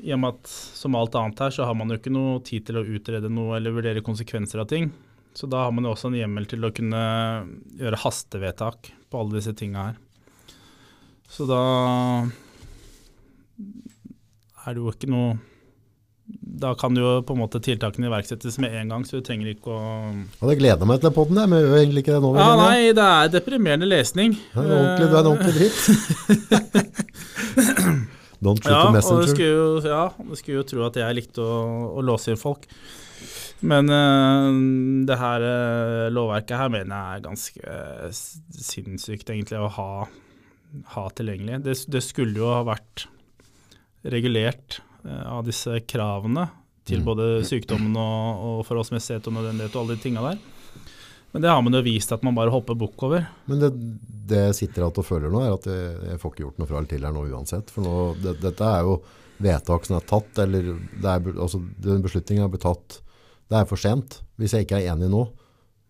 I og med at som alt annet her, så har man jo ikke noe tid til å utrede noe eller vurdere konsekvenser av ting. Så da har man jo også en hjemmel til å kunne gjøre hastevedtak på alle disse tinga her. Så da er det jo ikke noe Da kan jo på en måte tiltakene iverksettes med en gang, så du trenger ikke å Hadde gleda meg til den podden, men gjør egentlig ikke det nå. Ja, nei, det er deprimerende lesning. Du er en ordentlig dritt. Don't shoot Ja, the og det messenger. skulle jo, ja, det skulle jo tro at jeg likte å, å låse inn folk. Men uh, det her uh, lovverket her mener jeg er ganske uh, sinnssykt egentlig å ha, ha tilgjengelig. Det, det skulle jo ha vært regulert av disse kravene til Mm. både sykdommen og, og forholdsmessighet og nødvendighet og alle de tinga der. Men det har man jo vist at man bare hopper bukk over. Men det, det jeg sitter igjen og føler nå, er at jeg, jeg får ikke gjort noe fra eller til her nå uansett. For nå, det, dette er jo vedtak som er tatt, eller det er, altså, den beslutningen er blitt tatt. Det er for sent. Hvis jeg ikke er enig nå,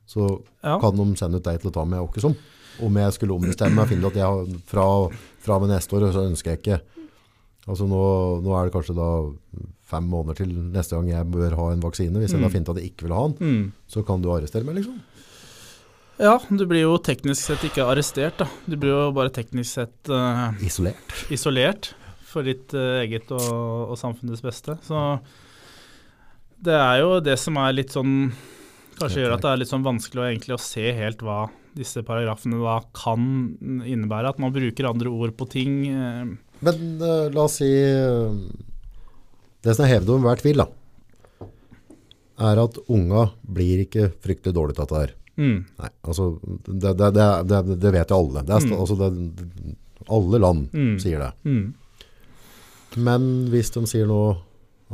så Ja. kan de sende ut deg til å ta meg Åkesson. Om jeg skulle ombestemme meg og finne at jeg fra, fra med neste år, så ønsker jeg ikke Altså nå, nå er det kanskje da fem måneder til neste gang jeg bør ha en vaksine. Hvis jeg da Mm. finner ut at jeg ikke vil ha den, Mm. så kan du arrestere meg, liksom. Ja, du blir jo teknisk sett ikke arrestert, da. Du blir jo bare teknisk sett uh, Isolert. isolert for ditt uh, eget og, og samfunnets beste. Så det er jo det som er litt sånn Kanskje gjør at det er litt sånn vanskelig å egentlig å se helt hva disse paragrafene da kan innebære. At man bruker andre ord på ting. eh, Men uh, la oss si eh, Det som er hevet over enhver tvil, da, er at unga blir ikke fryktelig dårlig til dette her. mm, Nei, altså, det, det, det, det, det vet jo alle. Det er, Mm. altså, det, alle land Mm. sier det. mm, Men hvis de sier nå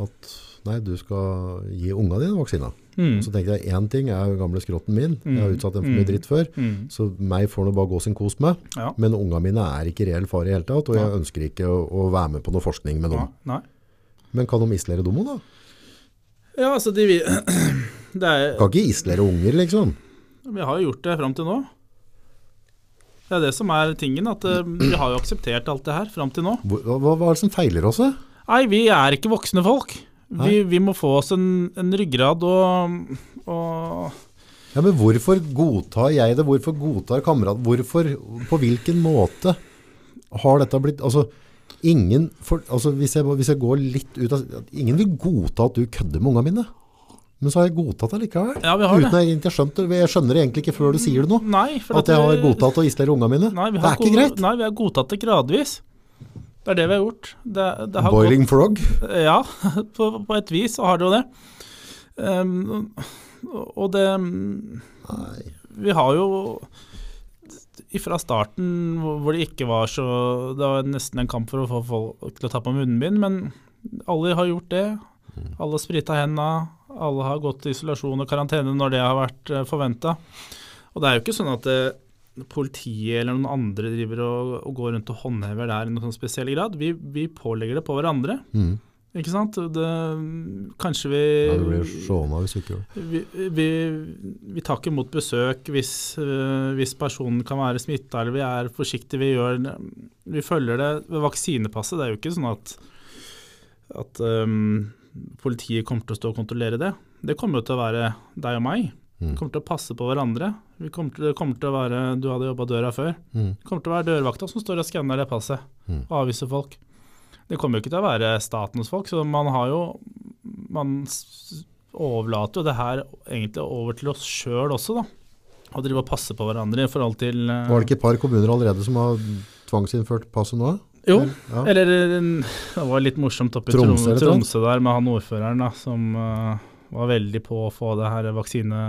at nei, du skal gi unga dine vaksina, mm, så tenkte jeg én ting er jo gamle skrotten min. Jeg har Mm. utsatt dem for mye Mm. dritt før. mm, Så meg får nå bare gå sin kos med. ja. Men unga mine er ikke reell fare i hele tatt, og jeg ønsker ikke å, å være med på noe forskning med dem. Nei. Men kan de isolere dem òg, da? Ja, altså de vil Det er Kan ikke isolere unger, liksom. Vi har jo gjort det fram til nå. Det er det som er tingen, at eh, vi har jo akseptert alt det her fram til nå. Hva, Hva, hva er det som feiler oss? Nei, vi er ikke voksne folk. Vi, vi må få oss en, en ryggrad og, og Ja, men hvorfor godtar jeg det? Hvorfor godtar kamerat? Hvorfor, på hvilken måte har dette blitt Altså, ingen for, altså hvis, jeg, hvis jeg går litt ut av Ingen vil godta at du kødder med ungene mine. Men så har jeg godtatt det likevel. Ja, vi har Uten det. jeg skjønt det. Jeg skjønner det egentlig ikke før du sier det nå. Nei, At jeg har godtatt å isolere ungene mine. Nei, det er ikke greit. Nei, vi har godtatt det gradvis. Det er det vi har gjort. Det, det har Boiling frog. Ja, på, på et vis så har det jo det. Um, og det Nei. Vi har jo fra starten hvor det ikke var så Det var nesten en kamp for å få folk til å ta på munnbind, men alle har gjort det. Alle har sprita hendene, alle har gått i isolasjon og karantene når det har vært forventa. Og det er jo ikke sånn at eh, politiet eller noen andre driver og, og går rundt og håndhever det her i noen sånn spesiell grad. Vi, vi pålegger det på hverandre. Mm. Ikke sant? Det, kanskje vi Ja, Det blir sjåna hvis ikke vi, vi, vi tar ikke imot besøk hvis, øh, hvis personen kan være smitta, eller vi er forsiktige. Vi, gjør, vi følger det. Ved vaksinepasset det er jo ikke sånn at, at um, politiet kommer til å stå og kontrollere det. Det kommer jo til å være deg og meg. Mm. Vi kommer til å passe på hverandre. Vi kommer til, det kommer til å være, Du hadde jobba døra før. Mm. Det kommer til å være dørvakta som står og skanner det passet Mm. og avviser folk. Det kommer jo ikke til å være statens folk, så man har jo Man overlater jo det her egentlig over til oss sjøl også, da. Å drive og passe på hverandre i forhold til uh, Var det ikke et par kommuner allerede som har tvangsinnført passet nå? Jo, Ja. eller eh, det var litt morsomt oppe i Tromsø, Tromsø, der med han ordføreren da, som eh, var veldig på å få det her vaksine...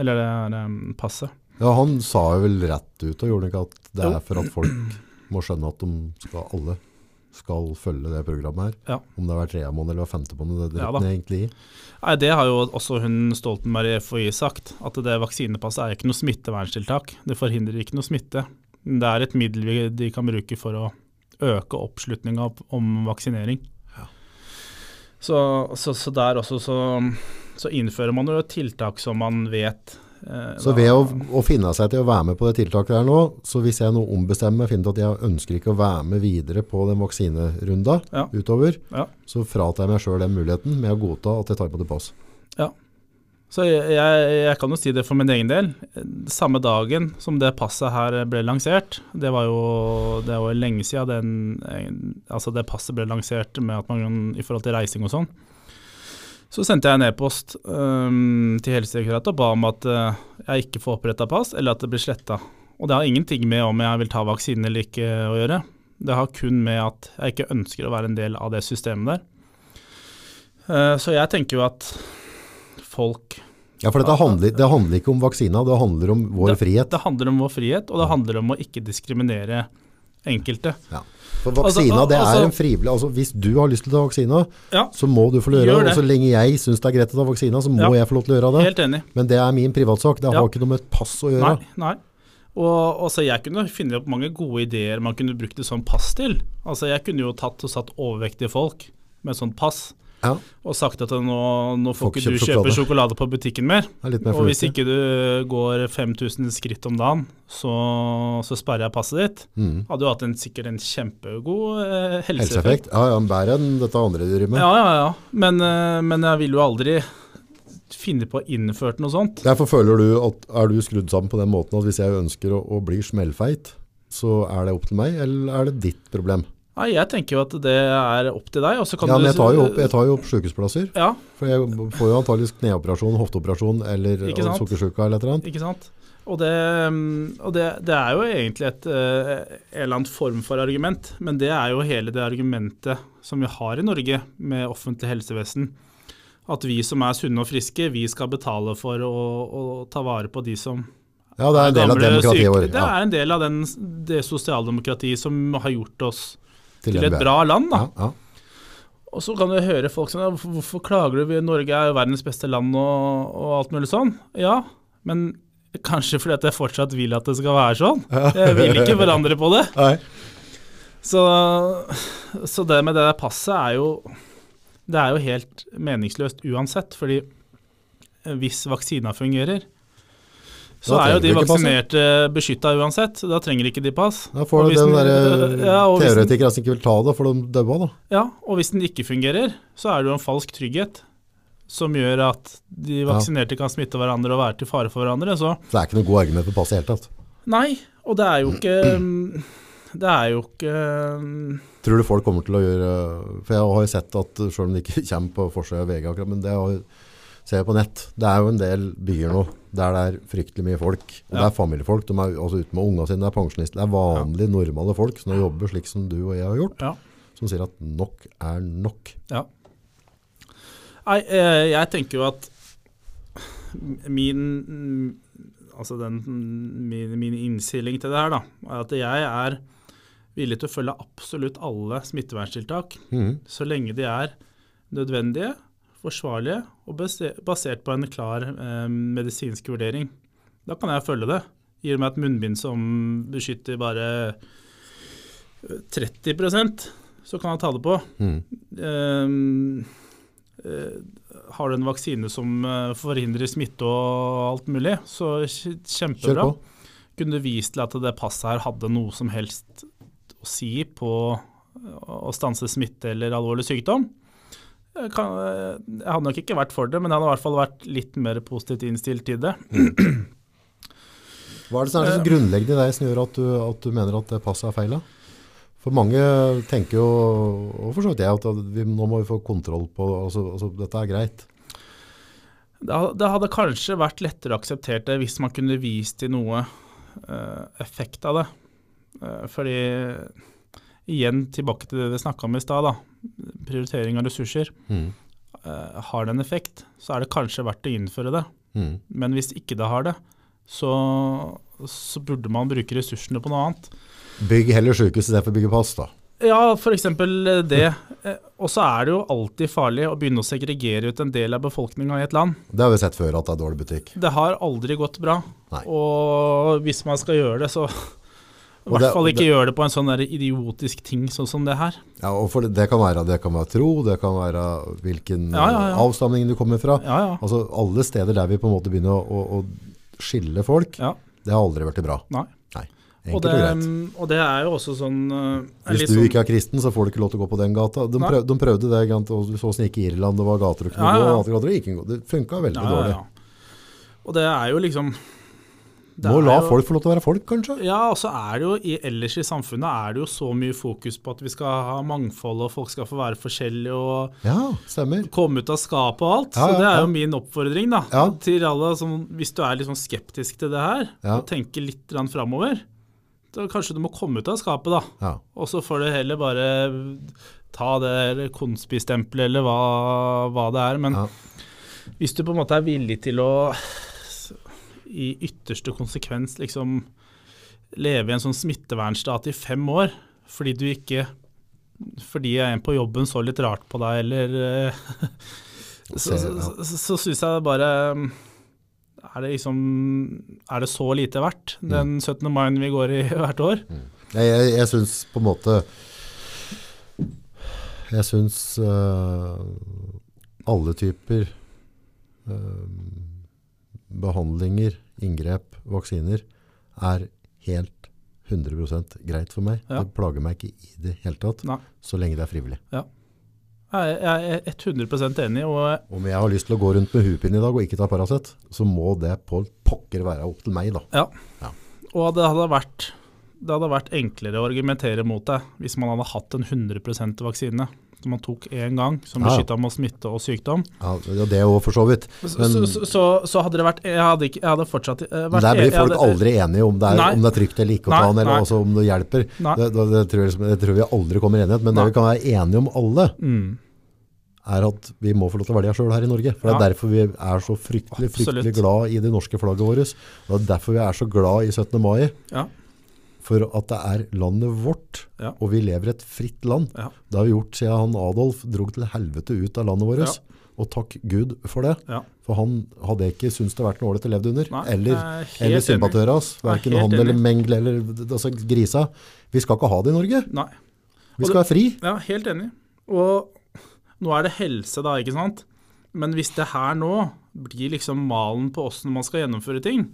Eller det her passet. Ja, han sa jo vel rett ut og gjorde ikke at det er for at folk må skjønne at de skal, alle skal følge det programmet her. Ja. Om det er hver tredje måned eller hver femte måned, det Ja driter da. egentlig i. Nei, Det har jo også hun Stoltenberg i FHI sagt, at det vaksinepasset er ikke noe smitteverntiltak. Det forhindrer ikke noe smitte. Det er et middel vi, de kan bruke for å øke oppslutninga om vaksinering. Så, så, så der også så, så innfører man jo et tiltak som man vet eh, Så ved å, å finne seg til å være med på det tiltaket der nå, så hvis jeg nå ombestemmer meg, finner ut at jeg ønsker ikke å være med videre på den vaksinerunda Ja. utover, Ja. så fratar jeg meg sjøl den muligheten med å godta at jeg tar på det pass. Ja. Så jeg, jeg, jeg kan jo si det for min egen del. Samme dagen som det passet her ble lansert, det var jo, det var jo lenge siden den, altså det passet ble lansert med at man, i forhold til reising og sånn, så sendte jeg en e-post um, til Helsedirektoratet og ba om at uh, jeg ikke får oppretta pass, eller at det blir sletta. Og det har ingenting med om jeg vil ta vaksine eller ikke å gjøre. Det har kun med at jeg ikke ønsker å være en del av det systemet der. Uh, så jeg tenker jo at folk Ja, for handler, det handler ikke om vaksina, det handler om vår Det- frihet. Det handler om vår frihet, og det handler om å ikke diskriminere enkelte. For vaksina, Altså, det altså- er en frivillig altså Hvis du har lyst til å ta vaksina, Ja, så må du få gjøre det. Og så lenge jeg syns det er greit å ta vaksina, så må Ja. jeg få lov til å gjøre det. helt enig. Men det er min privatsak. Det Ja. har ikke noe med et pass å gjøre. Nei, nei. Og altså, jeg kunne finne opp mange gode ideer man kunne brukt det som pass til. Altså Jeg kunne jo tatt og satt overvektige folk med sånt pass Ja, og sagt at nå, nå får ikke du kjøpe sjokolade. sjokolade på butikken mer. er mer Og hvis ikke du går 5000 skritt om dagen, så, så sperrer jeg passet ditt. Mm. Hadde jo hatt en, sikkert en kjempegod eh. Helseeffekt. Ja, ja, bedre enn dette andre de driver med. Ja, ja, ja. Men, eh, men jeg vil jo aldri finne på å innføre noe sånt. Derfor føler du at er du skrudd sammen på den måten at hvis jeg ønsker å, å bli smellfeit, så er det opp til meg, eller er det ditt problem? Nei, jeg tenker jo at det er opp til deg. Kan Ja, men jeg tar jo opp, jeg tar jo opp sykehusplasser. Ja, For jeg får jo antakeligvis kneoperasjon, hofteoperasjon eller sukkersjuka eller et eller annet. ikke sant. Og det, mm, og det, det er jo egentlig et eh, en eller annen form for argument, men det er jo hele det argumentet som vi har i Norge med offentlig helsevesen. At vi som er sunne og friske, vi skal betale for å, å ta vare på de som Ja, det er en del av demokratiet vårt. Ja. Det er en del av den, det sosialdemokratiet som har gjort oss til til et bra land. da. Ja, ja. Og så kan du høre folk sånn Hvorfor, hvorfor klager du? Norge er jo verdens beste land og, og alt mulig sånn. Ja, men kanskje fordi at jeg fortsatt vil at det skal være sånn. Jeg vil ikke forandre på det. Så, så det med det der passet er jo Det er jo helt meningsløst uansett, fordi hvis vaksina fungerer, så er jo de passet. vaksinerte beskytta uansett. Da trenger ikke de pass. Da får du den derre ja, og hvis den- teoretikere som ikke vil ta det, får de daua, da. Ja, og hvis den ikke fungerer, så er det jo en falsk trygghet som gjør at de Ja. vaksinerte kan smitte hverandre og være til fare for hverandre. Så Så det er ikke noe god argument for pass i det hele tatt. nei, og det er jo ikke Det er jo ikke mm, Tror du folk kommer til å gjøre For jeg har jo sett at selv om det ikke kommer på forsida av VG akkurat, men det har, ser jeg på nett. Det er jo en del byer nå der det er fryktelig mye folk. Og det er familiefolk. De er altså ute med ungene sine, det er pensjonister. Det er vanlige, normale folk som jobber slik som du og jeg har gjort. Ja. Som sier at nok er nok. Ja. Nei, eh, jeg tenker jo at min Altså den, min, min innstilling til det her, da, er at jeg er villig til å følge absolutt alle smitteverntiltak mm. så lenge de er nødvendige, forsvarlige og basert på en klar eh, medisinsk vurdering. Da kan jeg følge det. Gir meg et munnbind som beskytter bare eh, 30% så kan jeg ta det på. Mm. Eh, eh, har du en vaksine som eh, forhindrer smitte og alt mulig, så kjempebra. Kunne du vist til at det passet her hadde noe som helst å si på å stanse smitte eller alvorlig sykdom? Kan, jeg hadde nok ikke vært for det, men jeg hadde i hvert fall vært litt mer positivt innstilt til det. Hva er det som er så Eh, grunnleggende i deg som gjør at du, at du mener at det passet er feil? For mange tenker jo, og for så vidt jeg, at vi, nå må vi få kontroll på altså, altså, Dette er greit. Det det hadde kanskje vært lettere å akseptere det hvis man kunne vist til noe uh, effekt av det. Uh, fordi igjen tilbake til det vi snakka om i stad, da. Prioritering av ressurser. Mm. uh, har det en effekt, så er det kanskje verdt å innføre det. Mm. Men hvis ikke det har det, så, så burde man bruke ressursene på noe annet. Bygg heller sykehus istedenfor bygge pass, da. Ja, f.eks. det. Eh, Og så er det jo alltid farlig å begynne å segregere ut en del av befolkninga i et land. Det har vi sett før at det er dårlig butikk. Det har aldri gått bra. Nei. Og hvis man skal gjøre det, så i Og hvert fall ikke det- gjøre det på en sånn der idiotisk ting sånn som det her. Ja, og for det, det, kan være, det kan være tro, det kan være hvilken Ja, ja, ja. avstamning du kommer fra. Altså Alle steder der vi på en måte begynner å, å, å skille folk, det har aldri vært bra. Nei. Og Enkelt det, og greit. og det er jo også sånn eh, Hvis du sånn- ikke er kristen, så får du ikke lov til å gå på den gata. De, prøv, de prøvde det, og du så åssen det gikk i Irland, det var gater og kunne gå, og. Det funka veldig dårlig. Og det er jo liksom Må la jo- folk få lov til å være folk, kanskje? Ja, og så er det jo i, ellers i samfunnet er det jo så mye fokus på at vi skal ha mangfold, og folk skal få være forskjellige og Ja, stemmer. komme ut av skapet og alt. Ja, så det er ja. jo min oppfordring da, Ja. til alle som, hvis du er litt sånn skeptisk til det her, Ja. og tenker litt framover, da kanskje du må komme ut av skapet, da. Ja. Og så får du heller bare ta det konspistempelet eller hva, hva det er. Men Ja. hvis du på en måte er villig til å i ytterste konsekvens liksom leve i en sånn smittevernstat i fem år fordi du ikke fordi en på jobben så litt rart på deg, eller eh, Så, så, så, syns jeg bare er det liksom Er det så lite verdt, den 17. mai vi går i hvert år? Jeg, jeg, jeg syns på en måte Jeg syns uh, alle typer eh, behandlinger, inngrep, vaksiner er helt 100 greit for meg. Ja. Det plager meg ikke i det hele tatt, Nei. så lenge det er frivillig. Jeg jeg er 100% enig, og Om jeg har lyst til å gå rundt med huepinn i dag og ikke ta Paracet, så må det på pokker være opp til meg, da. Ja, Og det hadde vært det hadde vært enklere å argumentere mot det hvis man hadde hatt en 100% vaksine som man tok én gang, som beskytta mot smitte og sykdom. Ja, det òg, for så vidt. Men- så, så, så, så hadde det vært Jeg hadde, ikke, jeg hadde fortsatt vært Men der blir folk hadde- aldri enige om det er, Nei. om det er trygt eller ikke å ta den, eller nei. altså om det hjelper. Det, det, det, tror jeg, det tror vi aldri kommer i enighet, men det vi kan være enige om alle, Mm, er at vi må få lov til å velge sjøl her i Norge. For Det er derfor vi er så fryktelig, fryktelig Absolutt. glad i det norske flagget vårt. Og det er derfor vi er så glad i 17. mai. ja, For at det er landet vårt, Ja. og vi lever et fritt land. ja, Det har vi gjort siden han Adolf drog til helvete ut av landet vårt. Og takk Gud for det. ja. For han hadde ikke syntes det vært noe ålreit å leve under. Nei, eller er eller enig. sympatører hans. Er Verken han eller. Mengele eller altså, grisa. Vi skal ikke ha det i Norge. Nei. Vi skal være fri. Ja, helt enig. Og nå er det helse, da, ikke sant? Men hvis det her nå blir liksom malen på åssen man skal gjennomføre ting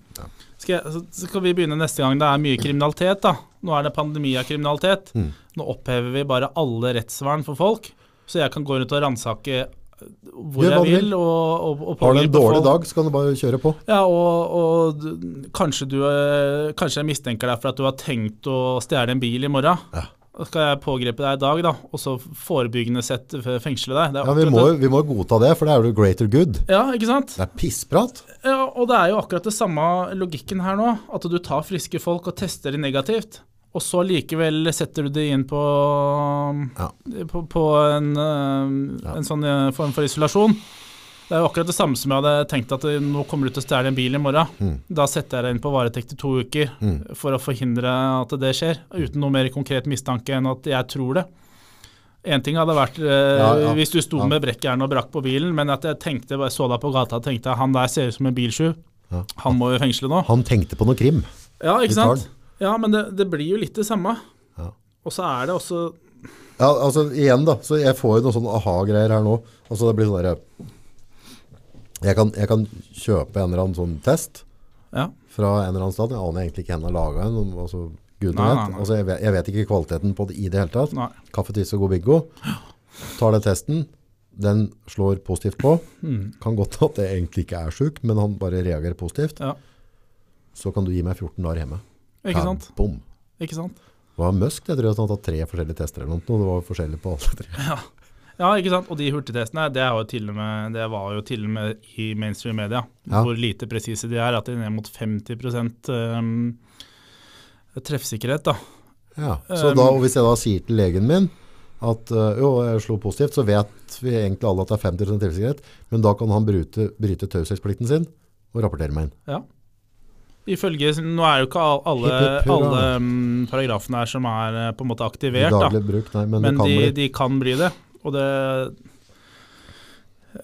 skal, jeg, så skal vi begynne neste gang det er mye kriminalitet, da. Nå er det pandemi av kriminalitet. Mm. Nå opphever vi bare alle rettsvern for folk, så jeg kan gå rundt og ransake hvor jeg vil. Og, og, og Har du en dårlig folk. dag, så kan du bare kjøre på. Ja, og, og kanskje du eh, Kanskje jeg mistenker deg for at du har tenkt å stjele en bil i morgen. Ja. Skal jeg pågripe deg i dag, da, og så forebyggende sett fengsle deg. Det Ja, vi må, det. vi må godta det, for det er jo greater good. Ja, ikke sant? Det er pissprat. Ja, og det er jo akkurat det samme logikken her nå. At du tar friske folk og tester de negativt. Og så likevel setter du de inn på, Ja. på, på en, en Ja. sånn eh, form for isolasjon. Det er jo akkurat det samme som jeg hadde tenkt at eh, nå kommer du til å stjele en bil i morgen. Mm. Da setter jeg deg inn på varetekt i to uker Mm. for å forhindre at det skjer, uten noe mer konkret mistanke enn at jeg tror det. Én ting hadde vært eh, Ja, ja, hvis du sto ja. med brekkjern og brakk på bilen, men at jeg tenkte, så deg på gata og tenkte han der ser ut som en bilsju. Ja. Han må jo i fengsel nå. Han tenkte på noe krim. Ja, ikke sant? Ja, men det, det blir jo litt det samme. Ja. Og så er det også Ja, altså igjen da, så jeg får jo noen sånne aha-greier her nå. Altså det blir sånn der, jeg kan, jeg kan kjøpe en eller annen sånn test Ja. fra en eller annen sted. Jeg aner egentlig ikke hvem har laget en. om- Altså, Gud Nei, vet. nei, nei. Altså, jeg, vet, jeg vet ikke kvaliteten på det i det hele tatt. Nei. Kaffe, tiss og god bingo. Tar den testen. Den slår positivt på. Mm. Kan godt at det egentlig ikke er syk, men han bare reagerer positivt. Ja. Så kan du gi meg 14 dager hjemme. Ikke sant? Bom. Ikke sant? Det var Musk, jeg tror han hadde tatt tre forskjellige tester eller noe. og Det var forskjellig på alle tre. Ja, ikke sant? Og de hurtigtestene det, med, det var jo til og med i mainstream media Ja. hvor lite presise de er. At de er ned mot 50 um, treffsikkerhet. da. Ja, så da, og hvis jeg da sier til legen min at øh, jo, jeg slo positivt, så vet vi egentlig alle at det er 50% treffsikkerhet, men da kan han bryte, bryte taushetsplikten sin og rapportere meg inn. Ja. Ifølge, Nå er jo ikke alle, alle um, paragrafene her som er eh, på en måte aktivert, da. Bruk, nei, men, men kan de, de kan bli det. Og det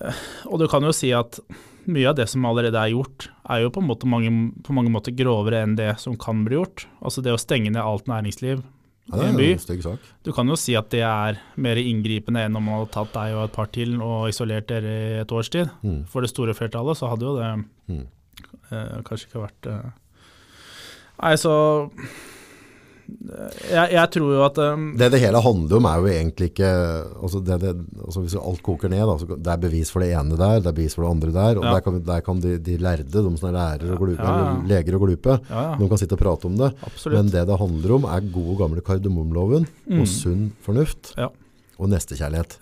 eh, Og du kan jo si at mye av det som allerede er gjort, er jo på, måte mange, på mange måter grovere enn det som kan bli gjort. Altså det å stenge ned alt næringsliv Ja, i en by. en. Du kan jo si at det er mer inngripende enn om man hadde tatt deg og et par til og isolert dere i et års tid. Mm. For det store flertallet så hadde jo det Mm. eh, kanskje ikke vært eh. Nei, så jeg, jeg tror jo at um, Det det hele handler om er jo egentlig ikke altså det, det, altså Hvis alt koker ned, da, så det er bevis for det ene der, det er bevis for det andre der. og Ja. Der kan, der kan de, de lærde, de som er lærere og glupe, Ja, ja. leger og glupe, Ja, ja, de kan sitte og prate om det. absolutt. Men det det handler om, er god gamle kardemomloven Mm. og sunn fornuft Ja. og nestekjærlighet.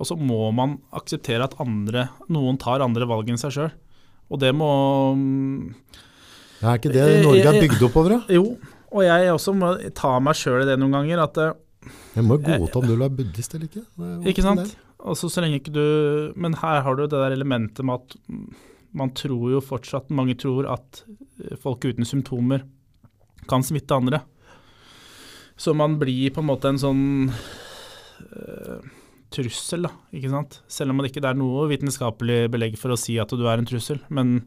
Og så må man akseptere at andre, noen tar andre valg enn seg sjøl. Og det må um, Er ikke det Norge er bygd opp over? da? Jo, og jeg også må ta meg sjøl i det noen ganger. At eh, Jeg må jo godta om du er buddhist eller ikke. Ikke sant? Altså, så lenge ikke du Men her har du det der elementet med at man tror jo fortsatt Mange tror at eh, folk uten symptomer kan smitte andre. Så man blir på en måte en sånn uh, trussel, da. Ikke sant? Selv om det ikke er noe vitenskapelig belegg for å si at du er en trussel. Men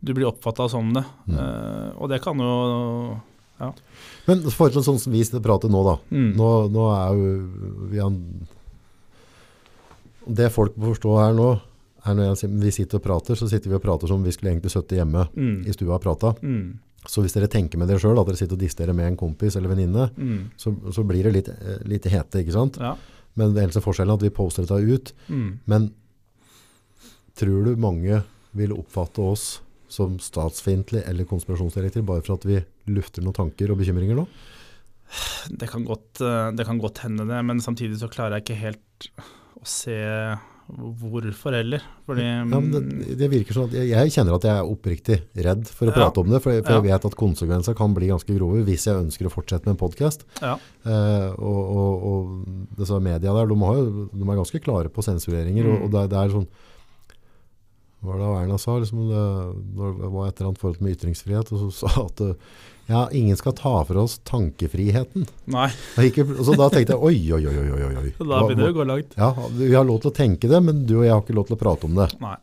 du blir oppfatta som det. Mm. Uh, og det kan jo Men i forhold til sånn som vi prater nå, da. mm, Nå, nå er jo vi har, Det folk må forstå her nå, er når jeg, vi sitter og prater, så sitter vi og prater som om vi skulle egentlig sittet hjemme mm, i stua og prata. mm, Så hvis dere tenker med dere sjøl at dere sitter og disterer med en kompis eller venninne, mm, så, så blir det litt, eh, litt hete, ikke sant? ja. Men det eneste forskjellen er at vi poster dette ut. Mm. Men tror du mange vil oppfatte oss som statsfiendtlig eller konspirasjonsdirektiv bare for at vi lufter noen tanker og bekymringer nå? Det kan, godt, eh, det kan godt hende det, men samtidig så klarer jeg ikke helt å se hvorfor heller. Fordi Ja, men det, det virker sånn at jeg, jeg kjenner at jeg er oppriktig redd for å Ja. prate om det, for, jeg- for jeg vet at konsekvenser kan bli ganske grove hvis jeg ønsker å fortsette med en podcast. ja, Eh, og, og, og disse media der, de, har jo, de er ganske klare på sensureringer, og, Mm. og det, det er sånn, var det Erna sa, liksom, det, det var et eller annet forhold med ytringsfrihet, og så sa at eh, ja, ingen skal ta fra oss tankefriheten. nei, Og ikke, så da tenkte jeg, oi, oi, oi, oi, oi, så da begynner det å gå langt. Ja, vi har lov til å tenke det, men du og jeg har ikke lov til å prate om det. Nei.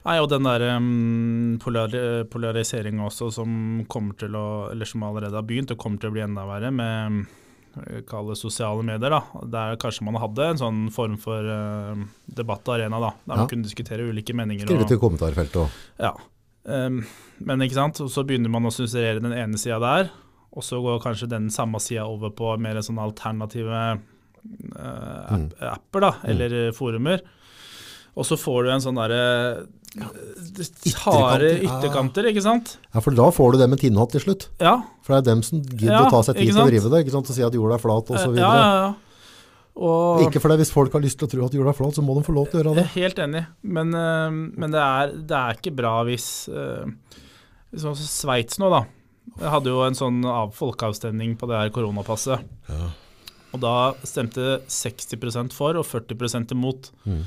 Nei, og den der um, polar polariseringa også som kommer til å, eller som allerede har begynt, og kommer til å bli enda verre med kall det sosiale medier, da. Der kanskje man hadde en sånn form for uh, debattarena, da. Der Ja. man kunne diskutere ulike meninger. Skrive til i kommentarfeltet også. Ja. Um, men ikke sant, og så begynner man å sensurere den ene sida der, og så går kanskje den samme sida over på mer sånn alternative uh, app, Mm. apper, da, eller mm. forumer. Og så får du en sånn derre harde ja. ytterkanter, ikke sant? Ja, for da får du det med tinnhatt til slutt. Ja. For det er dem som gidder Ja, å ta seg tid til å drive det, ikke sant? Og si at jorda er flat og så eh, videre. ja, ja, ja. Og Ikke for det, hvis folk har lyst til å tro at jorda er flat, så må de få lov til å gjøre det. helt enig, men, eh, men det, er, det er ikke bra hvis Sånn som Sveits nå, da. Jeg hadde jo en sånn folkeavstemning på det her koronapasset. Ja. Og da stemte 60% for og 40 imot. Mm.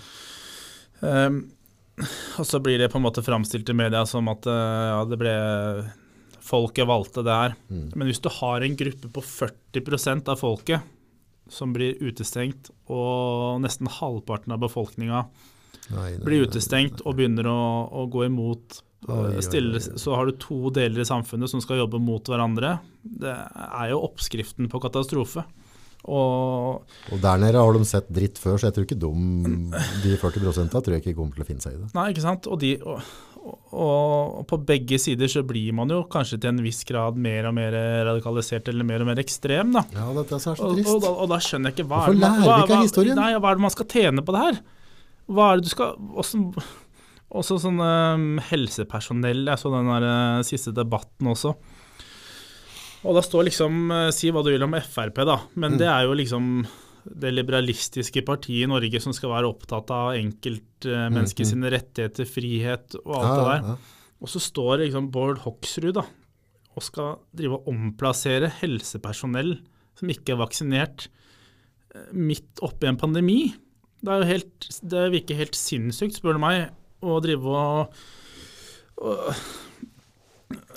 Um, og så blir det på en måte framstilt i media som at eh, ja, det ble Folket valgte det her. Mm. Men hvis du har en gruppe på 40% av folket som blir utestengt, og nesten halvparten av befolkninga nei, blir nei, utestengt og begynner å, å gå imot Oi, eh, stille. Så har du to deler i samfunnet som skal jobbe mot hverandre. Det er jo oppskriften på katastrofe. Og Og der nede har de sett dritt før, så jeg tror ikke de, de 40 tror jeg ikke kommer til å finne seg i det. Nei, ikke sant. Og, de, og, og, på begge sider så blir man jo kanskje til en viss grad mer og mer radikalisert eller mer og mer ekstrem, da. Ja, dette er så trist. og, da, og da skjønner jeg ikke hva Hvorfor er lærer vi ikke av historien? Nei, hva er det man skal tjene på det her? Hva er det du skal Også, også sånn um, helsepersonell Jeg så den der uh, siste debatten også. Og da står liksom eh, Si hva du vil om Frp, da, men Mm. det er jo liksom det liberalistiske partiet i Norge som skal være opptatt av enkeltmennesket Mm, mm. sine rettigheter, frihet og alt Ja, det der. ja. Og så står liksom Bård Hoksrud da, og skal drive og omplassere helsepersonell som ikke er vaksinert, eh, midt oppi en pandemi. Det, er jo helt, det virker helt sinnssykt, spør du meg, å drive og, og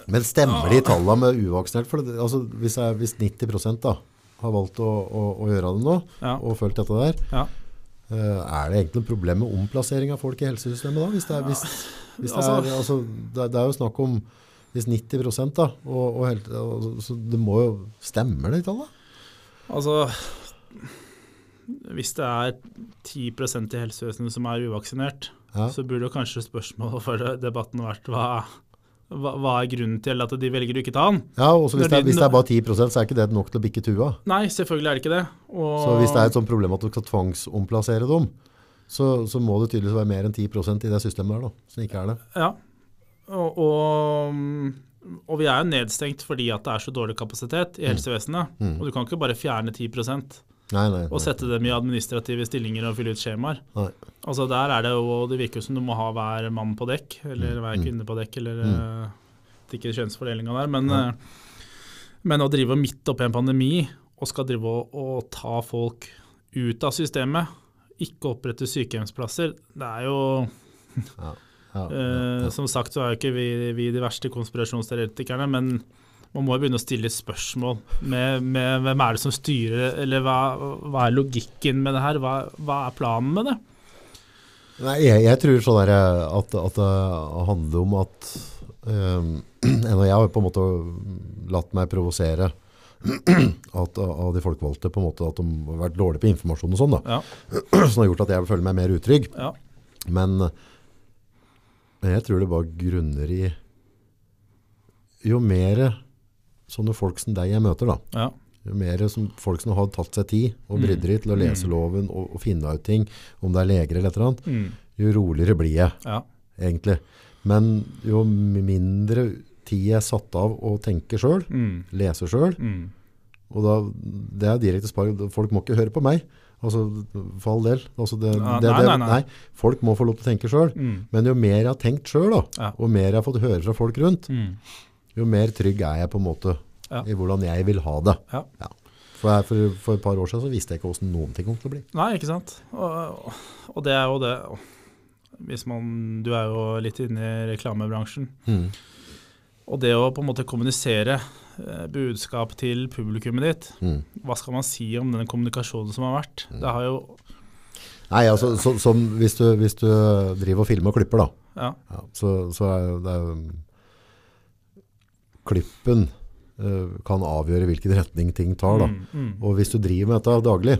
Men stemmer de tallene med uvaksinert? For det, altså, hvis, jeg, hvis 90% da, har valgt å, å, å gjøre det nå, Ja. og følt dette der, Ja. uh, er det egentlig et problem med omplassering av folk i helsesystemet da? Hvis det er, hvis, hvis det Altså- er, altså, det, er- det er jo snakk om hvis 90 da, og, og helt, og, så det må jo Stemmer det tallet? Altså Hvis det er 10% i helsevesenet som er uvaksinert, Ja. så burde jo kanskje spørsmålet for debatten vært hva, hva, hva er grunnen til at de velger å ikke ta den? Ja, også hvis det, de- hvis det er bare 10% så er ikke det nok til å bikke tua. Nei, selvfølgelig er det ikke det. Og, Så hvis det er et sånt problem at du skal tvangsomplassere dem, så, så må det tydeligvis være mer enn 10% i det systemet der, da, som ikke er det. Ja, og, og, og vi er jo nedstengt fordi at det er så dårlig kapasitet i helsevesenet. Mm. Og du kan ikke bare fjerne 10 Nei, nei. og sette dem i administrative stillinger og fylle ut skjemaer. Altså Der er det jo Det virker som du må ha hver mann på dekk, eller hver Mm. kvinne på dekk, eller Mm. eh, det er ikke kjønnsfordelinga der. Men, eh, men å drive midt oppi en pandemi og skal drive og, og ta folk ut av systemet, ikke opprette sykehjemsplasser, det er jo Ja, ja, Eh, ja. Som sagt så er jo ikke vi, vi de verste konspirasjonsteoretikerne, men man må jo begynne å stille spørsmål med, med hvem er det som styrer, eller hva, hva er logikken med det her, hva, hva er planen med det? Nei, jeg, jeg tror sånn der, at, at det handler om at um, Jeg har på en måte latt meg provosere at, av de folkevalgte på en måte at de har vært dårlige på informasjon og sånn, da. Ja, som har gjort at jeg føler meg mer utrygg. ja, Men, men jeg tror det bare grunner i Jo mer sånne folk som deg jeg møter, da. ja, mer som folk som har tatt seg tid og Mm. bryderi til å lese Mm. loven og, og finne ut ting, om det er leger eller et eller annet, mm, jo roligere blir jeg, ja, egentlig. Men jo mindre tid jeg satt av å tenke sjøl, mm, lese sjøl, mm, og da, det er direkte spark. folk må ikke høre på meg. Altså, for all del. Altså det, Ja, det, nei, nei, nei. folk må få lov til å tenke sjøl. mm, Men jo mer jeg har tenkt sjøl, Ja. og mer jeg har fått høre fra folk rundt, mm. Jo mer trygg er jeg på en måte Ja. i hvordan jeg vil ha det. Ja. For, jeg, for, for et par år siden så visste jeg ikke hvordan noen ting kom til å bli. Nei, ikke sant? Og, og det er jo det Hvis man Du er jo litt inne i reklamebransjen. Mm. Og det å på en måte kommunisere eh, budskap til publikummet ditt, Mm. hva skal man si om den kommunikasjonen som har vært? Det har jo Nei, altså, så, som hvis du, hvis du driver og filmer og klipper, da, Ja. ja, så, så er det Klippen eh, kan avgjøre hvilken retning ting tar, da. Mm, mm. Og hvis du driver med dette daglig,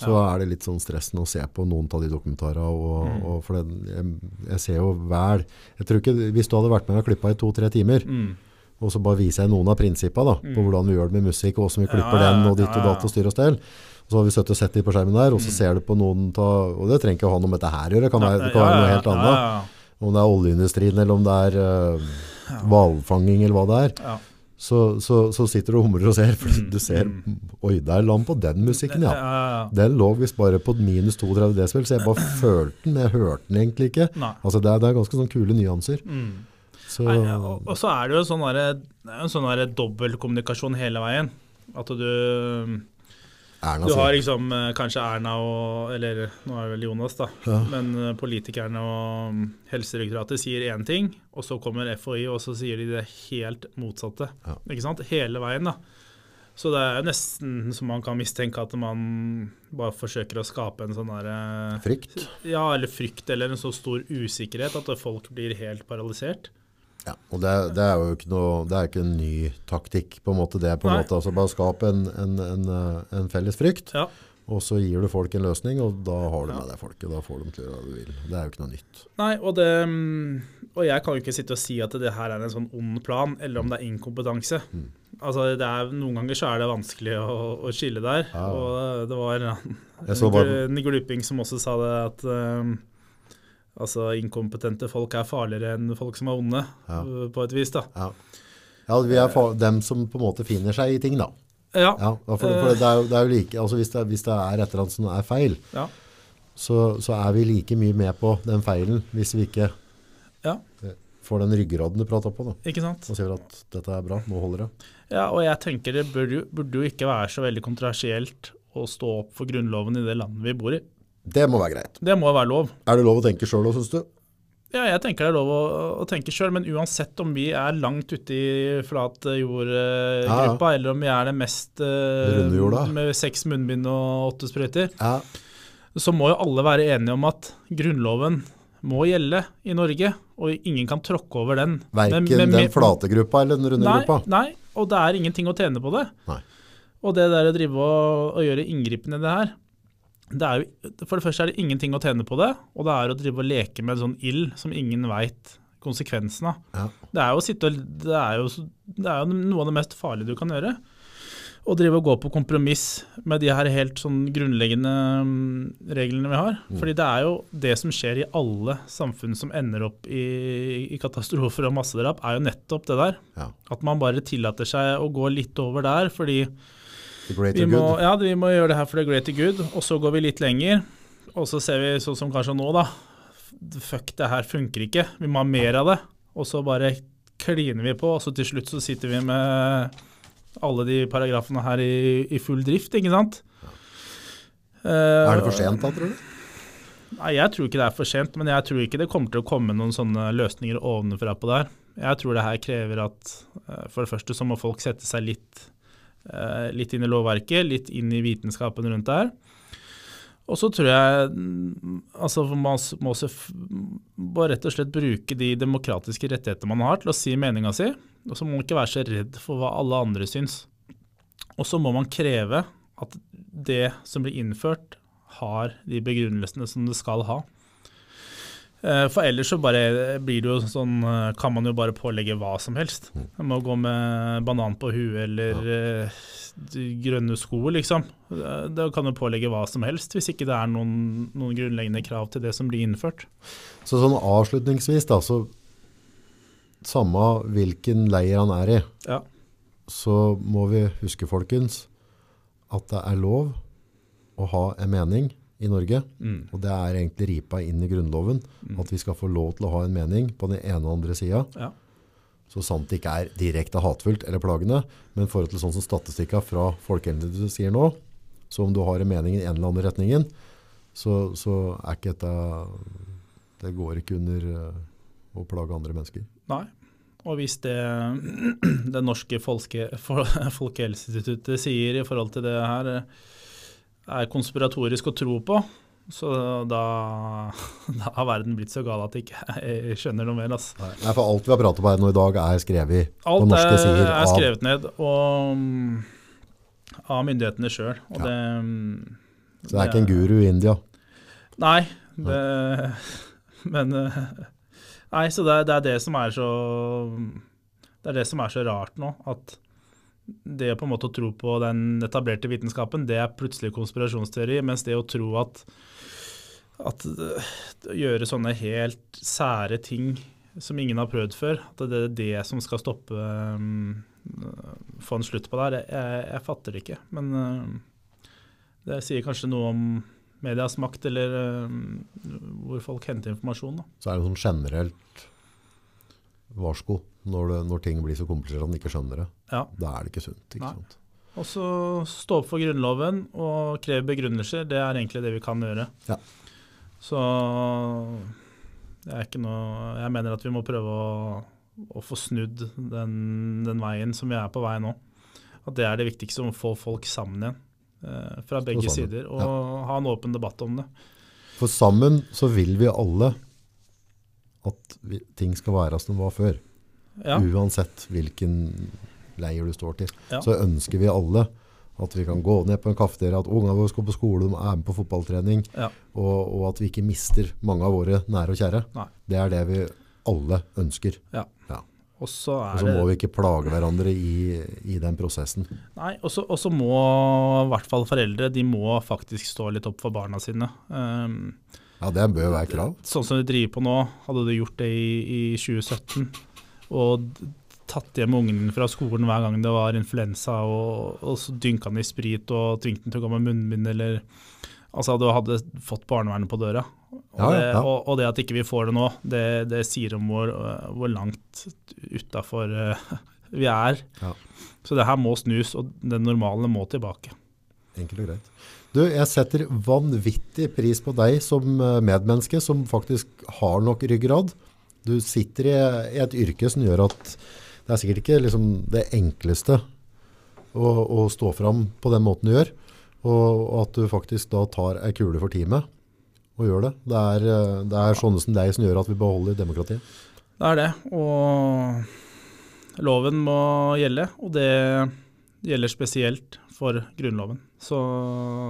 så Ja. er det litt sånn stressende å se på noen av de dokumentarene. Og, Mm. og for det, jeg, jeg ser jo vel Jeg tror ikke Hvis du hadde vært med og klippa i to-tre timer, Mm. og så bare viser jeg noen av prinsippene på Mm. hvordan vi gjør det med musikk, og hvordan vi klipper Ja, ja, den, og ditt og datt og styr og stell. Så har vi sittet og sett litt på skjermen der, og så Mm. ser du på noen ta, Og det trenger ikke å ha noe med dette her å gjøre, det kan være, det kan være noe ja, helt ja, annet. Om det er oljeindustrien, eller om det er uh, eller hva det er. ja. Så, så, så sitter du og humrer og ser, for Mm, du ser. Oi, der la han på den musikken, Ja. Den lå visst bare på minus 32 desibel, så jeg bare følte den. Jeg hørte den egentlig ikke. Altså det er, det er ganske sånn kule nyanser. Mm. Så, Nei, og, og så er det jo sånn det er en sånn dobbeltkommunikasjon hele veien. At du Erna Du har liksom eh, kanskje Erna og Eller nå er det vel Jonas, da. Ja. Men eh, politikerne og mm, Helsedirektoratet sier én ting, og så kommer FHI, og så sier de det helt motsatte. Ja. Ikke sant? Hele veien, da. Så det er jo nesten så man kan mistenke at man bare forsøker å skape en sånn derre frykt. Ja, eller frykt, eller en så stor usikkerhet at folk blir helt paralysert. Ja, og det, det er jo ikke, noe, det er ikke en ny taktikk, på en måte. Det er på en Nei. måte, altså Bare skap en, en, en, eh, en felles frykt, Ja. og så gir du folk en løsning, og da har du med deg folket. Da får de til å gjøre du vil. Det er jo ikke noe nytt. Nei, og, det, mm, og jeg kan jo ikke sitte og si at det her er en sånn ond plan, eller om det er inkompetanse. Mm. Altså, det er, Noen ganger så er det vanskelig å, å skille der. Ja. Og det var en, en, bare- en gluping som også sa det at um, altså, inkompetente folk er farligere enn folk som er onde, Ja. uh, på et vis. da. Ja, ja vi er for, dem som på en måte finner seg i ting, da. Ja. Ja, for, for det, er jo, det er jo like, altså hvis, det, hvis det er et eller annet som er feil, Ja. så, så er vi like mye med på den feilen hvis vi ikke Ja. får den ryggraden du prater på. da. Ikke sant? Og sier at dette er bra, nå holder det. Ja, og jeg tenker det burde jo, burde jo ikke være så veldig kontroversielt å stå opp for Grunnloven i det landet vi bor i. Det må være greit. Det må være lov. Er det lov å tenke sjøl òg, syns du? Ja, jeg tenker det er lov å, å tenke sjøl, men uansett om vi er langt ute i flat jord-gruppa, Ja, eller om vi er det mest uh, med seks munnbind og åtte sprøyter, Ja. så må jo alle være enige om at Grunnloven må gjelde i Norge, og ingen kan tråkke over den. Verken Men- men- den flate gruppa eller den runde nei, gruppa. Nei, og det er ingenting å tjene på det. Nei. Og det der å drive og, og gjøre inngripen i det her, det er jo, for det første er det ingenting å tjene på det, og det er å drive og leke med sånn ild som ingen veit konsekvensen av. Ja. Det er sitte, det er jo, det er jo noe av det mest farlige du kan gjøre. Å drive og gå på kompromiss med de her helt sånn grunnleggende mm, reglene vi har. Mm. Fordi det er jo det som skjer i alle samfunn som ender opp i, i katastrofer og massedrap, er jo nettopp det der. Ja. At man bare tillater seg å gå litt over der, fordi The vi greater må, good. ja, vi må gjøre det her for the greater good, og så går vi litt lenger. Og så ser vi sånn som kanskje nå, da. Fuck, det her funker ikke. Vi må ha mer av det. Og så bare kliner vi på, og så til slutt så sitter vi med alle de paragrafene her i, i full drift, ikke sant? Er det for sent da, tror du? Nei, Jeg tror ikke det er for sent, men jeg tror ikke det kommer til å komme noen sånne løsninger ovenfra på det her. Jeg tror det her krever at eh, for det første så må folk sette seg litt, eh, litt inn i lovverket, litt inn i vitenskapen rundt det her. Og så tror jeg mm, altså man må også rett og slett bruke de demokratiske rettighetene man har til å si meninga si, og så må man ikke være så redd for hva alle andre syns. Og så må man kreve at det som blir innført, har de begrunnelsene som det skal ha. Eh, For ellers så bare blir det jo sånn eh, Kan man jo bare pålegge hva som helst. Man må gå med banan på huet eller ja. grønne sko, liksom. Da kan du pålegge hva som helst, hvis ikke det er noen, noen grunnleggende krav til det som blir innført. Så sånn avslutningsvis, da, så samme hvilken leir han er i, Ja. så må vi huske, folkens, at det er lov å ha en mening i Norge. Mm. Og det er egentlig ripa inn i Grunnloven, at vi skal få lov til å ha en mening på den ene og andre sida. Ja. Så sant det ikke er direkte hatfullt eller plagende, men i forhold til sånn som statistikka fra Folkehelseinstituttet sier nå, så om du har en mening i en eller annen retningen, så, så er ikke dette Det går ikke under eh, å plage andre mennesker. Nei. Og hvis det det norske folke, Folkehelseinstituttet sier i forhold til det her, eh, er konspiratorisk å tro på, så da, da har verden blitt så gal at jeg ikke skjønner noe mer. Altså. Nei, for alt vi har pratet på her nå i dag er skrevet på norske sider? Alt er skrevet ned og, mm, av myndighetene sjøl. Ja. det Så det er ikke en guru i India. Nei, det, men eh, Nei, så det, det er det som er så Det er det som er så rart nå, at det på en måte å tro på den etablerte vitenskapen, det er plutselig konspirasjonsteori, mens det å tro at at eh, å gjøre sånne helt sære ting som ingen har prøvd før, at det er det som skal stoppe um, Få en slutt på det her, jeg, jeg fatter det ikke. Men eh, det sier kanskje noe om medias makt, eller eh, hvor folk henter informasjon. Da. Så er det sånn generelt varsko når, det, når ting blir så komplisert at man ikke skjønner det. Ja. Da er det ikke sunt. ikke Nei. sant? Og så stå opp for Grunnloven og kreve begrunnelser. Det er egentlig det vi kan gjøre. Ja. Så det er ikke noe Jeg mener at vi må prøve å, å få snudd den, den veien som vi er på vei nå. At det er det viktigste, å få folk sammen igjen. Eh, fra begge sammen. sider. Og ha en åpen debatt om det. For sammen så vil vi alle at vi, ting skal være som de var før. Ja. Uansett hvilken leir du står til. Ja. Så ønsker vi alle at vi kan gå ned på en kafeteria, at ungene våre skal på skole, de er med på fotballtrening, Ja. og, og at vi ikke mister mange av våre nære og kjære. Nei. Det er det vi alle ønsker. Så Og så det må vi ikke plage hverandre i, i den prosessen. Nei, og så må i hvert fall foreldre de må faktisk stå litt opp for barna sine. Um, Ja, det bør være krav. sånn som de driver på nå, hadde du gjort det i, i 2017 og tatt hjem ungen fra skolen hver gang det var influensa, og, og så dynka den i sprit og tvingte den til å gå med munnbind, eller Altså, du hadde fått barnevernet på døra. Og, Ja, ja, det, og, og det at ikke vi får det nå, det, det sier om hvor, hvor langt utafor vi er. Ja. Så det her må snus, og den normale må tilbake. Enkelt og greit. Du, jeg setter vanvittig pris på deg som eh, medmenneske, som faktisk har nok ryggrad. Du sitter i, et yrke som gjør at det er sikkert ikke liksom, det enkleste å, å stå fram på den måten du gjør, og, og at du faktisk da tar ei kule for teamet og gjør det. Det er, eh, det er sånne som deg som gjør at vi beholder demokratiet. Det er det, og loven må gjelde, og det gjelder spesielt for Grunnloven. Så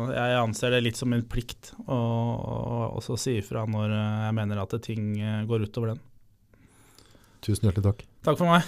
jeg anser det litt som en plikt å også si ifra når jeg mener at ting går utover den. Tusen hjertelig takk. Takk for meg.